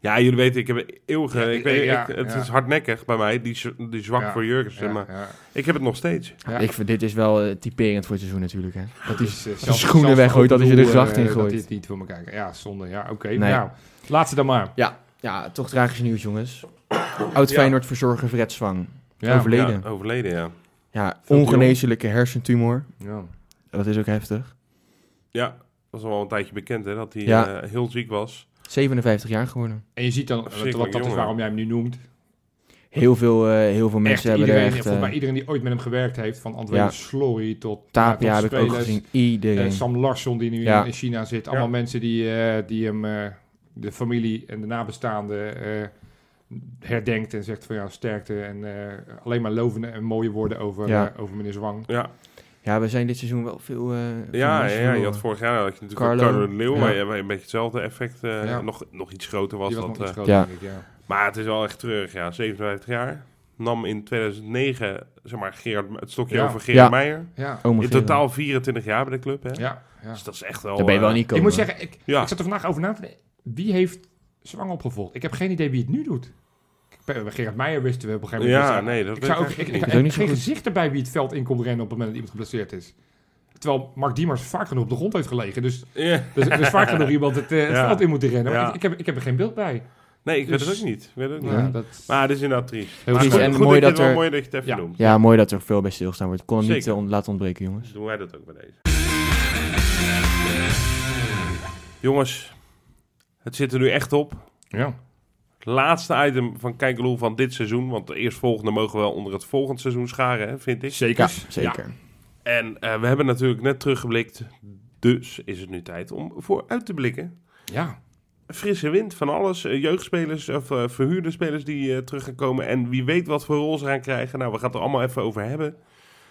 Ja, jullie weten, ik heb een eeuwige... Ja, ik weet, ja, ik- het ja. is hardnekkig bij mij, die, z- die zwak Ja, voor Jurgensen. Ja, Maar ja. ik heb het nog steeds. Ja. Ik vind, dit is wel eh, typerend voor het seizoen natuurlijk. Hè. Dat is, Dus, eh, zelfs- schoenen zelfs weggooit, dat hij ze de open doel, gracht in eh, gooit. Dat niet voor me kijken. Ja, zonde. Ja, oké. Nee. Nou, laatste dan maar. ja, ja, toch tragisch nieuws, jongens. Oud Ja. Feyenoord verzorger Fred Zwang. Ja. Overleden. Ja, overleden, ja. Ja, ongeneeslijke hersentumor. Ja. Dat is ook heftig. Ja, dat is al wel een tijdje bekend, hè, dat hij Ja. eh, heel ziek was. 57 jaar geworden. En je ziet dan, wat dat is waarom jij hem nu noemt. Heel veel, eh, heel veel mensen Echt hebben iedereen, er echt... volgens mij eh, iedereen die ooit met hem gewerkt heeft, van André Ja. Slory tot Tapia ja, heb tot ik ook spelers. gezien. Iedereen. Sam Larsson, die nu Ja. in, in China zit. Allemaal Ja. mensen die, eh, die hem, eh, de familie en de nabestaanden, eh, herdenkt en zegt van ja, sterkte. En eh, alleen maar lovende en mooie woorden over, Ja. eh, over meneer Zwang. Ja, Ja, we zijn dit seizoen wel veel... eh, ja, ja, je had vorig jaar had je natuurlijk Carlo. Carlo, de Leeuw, Ja. waar, een beetje hetzelfde effect, eh, Ja. nog, nog iets groter was. Die was dat, nog iets eh, groter, ja. denk ik, ja. maar het is wel echt treurig, ja. 57 jaar. Nam in 2009, zeg maar, Gerard, het stokje Ja. over Gerard Ja. Meijer. Ja, Oma In totaal 24 jaar bij de club, hè. ja, ja. Dus dat is echt wel... Daar ben je wel niet Ik komen. moet zeggen, ik, Ja. ik zat er vandaag over na te denken. Wie heeft Zwang opgevolgd? Ik heb geen idee wie het nu doet. Ik Gerard Meijer wisten we op een gegeven moment. Ja, Dus, nee, dat ik weet zou ik ook, ik, ik, niet. Zo geen gezicht erbij wie het veld in komt rennen op het moment dat iemand geblesseerd is. Terwijl Mark Diemers vaak genoeg op de grond heeft gelegen. Dus Ja. dus er is vaak genoeg iemand het, eh, het Ja. veld in moeten rennen. Maar Ja. ik, ik, heb, ik heb er geen beeld bij. Nee, ik Dus- weet het ook niet. Ik weet het niet. Ja, dat, Maar het is inderdaad triest. Heel maar triest. goed, En goed mooi dat, er- wel mooi dat je het even Ja. noemt. Ja, mooi dat er veel bij stilstaan wordt. Ik kon hem niet eh, laten ontbreken, jongens. Dus doen wij dat ook bij deze. Jongens, het zit er nu echt op. ja. Laatste item van Kijkeloel van dit seizoen. Want de eerstvolgende mogen we wel onder het volgend seizoen scharen, hè, vind ik. Zeker. Ja, zeker. En eh, we hebben natuurlijk net teruggeblikt. Dus is het nu tijd om vooruit te blikken. Ja. Frisse wind van alles. Eh, jeugdspelers of eh, verhuurde spelers die eh, terug gaan komen. En wie weet wat voor rol ze gaan krijgen. Nou, we gaan het er allemaal even over hebben.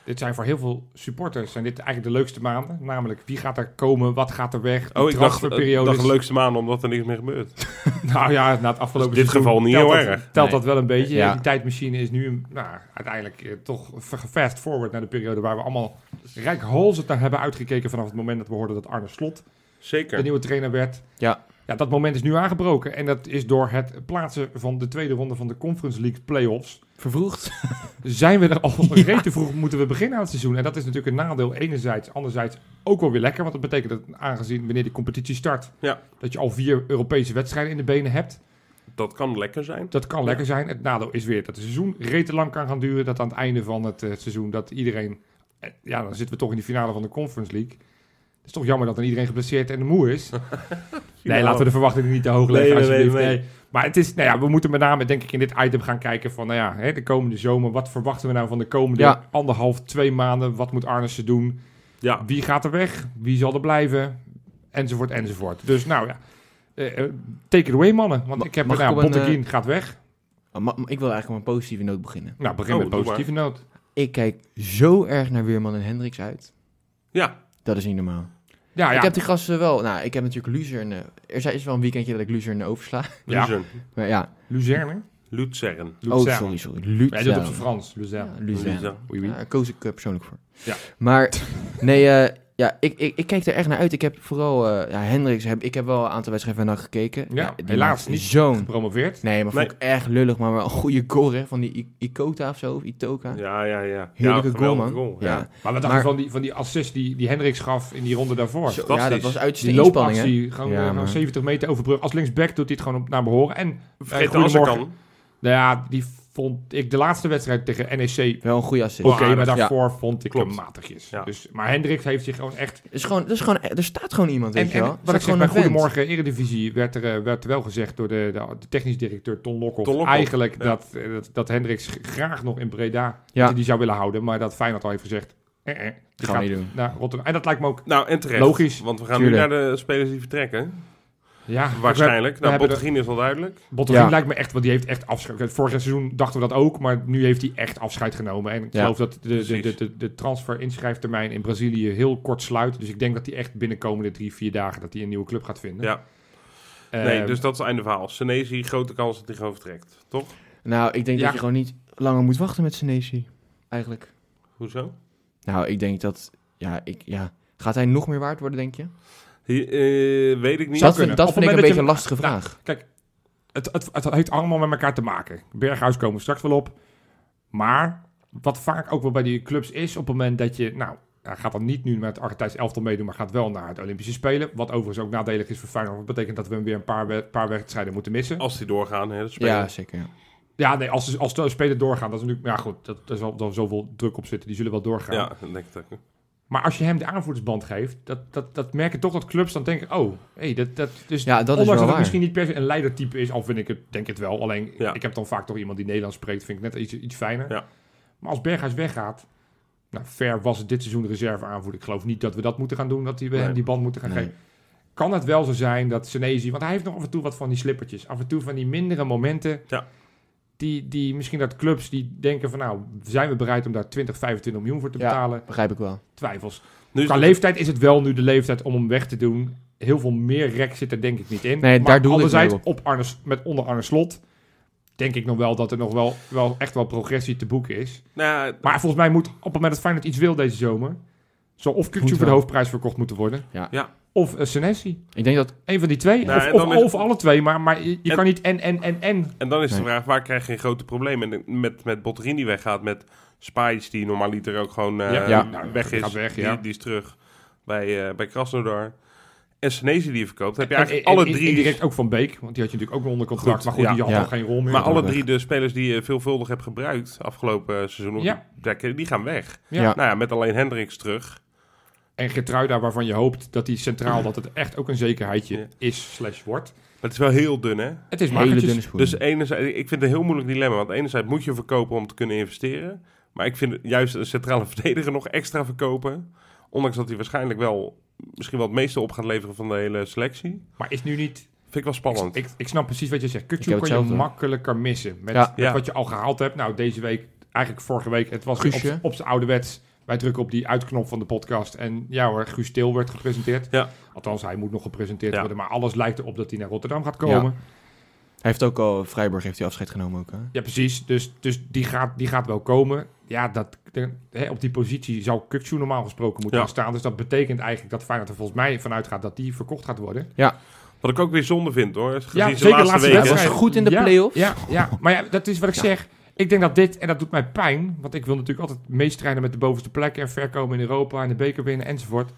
Dit zijn voor heel veel supporters zijn dit eigenlijk de leukste maanden. Namelijk, wie gaat er komen? Wat gaat er weg? Oh, ik dacht, ik transferperiode. dacht de leukste maanden omdat er niks meer gebeurt. [LAUGHS] Nou ja, na het afgelopen Dus dit seizoen geval niet telt heel dat, erg. Telt Nee. dat wel een beetje. Ja. Die tijdmachine is nu nou, uiteindelijk eh, toch fast forward naar de periode waar we allemaal rijkhalsend naar hebben uitgekeken vanaf het moment dat we hoorden dat Arne Slot de Zeker. nieuwe trainer werd. Ja. Ja, dat moment is nu aangebroken. En dat is door het plaatsen van de tweede ronde van de Conference League playoffs. Vervroegd. [LAUGHS] Zijn we er al [LAUGHS] reet te vroeg moeten we beginnen aan het seizoen. En dat is natuurlijk een nadeel enerzijds. Anderzijds ook wel weer lekker. Want dat betekent dat aangezien wanneer die competitie start... Ja. dat je al vier Europese wedstrijden in de benen hebt. dat kan lekker zijn. Dat kan lekker zijn. Het nadeel is weer dat het seizoen rete lang kan gaan duren. Dat aan het einde van het eh, seizoen dat iedereen... eh, ja, dan zitten we toch in die finale van de Conference League. Het is toch jammer dat dan iedereen geblesseerd en moe is. [LAUGHS] nee, laten we de verwachtingen niet te hoog leggen nee, alsjeblieft. nee, Nee, nee. Maar het is, nou ja, we moeten met name denk ik in dit item gaan kijken van... Nou ja, hè, de komende zomer. Wat verwachten we nou van de komende Ja. anderhalf, twee maanden? Wat moet Arnissen doen? Ja, Wie gaat er weg? Wie zal er blijven? Enzovoort, enzovoort. Dus nou ja, eh, eh, take it away mannen. Want Ma- ik heb, mag nou, een, Botteguin gaat weg. Oh, ma- ik wil eigenlijk op een positieve noot beginnen. Nou, begin Oh, met doe positieve noot. Ik kijk zo erg naar Weerman en Hendricks uit. ja. Dat is niet normaal. Ja, ja. Ik heb die gasten wel... Nou, ik heb natuurlijk Luzern... eh, er is wel een weekendje dat ik Luzern oversla. [LAUGHS] Ja. Luzern. Maar ja. Luzerne. Luzern. Oh, Luzerne. sorry, sorry. Hij doet Luzern. op zijn Frans. Luzerne. Ja, Luzern. Luzern. Oui, oui. Ja, daar koos ik eh, persoonlijk voor. Ja. Maar, nee, eh, ja, ik, ik, ik kijk er echt naar uit. Ik heb vooral, eh ja, Hendricks, heb, ik heb wel een aantal wedstrijden naar gekeken. Ja, die helaas niet. Zo'n, Gepromoveerd. nee, maar vond ik echt lullig, maar wel een goede goal, hè, van die I- Ikota of zo, of Itoka. Ja, ja, ja. Heerlijke ja, goal, man. goal, ja. ja. Maar wat dacht Maar- je van die, van die assist die, die Hendricks gaf in die ronde daarvoor? Zo, ja, dat was uit Die inspanning, gewoon, Ja, eh, gewoon maar- 70 meter overbrug. Als linksback doet hij het gewoon op naar behoren. En Vergeet Eh, als ik goedemorgen. kan. nou ja, die vond ik de laatste wedstrijd tegen NEC Wel een goede assist. Oké, maar daarvoor vond ik Klopt. hem matigjes. Ja. Dus, maar Hendricks heeft zich gewoon echt... Is gewoon, dat is gewoon, er staat gewoon iemand, weet En, je en wel. wat Er ik zeg, bij. Goedemorgen Eredivisie werd er, eh, werd er wel gezegd door de, de, de technisch directeur Ton Lokhoff... Ton eigenlijk ja. dat, eh, dat, dat Hendricks g- graag nog in Breda Ja. die zou willen houden. Maar dat Feyenoord al heeft gezegd... Eh, eh, die Gaan we gaat niet doen. naar Rotterdam. En dat lijkt me ook... Nou, en terecht. Logisch. Want we gaan Tuurlijk. nu naar de spelers die vertrekken. Ja, Waarschijnlijk. nou, Bottegien is al duidelijk. Botteguin Ja. lijkt me echt, want die heeft echt afscheid. Vorig seizoen dachten we dat ook, maar nu heeft hij echt afscheid genomen. En ik Ja. geloof dat de, de, de, de, de transfer-inschrijftermijn in Brazilië heel kort sluit. Dus ik denk dat hij echt binnen komende drie, vier dagen dat hij een nieuwe club gaat vinden. Ja. Nee, dus dat is het einde verhaal. Senesi, grote kans dat hij gewoon vertrekt. Toch? Nou, ik denk Ja. dat je gewoon niet langer moet wachten met Senesi. Eigenlijk. Hoezo? Nou, ik denk dat, ja, ik, ja. Gaat hij nog meer waard worden, denk je? Eh, weet ik niet. dat kunnen. vind, dat vind ik een beetje een lastige Nou, vraag. Kijk, het, het, het heeft allemaal met elkaar te maken. Berghuis komen we straks wel op. Maar wat vaak ook wel bij die clubs is, op het moment dat je, nou, hij gaat dan niet nu met het Argentijns elftal meedoen, maar gaat wel naar het Olympische Spelen. Wat overigens ook nadelig is voor Feyenoord. want Dat betekent dat we hem weer een paar, we- paar wedstrijden moeten missen. Als die doorgaan, hè, de. Ja, zeker. Ja. Ja, nee, als, als de spelen doorgaan, dat is natuurlijk, ja goed, dat, daar zal dan zoveel druk op zitten. Die zullen wel doorgaan. Ja, dat denk ik ook. Maar als je hem de aanvoerdersband geeft, dat, dat, dat merk je toch dat clubs dan denken, oh, hey, dat, dat, dus Ja, dat is ondanks wel dat het misschien niet per se een leidertype is, al vind ik het, denk het wel. Alleen, Ja. ik heb dan vaak toch iemand die Nederlands spreekt, vind ik net iets, iets fijner. Ja. Maar als Berghuis weggaat, nou, ver was het dit seizoen de reserve aanvoerder. Ik geloof niet dat we dat moeten gaan doen, dat die, we Nee. hem die band moeten gaan Nee. geven. Kan het wel zo zijn dat Senezi, want hij heeft nog af en toe wat van die slippertjes, af en toe van die mindere momenten, Ja. Die, die misschien dat clubs die denken van, nou, zijn we bereid om daar 20, 25 miljoen voor te Ja. betalen? Begrijp ik wel. Twijfels. Nu Qua leeftijd is het wel nu de leeftijd om hem weg te doen. Heel veel meer rek zit er denk ik niet in. Nee, maar daar doelde ik anderzijds, op Arne, met onder Arne Slot, denk ik nog wel dat er nog wel, wel echt wel progressie te boeken is. Nou, Maar volgens mij moet op het moment dat Feyenoord iets wil deze zomer, zal of Kukçu voor de hoofdprijs verkocht moeten worden, Ja. Ja. of uh, Senesi. Ik denk dat... Een van die twee. Nou, of of, dan is- of alle twee, maar, maar je, En- kan niet en, en, en, en. En dan is de vraag, waar krijg je een grote probleem? En met, met Botterin die weggaat, met Spice die normaliter ook gewoon eh, Ja, ja. nou, weg die is. gaat weg, die, ja. die is terug bij, eh bij Krasnodar. En Senezi die je verkoopt. heb je En- eigenlijk en- alle drie... Indirect ook van Beek, want die had je natuurlijk ook nog onder contract. Goed, maar goed, ja. die had Ja. al geen rol meer. maar alle weg. drie de spelers die je veelvuldig hebt gebruikt afgelopen seizoen op Ja. die plekken, die gaan weg. Ja. Ja. Nou ja, met alleen Hendricks terug. En Getruida, waarvan je hoopt dat die centraal, dat het echt ook een zekerheidje Ja. is slash wordt. Maar het is wel heel dun, hè? Het is schoenen. Dus enerzijds, ik vind het een heel moeilijk dilemma. Want enerzijds moet je verkopen om te kunnen investeren. Maar ik vind juist een centrale [LAUGHS] verdediger nog extra verkopen. Ondanks dat hij waarschijnlijk wel misschien wel het meeste op gaat leveren van de hele selectie. Maar is nu niet... Vind ik wel spannend. Ik, ik snap precies wat je zegt. Kutje kan je makkelijker missen. Met, Ja. met Ja. wat je al gehaald hebt. Nou, deze week, eigenlijk vorige week, het was op, op zijn ouderwets. Wij drukken op die uitknop van de podcast. En ja hoor, Guus Til werd gepresenteerd. Ja. Althans, hij moet nog gepresenteerd Ja. worden. Maar alles lijkt erop dat hij naar Rotterdam gaat komen. Hij heeft ook al... Vrijburg heeft hij afscheid genomen ook, hè? Ja, precies. Dus, dus die, gaat, die gaat wel komen. Ja, dat, de- hè, op die positie zou Kukçu normaal gesproken moeten Ja. gaan staan. Dus dat betekent eigenlijk dat Feyenoord er volgens mij vanuit gaat dat die verkocht gaat worden. Wat ik ook weer zonde vind hoor. Gezien Ja, zeker laatste laatste weken. Hij was goed in de Ja, play-offs. Ja, ja, maar ja, dat is wat ik zeg. Ik denk dat dit, en dat doet mij pijn, want ik wil natuurlijk altijd meestrijden met de bovenste plekken en ver komen in Europa en de beker winnen enzovoort.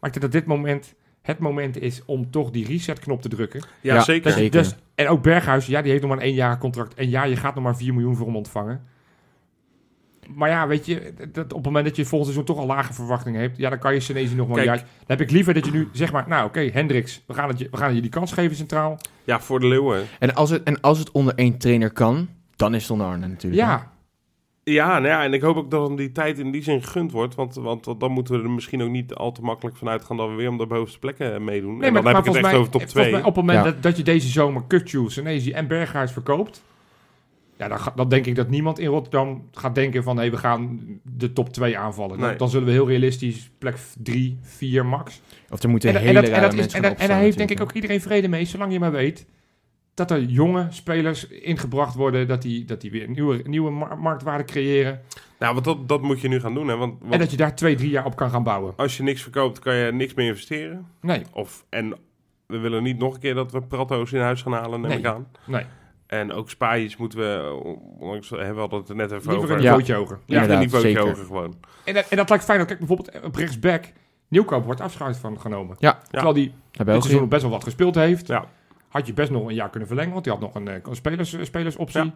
Maar ik denk dat dit moment het moment is om toch die resetknop te drukken. Ja, Ja, zeker. Dat je Zeker. dus En ook Berghuis, ja, die heeft nog maar een één jaar contract. En ja, je gaat nog maar 4 miljoen voor hem ontvangen. Maar ja, weet je, dat op het moment dat je volgend seizoen toch al lage verwachtingen hebt, ja, dan kan je Senezi nog wel juist. Dan heb ik liever dat je nu zeg maar, nou oké, Hendricks, we gaan, het je, we gaan je die kans geven centraal. Ja, voor de Leeuwen. En als, het, en als het onder één trainer kan, dan is het onder Arne natuurlijk. hè? Ja, Ja, nou ja, en ik hoop ook dat hem die tijd in die zin gegund wordt. Want, want, want dan moeten we er misschien ook niet al te makkelijk van uitgaan dat we weer om de bovenste plekken meedoen. nee, en maar, dan maar heb ik het volgens echt mij, over top volgens 2. mij op het moment Ja. dat, dat je deze zomer Kutju, Senezi en Berghuis verkoopt, ja, dan, ga- dan denk ik dat niemand in Rotterdam gaat denken van, hé, we gaan de top 2 aanvallen. Dan, Nee. dan zullen we heel realistisch plek 3, 4 max. Of er moeten En, en, hele dat, en, dat is, mensen en, daar heeft denk ik ook iedereen vrede mee, zolang je maar weet dat er jonge spelers ingebracht worden, dat die, dat die weer nieuwe, nieuwe mar- marktwaarde creëren. Nou, want dat, dat moet je nu gaan doen. Hè? Want, want En dat je daar twee, drie jaar op kan gaan bouwen. als je niks verkoopt, kan je niks meer investeren. Nee, Of, en we willen niet nog een keer dat we Pratto's in huis gaan halen, neem Nee. ik aan. nee. En ook Spaaiers moeten we, ondanks hebben we hadden het er net even Liever over. een Ja. niveautje hoger. Ja, een niveautje hoger gewoon. En, dat- en dat lijkt fijn. Kijk, bijvoorbeeld op rechtsback. Nieuwkoop wordt afscheid van genomen. Ja. Terwijl die dit seizoen best wel wat gespeeld heeft. Ja. Had je best nog een jaar kunnen verlengen, want die had nog een, eh, een spelers, eh, spelersoptie. Ja.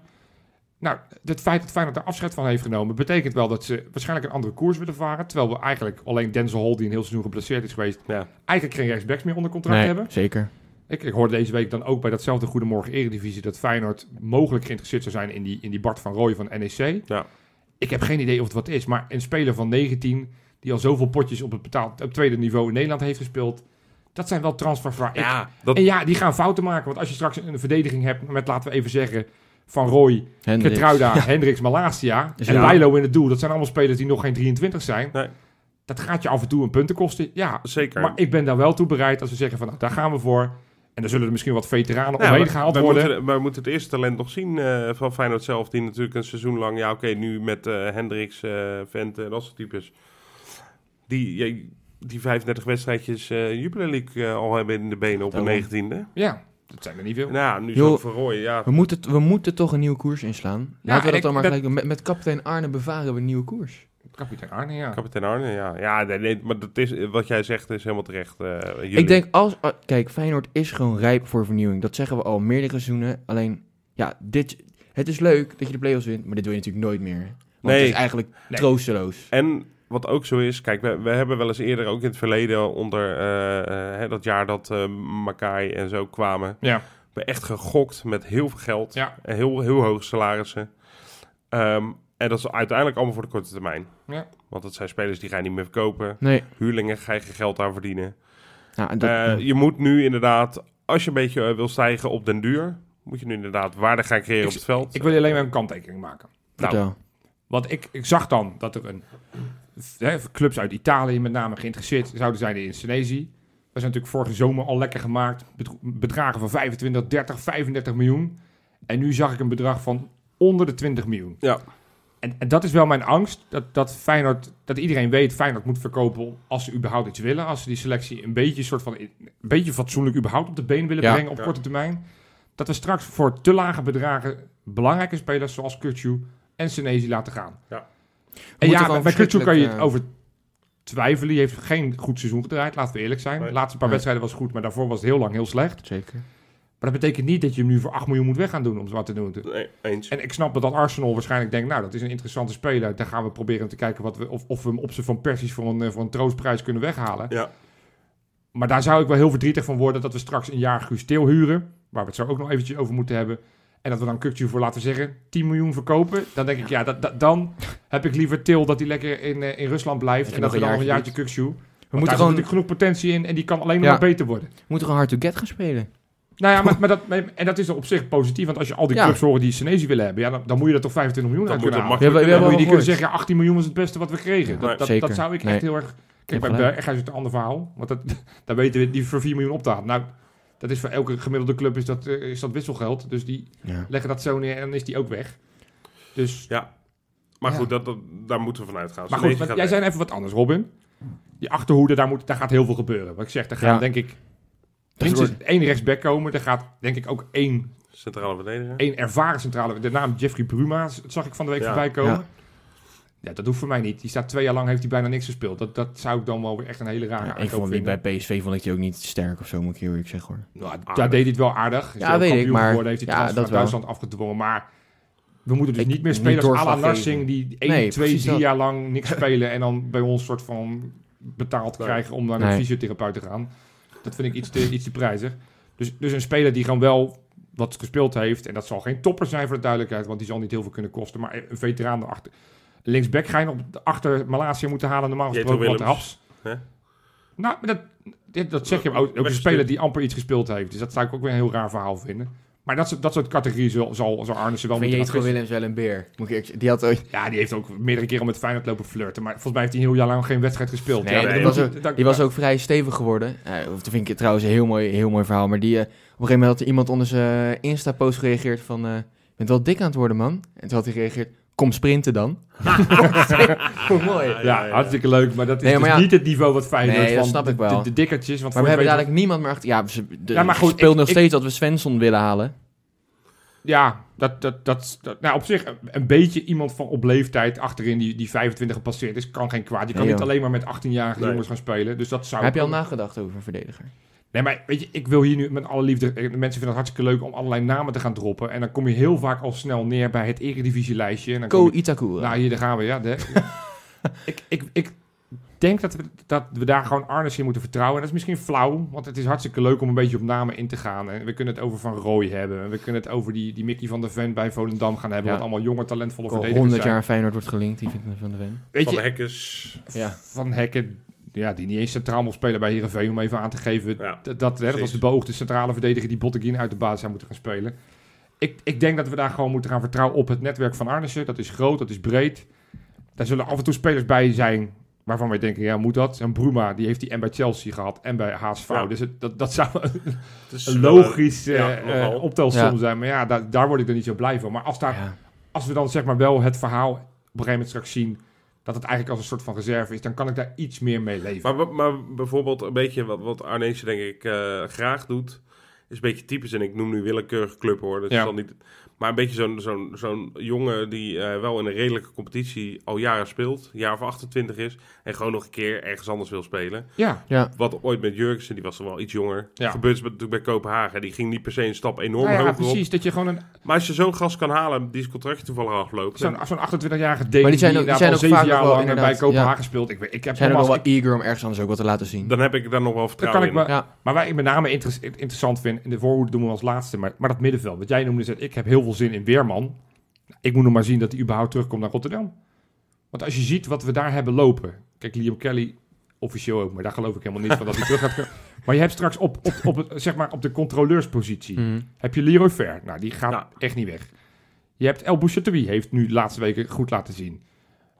Nou, het feit dat Feyenoord er afscheid van heeft genomen... betekent wel dat ze waarschijnlijk een andere koers willen varen. Terwijl we eigenlijk alleen Denzel Hall, die een heel seizoen geblesseerd is geweest... Ja. eigenlijk geen rechtsbacks meer onder contract Nee, hebben. zeker. Ik, ik hoorde deze week dan ook bij datzelfde Goedemorgen Eredivisie... dat Feyenoord mogelijk geïnteresseerd zou zijn in die, in die Bart van Rooij van NEC. Ja. Ik heb geen idee of het wat is, maar een speler van 19... die al zoveel potjes op het betaald, op tweede niveau in Nederland heeft gespeeld... dat zijn wel transfers waar ik Ja, dat, en ja, die gaan fouten maken. Want als je straks een verdediging hebt met, laten we even zeggen, Van Roy, Hendricks. Getruida, Hendricks, Malasia Dus en ja. Bijlo in het doel. Dat zijn allemaal spelers die nog geen 23 zijn. Nee. Dat gaat je af en toe een punten kosten. Ja, zeker. maar ik ben daar wel toe bereid als we zeggen van, nou, daar gaan we voor. En dan zullen er misschien wat veteranen Ja, omheen gehaald we worden. Moeten, we moeten het eerste talent nog zien eh, van Feyenoord zelf. Die natuurlijk een seizoen lang... Ja, oké, nu met eh Hendricks, eh Vente en dat soort types. Die, ja, die 35 wedstrijdjes eh Jupiler League eh, al hebben in de benen op een 19e. Ja, dat zijn er niet veel. Nou, nu zo Roy, ja. We moeten, we moeten toch een nieuwe koers inslaan. Laten we dat dan maar gelijk doen. Met, met kapitein Arne bevaren we een nieuwe koers. Kapitein Arne, ja. Kapitein Arne, ja. Ja, nee, nee, maar dat is, wat jij zegt is helemaal terecht. eh, jullie. Ik denk als... ah, kijk, Feyenoord is gewoon rijp voor vernieuwing. Dat zeggen we al meerdere seizoenen. Alleen, ja, dit... Het is leuk dat je de play-offs wint, maar dit doe je natuurlijk nooit meer. Want Nee. het is eigenlijk Nee. troosteloos. En wat ook zo is, kijk, we, we hebben wel eens eerder ook in het verleden onder eh, eh, hè, dat jaar dat eh Makai en zo kwamen, Ja. we echt gegokt met heel veel geld Ja. en heel, heel hoge salarissen. Ehm, en dat is uiteindelijk allemaal voor de korte termijn. Ja. Want het zijn spelers die ga je niet meer verkopen. Nee. Huurlingen ga je geen geld aan verdienen. Ja, en dat, je moet nu inderdaad, als je een beetje wil stijgen op den duur, moet je nu inderdaad waarde gaan creëren Ik- op het veld. Ik wil je alleen maar een kanttekening maken. nou. Want ik, ik zag dan dat er een, clubs uit Italië met name geïnteresseerd zouden zijn in Senesi. Dat is natuurlijk vorige zomer al lekker gemaakt. Bedragen van 25, 30, 35 miljoen. En nu zag ik een bedrag van onder de 20 miljoen. Ja. En, en dat is wel mijn angst. Dat, dat, Feyenoord, dat iedereen weet, Feyenoord moet verkopen als ze überhaupt iets willen. Als ze die selectie een beetje, soort van, een beetje fatsoenlijk überhaupt op de been willen Ja. brengen op Ja. korte termijn. Dat we straks voor te lage bedragen belangrijke spelers zoals Kutsu en Senesi laten gaan. Ja. En ja, bij Kutsu kan je het over twijfelen. Die heeft geen goed seizoen gedraaid, laten we eerlijk zijn. De laatste paar Nee. wedstrijden was goed, maar daarvoor was het heel lang heel slecht. Zeker. Maar dat betekent niet dat je hem nu voor 8 miljoen moet weg gaan doen om wat te doen. Nee, eens. En ik snap dat Arsenal waarschijnlijk denkt, nou, dat is een interessante speler. Daar gaan we proberen te kijken wat we, of, of we hem op zijn van Persies voor een, eh, voor een troostprijs kunnen weghalen. Ja. Maar daar zou ik wel heel verdrietig van worden dat we straks een jaar Guus Til huren. Waar we het zo ook nog eventjes over moeten hebben. En dat we dan Kukju voor, laten zeggen, 10 miljoen verkopen. Dan denk ik, ja, dat, dat- dan heb ik liever Til dat hij lekker in, eh, in Rusland blijft. Dat En dat we dan een nog een jaartje Kukju. We Daar moeten zit gewoon, natuurlijk genoeg potentie in en die kan alleen Ja. maar beter worden. we moeten gewoon hard to get gaan spelen. Nou ja, maar, [LAUGHS] maar dat, en dat is op zich positief. Want als je al die Ja. clubs horen die Senesi willen hebben, ja, dan, dan moet je er toch 25 miljoen moet kunnen halen. Ja, Dan moet kunnen. je zeggen, 18 miljoen is het beste wat we kregen. Dat, dat, zeker. dat zou ik Nee. echt heel erg... Kijk, bij. Berghuis is het een ander verhaal. Want dat, [LAUGHS] daar weten we, die voor 4 miljoen op te halen. Nou, dat is voor elke gemiddelde club is dat, eh, is dat wisselgeld. Dus die Ja. leggen dat zo neer en dan is die ook weg. Dus, Maar Ja. goed, dat, dat- daar moeten we vanuit gaan. maar goed, maar jij weg. zei even wat anders, Robin. Die achterhoede, daar, moet, daar gaat heel veel gebeuren. Wat ik zeg, daar gaan Ja. denk ik... Minstens één rechtsback komen. Er gaat denk ik ook één Centrale verdediger. één ervaren centrale. De naam Jeffrey Bruma dat zag ik van de week Ja. voorbij komen. Ja. Dat hoeft voor mij niet. Die staat twee jaar lang, heeft hij bijna niks gespeeld. Dat, dat zou ik dan wel weer echt een hele rare Ja, ik aankoop vond bij PSV vond ik die ook niet sterk of zo, moet ik heel eerlijk zeggen hoor. Nou, Aardig. daar deed hij het wel aardig. Is Ja, weet ik, maar- geworden, heeft hij ja, dat wel. Duitsland afgedwongen. Maar we moeten dus Ik- niet meer niet spelers à la doorslag Narsing geven. die 1, Nee, 2, precies 3 dat. jaar lang niks [LAUGHS] spelen en dan bij ons soort van betaald Nee. krijgen om naar een Nee. fysiotherapeut te gaan. Dat vind ik iets te, iets te prijzig. Dus, dus een speler die gewoon wel wat gespeeld heeft, en dat zal geen topper zijn voor de duidelijkheid, want die zal niet heel veel kunnen kosten, maar een veteraan erachter. Linksback ga je nog achter Malaysia moeten halen, normaal gesproken wat haps. Nou, maar dat, dit- dat zeg je ook. Ook een speler die amper iets gespeeld heeft. Dus dat zou ik ook weer een heel raar verhaal vinden. Maar dat, soort- dat soort categorieën zal, zal, zal Arnissen wel Vind gaan Willems wel een beer? Moet ik. Die had ooit... Ja, die heeft ook meerdere keren met Feyenoord lopen flirten. Maar volgens mij heeft hij een heel jaar lang geen wedstrijd gespeeld. Nee, ja, was ook- je- Die was ook vrij stevig geworden. Eh, of dat vind ik trouwens een heel mooi, heel mooi verhaal. Maar die, eh, op een gegeven moment had er iemand onder zijn Insta-post gereageerd van... eh, je bent wel dik aan het worden, man. En toen had hij gereageerd... Kom sprinten dan. [LAUGHS] Hoe mooi. Ja, Ja, ja, ja. hartstikke leuk. Maar dat is Nee, dus maar niet het niveau wat Feyenoord Nee, dat van snap de, ik wel. De, de dikkertjes. Want Maar we hebben dadelijk niemand meer achter... Ja, ze, de, Ja, maar goed, speelt ik- nog ik- steeds dat we Svensson willen halen. Ja, dat, dat, dat, dat- nou, op zich een, beetje iemand van op leeftijd achterin die, die 25 gepasseerd is, kan geen kwaad. Je kan Nee, niet alleen maar met 18-jarige Nee. jongens gaan spelen. Dus dat zou Heb je al nagedacht over een verdediger? Nee, maar weet je, ik wil hier nu met alle liefde... eh, De mensen vinden het hartstikke leuk om allerlei namen te gaan droppen. En dan kom je heel vaak al snel neer bij het eredivisielijstje. En dan Ko je- Itakura. Nou, hier daar gaan we, ja. De, [LAUGHS] ik, ik, ik denk dat we, dat we daar gewoon Arnes in moeten vertrouwen. En dat is misschien flauw, want het is hartstikke leuk om een beetje op namen in te gaan. En we kunnen het over Van Rooij hebben. En we kunnen het over die, die Mickey van der Ven bij Volendam gaan hebben. Ja. Wat allemaal jonge, talentvolle Al verdedigers 100 zijn. jaar Feyenoord wordt gelinkt, die vind ik van de Ven. Weet Van je, Hekkers. Ja. Van Hekken, ja, die niet eens centraal mocht spelen bij Heerenveen, om even aan te geven. Ja, dat, dat, hè, dat was de beoogde centrale verdediger die Botteguin uit de basis zou moeten gaan spelen. Ik, ik denk dat we daar gewoon moeten gaan vertrouwen op het netwerk van Arnissen. Dat is groot, dat is breed. Daar zullen af en toe spelers bij zijn waarvan wij denken, ja, moet dat? En Bruma, die heeft die en bij Chelsea gehad en bij HSV. Ja. Dus het, dat, dat zou een wel, logisch ja, eh, eh, optelsom Ja. zijn. Maar ja, daar, daar word ik er niet zo blij van. Maar als, daar, Ja. als we dan zeg maar wel het verhaal op een gegeven moment straks zien... dat het eigenlijk als een soort van reserve is... dan kan ik daar iets meer mee leven. Maar, maar bijvoorbeeld een beetje wat, wat Arneesje denk ik eh, graag doet, is een beetje typisch. En ik noem nu willekeurige club hoor. Dat Ja. is dan niet, maar een beetje zo'n zo'n zo'n jongen die eh, wel in een redelijke competitie al jaren speelt, een jaar of 28 is, en gewoon nog een keer ergens anders wil spelen. ja, Ja. Wat ooit met Jurgensen, die was dan wel iets jonger. Ja. Gebeurt natuurlijk bij Kopenhagen. Die ging niet per se een stap enorm Nou ja, hoger op. precies. Dat je gewoon een, Maar als je zo'n gast kan halen, die zijn contract toevallig afloopt. zo'n zo'n 28-jarige Deen Maar die zijn die ook- die zijn al ook zeven vaak jaar nog lang bij inderdaad, Kopenhagen ja. speelt. Ik, ik heb Zijn wel wat eager om ergens anders ook wat te laten zien. dan heb ik daar nog wel Dan vertrouwen kan ik in. me, Ja. Maar waar ik met name inter- interessant vind, in de voorhoede doen we als laatste, maar, maar dat middenveld. Wat jij noemde, zegt, ik heb heel veel zin in Weerman. Ik moet nog maar zien dat hij überhaupt terugkomt naar Rotterdam. Want als je ziet wat we daar hebben lopen. Kijk, Liam Kelly, officieel ook, maar daar geloof ik helemaal niet van dat hij terug gaat. komen. [LAUGHS] Maar je hebt straks op, op, op, zeg maar op de controleurspositie, Mhm. heb je Leroy Ver. Nou, die gaat Nou. echt niet weg. Je hebt El Bouchatoui, heeft nu de laatste weken goed laten zien.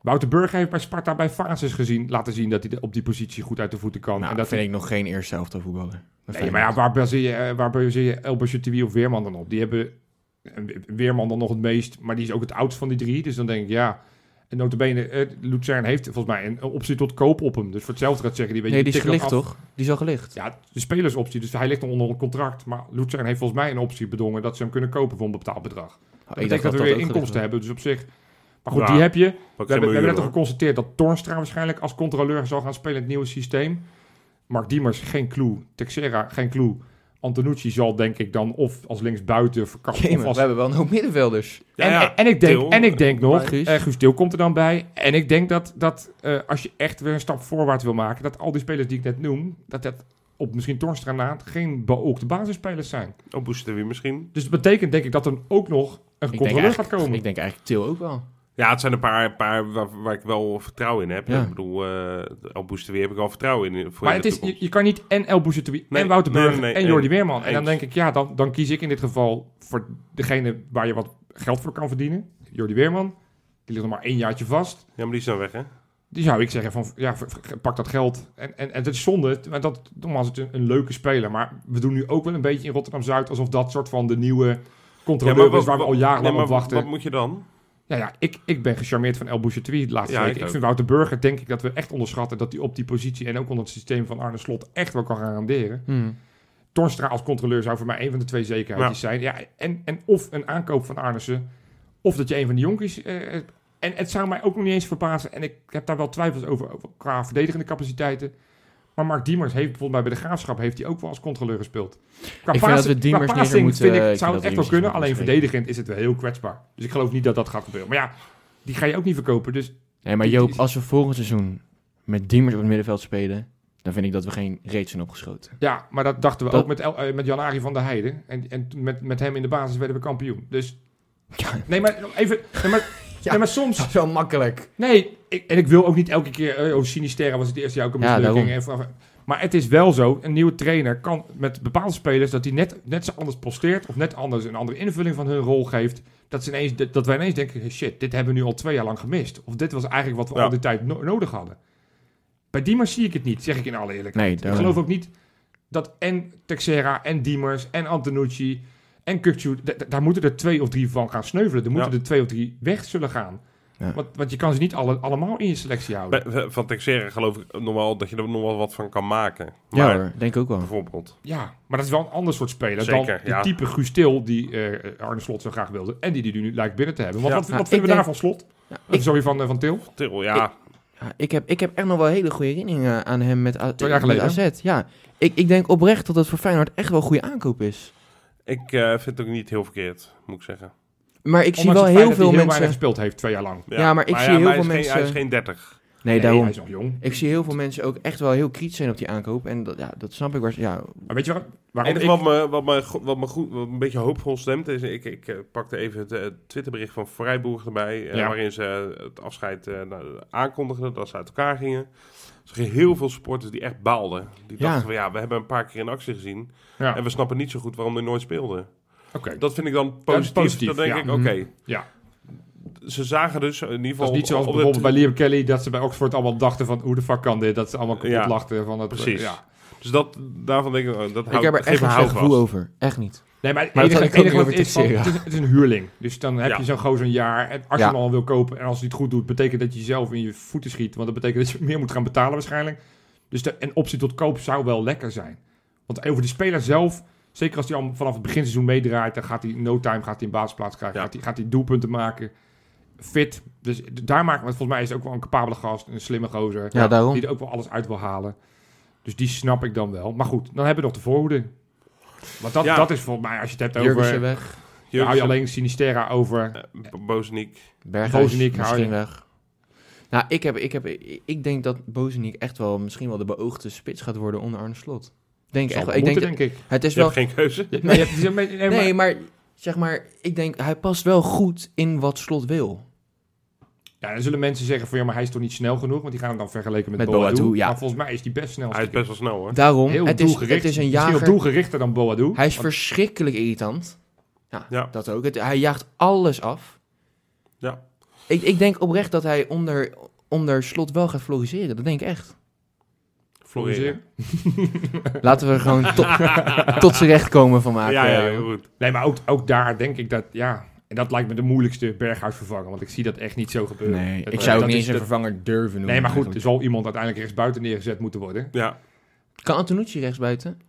Wouter Burger heeft bij Sparta bij fases gezien, laten zien dat hij op die positie goed uit de voeten kan. Nou, en dat vind ik nog geen eerste helft voetballer. Nee, maar ja, waar baseer je, waar baseer je El Bachatoui of Weerman dan op? Die hebben Weerman dan nog het meest, maar die is ook het oudst van die drie. Dus dan denk ik, ja... En notabene, eh, Luzern heeft volgens mij een, optie tot koop op hem. Dus voor hetzelfde gaat zeggen, die weet Nee, je, die is gelicht toch? Die is al gelicht. Ja, de spelersoptie. Dus hij ligt nog onder een contract. Maar Luzern heeft volgens mij een optie bedongen dat ze hem kunnen kopen voor een bepaald bedrag. Dat Oh, ik betekent dacht dat we dat weer inkomsten hebben. Dus op zich... Maar goed, Ja, die heb je. We hebben, we hebben net al geconstateerd dat Tornstra waarschijnlijk als controleur zal gaan spelen in het nieuwe systeem. Mark Diemers, geen clue. Texera, geen clue. Antonucci zal denk ik dan of als linksbuiten verkapt Jemig, of als... we hebben wel een hoop middenvelders. Ja, en, ja. en, en ik denk, Til. en ik denk nog, Guus. eh Guus Til komt er dan bij. En ik denk dat, dat eh, als je echt weer een stap voorwaarts wil maken, dat al die spelers die ik net noem, dat dat op misschien Tornstra na geen beoogde basisspelers zijn. Op Boestewie misschien. Dus dat betekent denk ik dat er ook nog een controleur gaat komen. ik denk eigenlijk Til ook wel. Ja, het zijn een paar, paar waar, waar ik wel vertrouwen in heb. Ja. Ik bedoel, eh op Boestewie heb ik al vertrouwen in. Voor Maar het is, je, kan niet en El Nee, en Wouter nee, Burger nee, nee, en Jordi. Weerman. En dan denk ik, ja, dan, dan kies ik in dit geval voor degene waar je wat geld voor kan verdienen. Jordi Weerman, die ligt nog maar één jaartje vast. Ja, maar die is dan weg, hè? Die zou ik zeggen van, ja, pak dat geld. En, en, en het is zonde, want dat, nogmaals, het een, een leuke speler. Maar we doen nu ook wel een beetje in Rotterdam-Zuid alsof dat soort van de nieuwe controleur is waar we al jarenlang nee, maar op wachten. Wat moet je dan? Ja, ja ik, ik ben gecharmeerd van El Bouchatoui de laatste Ja, week. ik vind Wouter Burger, denk ik, dat we echt onderschatten... dat hij op die positie en ook onder het systeem van Arne Slot... echt wel kan garanderen. Mhm. Tornstra als controleur zou voor mij een van de twee zekerheidjes zijn. Ja, en, en of een aankoop van Arnissen... of dat je een van die jonkies eh, En het zou mij ook nog niet eens verbazen. En ik heb daar wel twijfels over, over qua verdedigende capaciteiten. Maar Mark Diemers heeft bijvoorbeeld bij de Graafschap heeft hij ook wel als controleur gespeeld. Qua Ik vind dat we qua passing moeten- vind ik zou het echt wel kunnen. Alleen verdedigend is het wel heel kwetsbaar. Dus ik geloof niet dat dat gaat gebeuren. Maar ja, die ga je ook niet verkopen. Dus Nee, maar Joop, als we volgend seizoen met Diemers op het middenveld spelen, dan vind ik dat we geen reet zijn opgeschoten. ja, maar dat dachten we Dat- ook met, El- eh, met Jan-Arie van der Heijden. En, en met, met hem in de basis werden we kampioen. Dus Ja, nee, maar even... Nee, maar, Ja. nee, maar soms... is wel makkelijk. Nee, ik, en ik wil ook niet elke keer... eh, oh, Sinisterra was het eerste jaar ook een Ja, mislukking. en van- maar het is wel zo, een nieuwe trainer kan met bepaalde spelers... dat hij net, net zo anders posteert... of net anders een andere invulling van hun rol geeft... dat, ze ineens, dat, wij ineens denken... shit, dit hebben we nu al twee jaar lang gemist. Of dit was eigenlijk wat we Ja. al die tijd no- nodig hadden. Bij Diemers zie ik het niet, zeg ik in alle eerlijkheid. Nee, ik geloof ook niet dat en Texera en Diemers en Antonucci... en Kukcu, daar moeten er twee of drie van gaan sneuvelen. Er moeten Ja. er twee of drie weg zullen gaan. Ja. Want, want je kan ze niet alle, allemaal in je selectie houden. Bij- Van Texera geloof ik nog wel dat je er nog wel wat van kan maken. Ja Maar hoor, denk ik ook wel. bijvoorbeeld. Ja, maar dat is wel een ander soort speler Zeker, dan die ja. type Guus Til die eh, Arne Slot zo graag wilde. En die die nu lijkt binnen te hebben. Want Ja. wat, Ja, wat vinden ik we denk- daarvan Slot? Ja, ik, Sorry, van, eh, van Til? Til, ja. ja, ik, heb, ik heb echt nog wel hele goede herinneringen aan hem met, A- Twee jaar met geleden. AZ. Ja, ik, ik denk oprecht dat het voor Feyenoord echt wel een goede aankoop is. Ik eh, vind het ook niet heel verkeerd, moet ik zeggen. Maar ik zie wel het feit heel dat veel hij heel mensen... weinig gespeeld heeft, twee jaar lang. Ja, maar ik zie ja, heel hij veel is geen- mensen- hij is geen 30. Nee, daarom. hij is nog jong. Ik zie heel veel mensen ook echt wel heel kritisch zijn op die aankoop. En dat, ja, dat snap ik wel. Ja, Maar weet je Waarom enige ik, wat me, wat, me, wat me goed, wat me een beetje hoopvol stemt, is ik, ik eh, pakte even het eh, Twitterbericht van Vrijboer erbij, Ja. waarin ze het afscheid eh, nou, aankondigden dat ze uit elkaar gingen. Er zijn heel veel supporters die echt baalden. Die Ja. dachten van ja, we hebben een paar keer in actie gezien ja, en we snappen niet zo goed waarom hij nooit speelde. oké. Dat vind ik dan dat positief. positief, dan denk ja. ik, oké. Ja. Ze zagen dus in ieder Dat geval... is niet zoals bijvoorbeeld bij Liam Kelly, dat ze bij Oxford allemaal dachten van hoe de fuck kan dit? Dat ze allemaal kapot Ja, lachten van het... precies. Ja. Dus dat, daarvan denk ik, dat ik houdt, heb er echt geen gevoel over. Echt niet. Nee, maar het enige, ik het enige is, van, het, is, het is een huurling. Dus dan heb Ja. je zo'n gozer een jaar. En als je hem al wil kopen en als hij het goed doet, betekent dat je jezelf in je voeten schiet. Want dat betekent dat je meer moet gaan betalen waarschijnlijk. Dus de, een optie tot koop zou wel lekker zijn. Want over die speler zelf, zeker als hij al vanaf het beginseizoen meedraait, dan gaat hij in no time gaat hij een basisplaats krijgen. Ja. Gaat, hij, gaat hij doelpunten maken. Fit. Dus daar maakt, want volgens mij is het ook wel een capabele gast, een slimme gozer. Ja, daarom. Die er ook wel alles uit wil halen. Dus die snap ik dan wel. Maar goed, dan hebben we nog de voorhoede. Want dat, Ja. dat is volgens mij, als je het hebt Jurgensen over... weg. Dan hou je alleen Sinisterra over. B- Bozeniek. Berghuis Bozeniek hou misschien je. weg. Nou, ik, heb, ik, heb, ik denk dat Bozeniek echt wel misschien wel de beoogde spits gaat worden onder Arne Slot. Denk echt Ik denk denk ik. het is Je wel... hebt geen keuze. Ja, nee, Nee, maar- maar zeg maar, ik denk hij past wel goed in wat Slot wil. Ja, dan zullen mensen zeggen van ja, maar hij is toch niet snel genoeg, want die gaan hem dan vergelijken met, Met Boadu. Boadu, ja. Maar volgens mij is die best snel. Hij is best wel snel hoor. Daarom, heel het is, het is een jager. doelgerichter dan Boadu. Hij is Want- verschrikkelijk irritant. Ja, Ja. dat ook. Het, hij jaagt alles af. Ja. Ik, ik denk oprecht dat hij onder, onder Slot wel gaat floriseren. Dat denk ik echt. Floreren. [LAUGHS] [LAUGHS] Laten we er gewoon tot, tot zijn recht komen van maken. Ja, ja, heel goed. Nee, maar ook, ook daar denk ik dat, ja, en dat lijkt me de moeilijkste Berghuis vervangen, want ik zie dat echt niet zo gebeuren. Nee, Dat- ik zou ook niet eens een de- vervanger durven noemen. Nee, maar goed, er zal iemand uiteindelijk rechtsbuiten neergezet moeten worden. Ja, Kan Antonucci rechtsbuiten?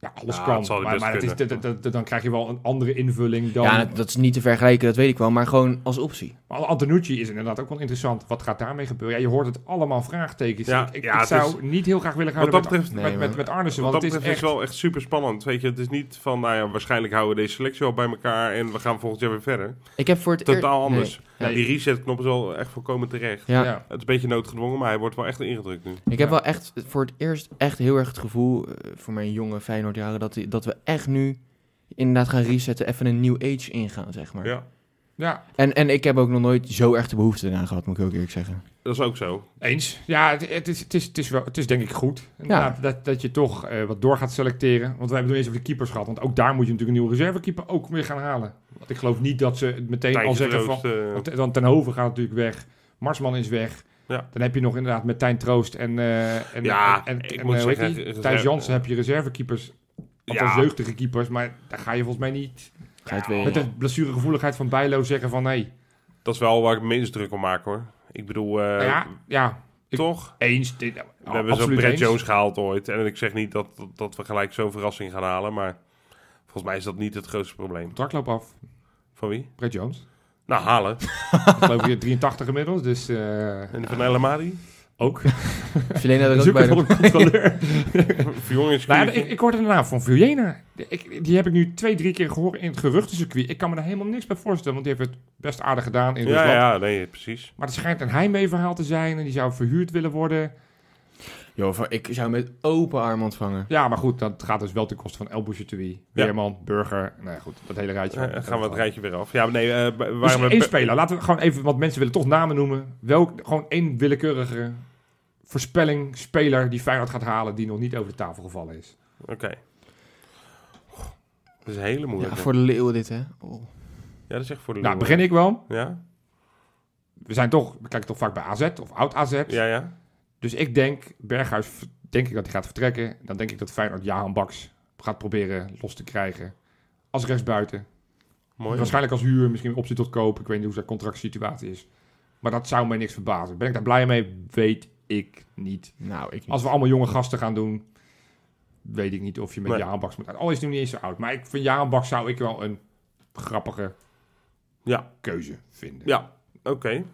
Ja, alles Ja, kan. maar het is, dat- dat- dan krijg je wel een andere invulling dan... Ja, dat, dat is niet te vergelijken, dat weet ik wel. Maar gewoon als optie. Antonucci is inderdaad ook wel interessant. Wat gaat daarmee gebeuren? Ja, je hoort het allemaal vraagtekens. Ja, ik ik, ja, ik zou niet heel graag willen gaan Wat dat met, betreft- met, Nee, met, met Arnissen. wat Want dat het is betreft is echt... wel echt super spannend. Weet je, het is niet van, nou ja, waarschijnlijk houden we deze selectie wel bij elkaar en we gaan volgend jaar weer verder. Ik heb voor het eer- Totaal anders. Nee. Ja, die resetknop is wel echt volkomen terecht. Ja. Ja. Het is een beetje noodgedwongen, maar hij wordt wel echt ingedrukt nu. Ik heb wel echt voor het eerst echt heel erg het gevoel, eh, voor mijn jonge Feyenoordjaren, dat, die- dat we echt nu inderdaad gaan resetten, even een new age ingaan, zeg maar. Ja, Ja, En, en ik heb ook nog nooit zo erg de behoefte eraan gehad, moet ik ook eerlijk zeggen. dat is ook zo. eens. Ja, het, het, is, het, is, het, is wel, het is denk ik goed. Inderdaad, Dat, dat je toch eh, wat door gaat selecteren. Want we hebben het nog eens over de keepers gehad. Want ook daar moet je natuurlijk een nieuwe reservekeeper ook weer gaan halen. Want ik geloof niet dat ze het meteen al zeggen van... Troost, eh, Want, want Ten Hoven gaat natuurlijk weg. Marsman is weg. Ja. Dan heb je nog inderdaad met Tijn Troost en, eh en, Ja, en, en, ik en, moet zeggen, Thijs Jansen heb je reservekeepers. Althans Ja. jeugdige keepers. Maar daar ga je volgens mij niet Ga je het weer... met de blessuregevoeligheid van Bijlo zeggen van nee. dat is wel waar ik het minst druk om maak hoor. Ik bedoel, eh, Nou ja, ja, ik- toch? eens. Dit, We hebben zo'n Brett eens. Jones gehaald ooit. En ik zeg niet dat, dat, dat we gelijk zo'n verrassing gaan halen, maar volgens mij is dat niet het grootste probleem. Contract loopt af. Van wie? Brett Jones. Nou, halen. [LAUGHS] Ik geloof je 83 inmiddels, dus eh, En die van El? Ook. [LAUGHS] Filena er ook bij. een controleur. [LAUGHS] [LAUGHS] Nou, ik, ik hoorde de naam van Vujena. Ik, die heb ik nu twee, drie keer gehoord in het geruchtencircuit. Ik kan me daar helemaal niks bij voorstellen, want die heeft het best aardig gedaan in ja, Rusland. ja, nee, precies. Maar het schijnt een heimwee-verhaal te zijn en die zou verhuurd willen worden. Joh, ik zou met open arm ontvangen. Ja, maar goed, dat gaat dus wel ten koste van El Ja. Weerman, Burger. Nou ja, goed, dat hele rijtje. Ja, gaan we het rijtje weer af. Ja, nee, eh, Dus waren we... één speler. Laten we gewoon even, want mensen willen toch namen noemen. Welk, gewoon één willekeurige voorspelling, speler die Feyenoord gaat halen, die nog niet over de tafel gevallen is. Oké. Dat is een hele Ja, moeilijke. voor de leeuwen dit, hè. Oh. Ja, dat is echt voor de Nou, leeuwen. begin ik wel. Ja? We zijn toch, we kijken toch vaak bij AZ of oud AZ. Ja, ja. Dus ik denk, Berghuis, denk ik dat hij gaat vertrekken. Dan denk ik dat Feyenoord Jahan Baks gaat proberen los te krijgen. Als rechtsbuiten. Mooi. Waarschijnlijk als huur, misschien een optie tot koop. Ik weet niet hoe zijn contractsituatie is. Maar dat zou mij niks verbazen. Ben ik daar blij mee? Weet ik niet. Nou, ik niet. Als we allemaal jonge gasten gaan doen, weet ik niet of je met Nee. Baks moet. Al is hij nog niet eens zo oud. Maar ik vind Jaan Baks zou ik wel een grappige Ja, keuze vinden. ja. Oké.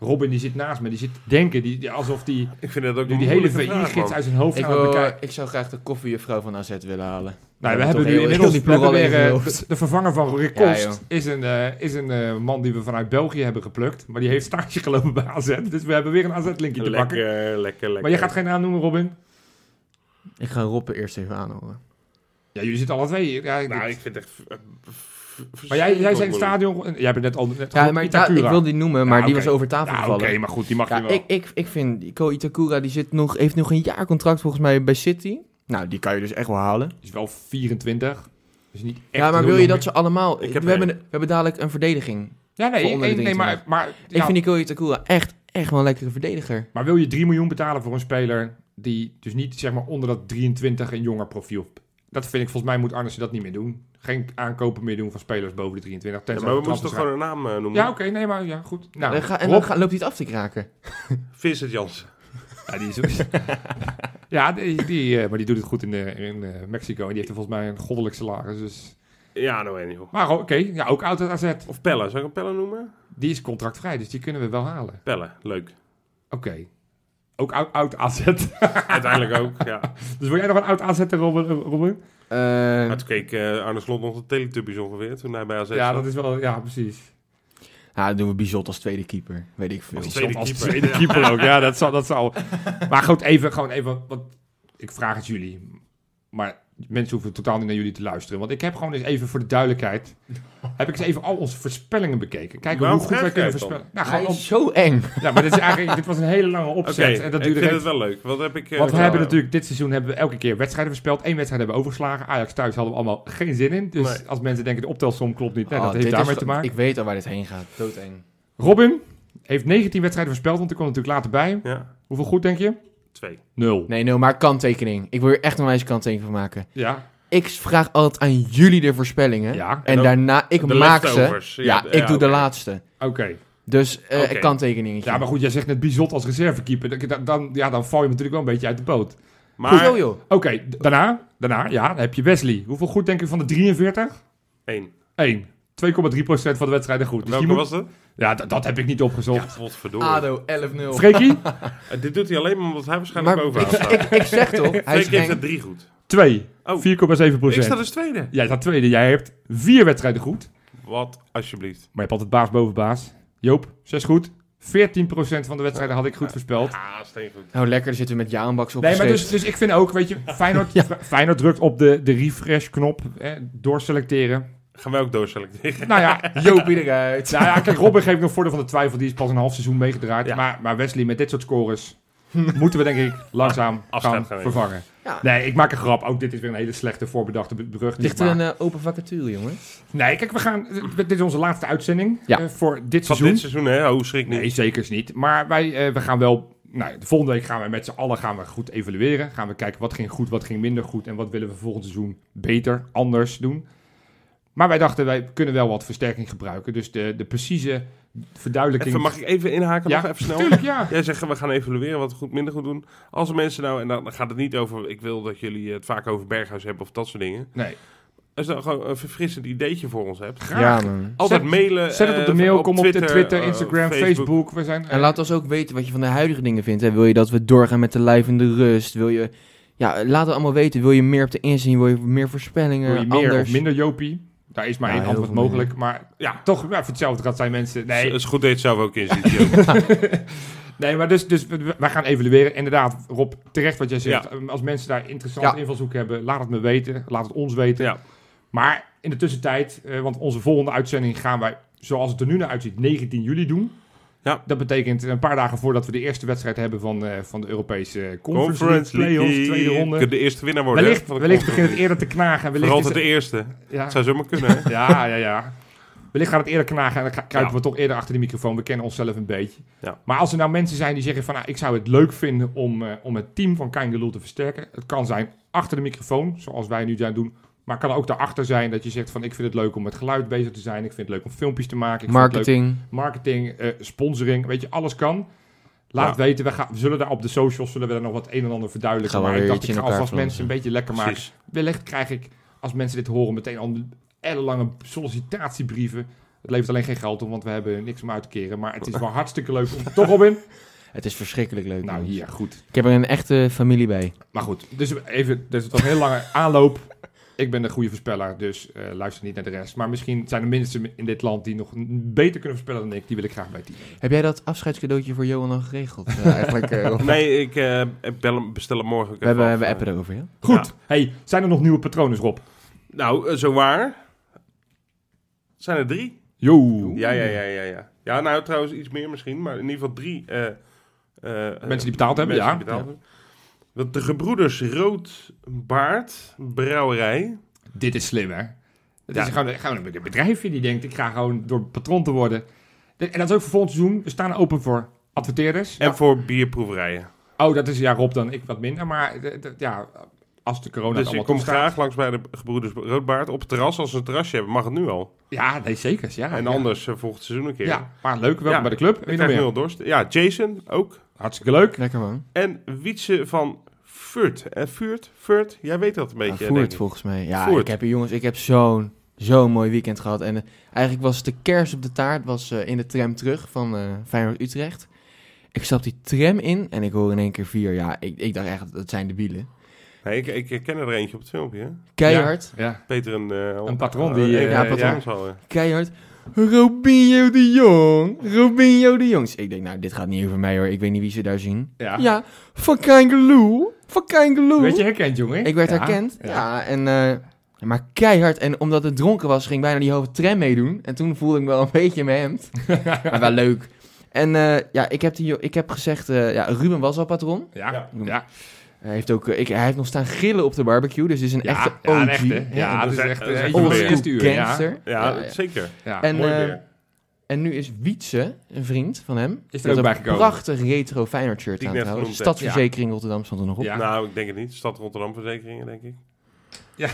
Robin die zit naast me, die zit denken, die, die- alsof die, [LAUGHS] Ik vind dat ook die, die hele VI-gids uit zijn hoofd Ik, aan het wil, bekijken. ik zou graag de koffiejuffrouw van AZ willen halen. Nou, we Ja, hebben nu inmiddels we die weer, al eh, de, de vervanger van Rick Ja, Kost is een, eh, is een eh, man die we vanuit België hebben geplukt. Maar die heeft stage gelopen bij AZ. Dus we hebben weer een AZ-linkje te pakken. Lekker, lekker, lekker. Maar je gaat geen naam noemen, Robin? Ik ga Roppe eerst even aanhoren. Ja, jullie zitten alle twee. Ja, ik- Nou, ik vind het echt... maar jij, jij zei in het moeilijk. stadion... Jij bent net al... Net Ja, maar Itakura. ja, ik wil die noemen, maar Ja, die oké. was over tafel Ja, oké, gevallen. maar goed, die mag Ja, je wel. ik, ik, ik vind die Ko Itakura, die zit nog, heeft nog een jaar contract volgens mij bij City. Nou, die kan je dus echt wel halen. is wel 24. Dus niet echt ja, maar wil je dat ze allemaal... Ik we, heb hebben, we hebben dadelijk een verdediging. Ja, nee, voor onder de nee, nee, maar, 23. maar, Ik vind die Ko Itakura echt, echt wel een lekkere verdediger. maar wil je 3 miljoen betalen voor een speler die dus niet zeg maar onder dat 23 een jonger profiel... Dat vind ik, volgens mij moet Arnissen dat niet meer doen. Geen aankopen meer doen van spelers boven de 23. Ja, maar we het moesten toch gewoon een naam eh, noemen? Ja, oké, nee, maar ja, goed. Nou, en ga, en dan ga- loopt hij het af te kraken. [LAUGHS] Vincent Jansen. Ja, die is [LAUGHS] ja die, die, eh, maar die doet het goed in, eh, in Mexico. En die heeft er volgens mij een goddelijk salaris. Dus... Ja, nou en joh. Maar oké, ja, ook oud AZ. Of Pelle, zou ik een Pelle noemen? Die is contractvrij, dus die kunnen we wel halen. Pelle, leuk. Oké. Ook oud, oud AZ. [LAUGHS] Uiteindelijk ook, ja. dus wil jij nog een oud AZ Robin? Robin? Eh, Maar toen keek eh, Arne Slot nog de Teletubbies ongeveer, toen hij bij AZ Ja, zat. dat is wel... Ja, precies. ja, dan doen we Bizot als tweede keeper. Weet ik veel. Als Als tweede als keeper. tweede keeper ook. Ja, dat zal... Dat zal. Maar goed, even, gewoon even... Wat, ik vraag het jullie. Maar mensen hoeven totaal niet naar jullie te luisteren. Want ik heb gewoon eens even voor de duidelijkheid... [LAUGHS] heb ik eens even al onze voorspellingen bekeken. Kijken Waarom hoe goed wij kunnen voorspellen. Nou, Hij gewoon is zo eng. om- ja, maar dit, is eigenlijk, dit was een hele lange opzet. en dat ik duurde vind recht- het wel leuk. Wat heb ik... eh, Want we hebben natuurlijk dit seizoen hebben we elke keer wedstrijden voorspeld. Eén wedstrijd hebben we overgeslagen. Ajax thuis hadden we allemaal geen zin in. Dus Nee. als mensen denken de optelsom klopt niet, Oh, dat heeft dit daarmee te maken. Ik weet al waar dit heen gaat. Doodeng. Robin heeft 19 wedstrijden voorspeld, want ik kwam natuurlijk later bij. Ja, Hoeveel goed denk je? Twee. Nul. Nee, no, maar kanttekening. Ik wil er echt een wijze kanttekening van maken. Ja. Ik vraag altijd aan jullie de voorspellingen. Ja. En, daarna, ik de maak ze. Ja, Ja, ik ja, doe de laatste. Oké. Dus eh Oké. kanttekeningetje. Ja, maar goed, jij zegt net Bizot als reservekeeper. Dan, dan, ja, dan val je natuurlijk wel een beetje uit de boot. Maar... Hoezo, joh? Oké, daarna, daarna, ja, dan heb je Wesley. Hoeveel goed denk je van de 43? Eén. 1. 2,3% van de wedstrijden goed. Dus Welke moet- was het? Ja, dat heb ik niet Ja, opgezocht. godverdorie. ADO 11-0. Freekie? [LAUGHS] Eh, dit doet hij alleen maar omdat hij waarschijnlijk Maar bovenaan staat. ik, ik zeg toch, hij heeft eng. er drie goed. 2. Oh. 4,7%. Ik sta dus tweede. Jij staat tweede. Jij hebt vier wedstrijden goed. Wat, alsjeblieft. Maar je hebt altijd baas boven baas. Joop, 6 goed. 14% van de wedstrijden had ik goed voorspeld. Ah, steengoed. Nou, lekker, dan zitten we met Jaanbaks op Nee, maar dus, dus ik vind ook, weet je, Feyenoord, [LAUGHS] Feyenoord drukt op de, de refresh-knop, eh, doorselecteren. Gaan wij ook doorselecteren? Nou ja, [LAUGHS] Jopie eruit. nou ja, kijk, Robin geeft nog voordeel van de twijfel, die is pas een half seizoen meegedraaid. Ja. Maar, maar Wesley, met dit soort scores, [LAUGHS] moeten we denk ik langzaam [LAUGHS] gaan vervangen. Ja. Nee, ik maak een grap. Ook dit is weer een hele slechte voorbedachte be- brug. Ligt er een eh, open vacature, jongen? Nee, kijk, we gaan. Dit is onze laatste uitzending Ja. eh, voor dit Van seizoen. dit seizoen, hè? Oh, schrik niet. Nee, zeker niet. Maar wij eh, we gaan wel. Nou, de volgende week gaan we met z'n allen gaan we goed evalueren. Gaan we kijken wat ging goed, wat ging minder goed. En wat willen we volgend seizoen beter, anders doen. Maar wij dachten, wij kunnen wel wat versterking gebruiken. Dus de, de precieze verduidelijking. Even, mag ik even inhaken Ja, nog even snel? Tuurlijk, ja. Jij zegt, we gaan evalueren wat we goed, minder goed doen. Als er mensen nou, en dan gaat het niet over, ik wil dat jullie het vaak over Berghuis hebben of dat soort dingen. Nee. als je dan gewoon een verfrissend ideetje voor ons hebt. Graag. Ja, man. Altijd Zet- mailen. Zet het op de eh, mail, kom op de Twitter, eh, Instagram, Facebook. We zijn, En laat ons ook weten wat je van de huidige dingen vindt. Hè. Wil je dat we doorgaan met de live in de rust? Wil je... Ja, laat het allemaal weten. Wil je meer op de inzien? Wil je meer voorspellingen? Wil je meer Anders? of minder Jopie? Daar is maar Ja, één antwoord mogelijk. Maar ja, toch, ja, voor hetzelfde gaat zijn mensen... Het Nee, is goed dat je het zelf ook inziet. [LAUGHS] Joop. nee maar dus, dus we- wij gaan evalueren. Inderdaad, Rob, terecht wat jij zegt. Ja. Als mensen daar interessante Ja. invalshoek hebben, laat het me weten. Laat het ons weten. ja. Maar in de tussentijd, eh, want onze volgende uitzending gaan wij, zoals het er nu naar uitziet, 19 juli doen. Ja. Dat betekent een paar dagen voordat we de eerste wedstrijd hebben van, eh, van de Europese Conference, Conference League Playoffs, tweede ronde. Kunt de eerste winnaar worden. Wellicht, wellicht begint het eerder te knagen. Wellicht Vooral de eerste. ja, Het zou zomaar kunnen. hè? [LAUGHS] ja, ja, ja. Wellicht gaat het eerder knagen en dan kruipen Ja. we toch eerder achter de microfoon. We kennen onszelf een beetje. Ja. Maar als er nou mensen zijn die zeggen van... Nou, ik zou het leuk vinden om, eh, om het team van Kangaloo te versterken. Het kan zijn achter de microfoon, zoals wij nu zijn doen. Maar het kan ook daarachter zijn dat je zegt van... Ik vind het leuk om met geluid bezig te zijn. Ik vind het leuk om filmpjes te maken. Ik Vind het Marketing. leuk, marketing, eh, sponsoring. Weet je, alles kan. Laat Ja. het weten. We, gaan, we zullen daar op de socials zullen we daar nog wat een en ander verduidelijken. Gaan Maar ik dacht, ik in ga alvast mensen een beetje lekker maken. Precies. Wellicht krijg ik, als mensen dit horen, meteen al een ellenlange sollicitatiebrieven. Het levert alleen geen geld op, want we hebben niks om uit te keren. Maar het is wel hartstikke leuk om... [LAUGHS] Toch, Robin? Het is verschrikkelijk leuk. Nou, hier, goed. Ik heb er een echte familie bij. Maar goed, dus even, dus het was een heel lange aanloop. Ik ben de goede voorspeller, dus eh, luister niet naar de rest. Maar misschien zijn er mensen in dit land die nog beter kunnen voorspellen dan ik. Die wil ik graag bij team. Heb jij dat afscheidscadeautje voor Johan al geregeld? eh, [LAUGHS] eigenlijk, eh? Nee, ik eh, hem, bestel hem morgen ook we, even hebben, we appen erover, ja? Goed. Ja. Hey, zijn er nog nieuwe patronen, Rob? Nou, zo waar. Zijn er drie? Yo. Ja, ja, ja, ja, ja. Ja, nou trouwens iets meer misschien, maar in ieder geval drie. eh, eh, Mensen die betaald hebben, mensen ja. die betaald hebben. Want de gebroeders Roodbaard Brouwerij. Dit is slim, hè? Het Ja. is gewoon, gewoon een bedrijfje die denkt, ik ga gewoon door patron te worden. De- En dat is ook voor volgend seizoen. We staan open voor adverteerders. En voor bierproeverijen. Oh, dat is ja Rob dan ik wat minder. Maar eh, ja, als de corona het dus ik allemaal kom toestaat. graag langs bij de gebroeders Roodbaard op het terras. Als ze een terrasje hebben, mag het nu al. Ja, nee, zeker. Ja, en ja. anders eh, volgend seizoen een keer. Ja, maar leuk. Welkom Ja. bij de club. Ik krijg nu meer? al dorst. Ja, Jason ook. Hartstikke leuk. Lekker man. En Wietse van Furt. En Furt, Furt, jij weet dat een beetje. Ja, Voert volgens mij. Ja, Voert. ik heb hier jongens, ik heb zo'n zo'n mooi weekend gehad. En eh, eigenlijk was de kers op de taart was eh, in de tram terug van eh Feyenoord Utrecht. Ik stap die tram in en ik hoor in één keer vier. Ja, ik, ik dacht echt, dat zijn de bielen. Nee, ik, ik herken er eentje op het filmpje. hè. Keihard, Ja. Peter een... eh, Een patroon eh, die, eh, ja, ja. keihard. Robinho de Jong, Robinho de Jong. Ik denk, nou, dit gaat niet over mij hoor. Ik weet niet wie ze daar zien. Ja. Ja, van Kangaloo, van Kangaloo. Weet je herkend, jongen? Ik werd Ja. herkend. Ja, en, eh, maar keihard. En omdat het dronken was, ging ik bijna die hoge tram meedoen. En toen voelde ik me wel een beetje in mijn hemd. [LAUGHS] maar wel leuk. En eh, ja, ik heb, die, ik heb gezegd, eh, ja, Ruben was al patron. Ja. Ja. Ja. Hij heeft, ook, ik, hij heeft nog staan grillen op de barbecue. Dus het is een Ja, echte ja, OG. een echte. Ja, een dat is echt. Ja. gangster. Ja, Ja, ja. zeker. Ja. En, Mooi weer. En nu is Wietse, een vriend van hem. Is er ook prachtig retro Feyenoord shirt Die ik aan net trouwens. genoemd heb. Stadsverzekering Rotterdam stond er nog op. Ja. Nou, ik denk het niet. Stad Rotterdam Verzekeringen, denk ik. Ja.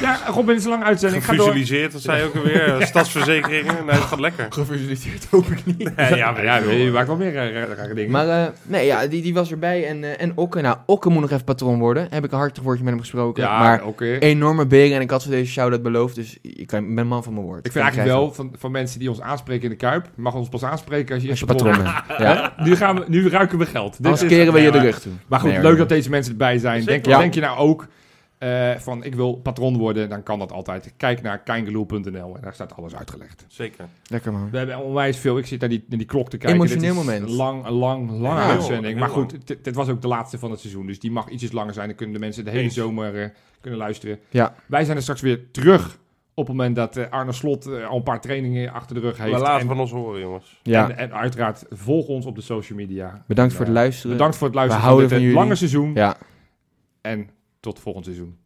ja, Robin is een lange uitzending. Ga door. Gevisualiseerd, dat zei je ook alweer. Stadsverzekeringen. Nee, dat gaat lekker. Gevisualiseerd hoop ik niet. Nee, ja, Ja, weet ja, je maakt wel meer eh, rare dingen. Maar eh, nee, ja, die, die was erbij. En, eh, en Okke, nou, Okke moet nog even patron worden. Heb ik een hartig woordje met hem gesproken. ja, maar oké. enorme beren. En ik had voor deze shout-out beloofd. Dus ik kan, ben man van mijn woord. Ik vind eigenlijk wel, van, van mensen die ons aanspreken in de Kuip, mag ons pas aanspreken als je Als je patron bent. Ja? [LAUGHS] Nu, gaan we, nu ruiken we geld. Dit Anders is- keren we je de maar- rug toe. Maar goed, Nee, leuk dat deze mensen erbij zijn. Denk, denk je nou ook eh, van ik wil patron worden, dan kan dat altijd. Kijk naar keingeloel.nl en daar staat alles uitgelegd. Zeker. Lekker man. We hebben onwijs veel. Ik zit naar die, naar die klok te kijken. Emotioneel Dit moment. Een lang, lang, lange Ja, uitzending. maar goed, dit, dit was ook de laatste van het seizoen. Dus die mag ietsjes langer zijn. Dan kunnen de mensen de hele Eens. zomer eh, kunnen luisteren. Ja. Wij zijn er straks weer terug op het moment dat eh, Arne Slot al een paar trainingen achter de rug heeft. Maar laten en, van ons horen, jongens. Ja. en, en uiteraard volg ons op de social media. Bedankt En, voor het luisteren. Bedankt voor het luisteren We van houden dit van eh, jullie. lange seizoen. Ja. En tot volgend seizoen.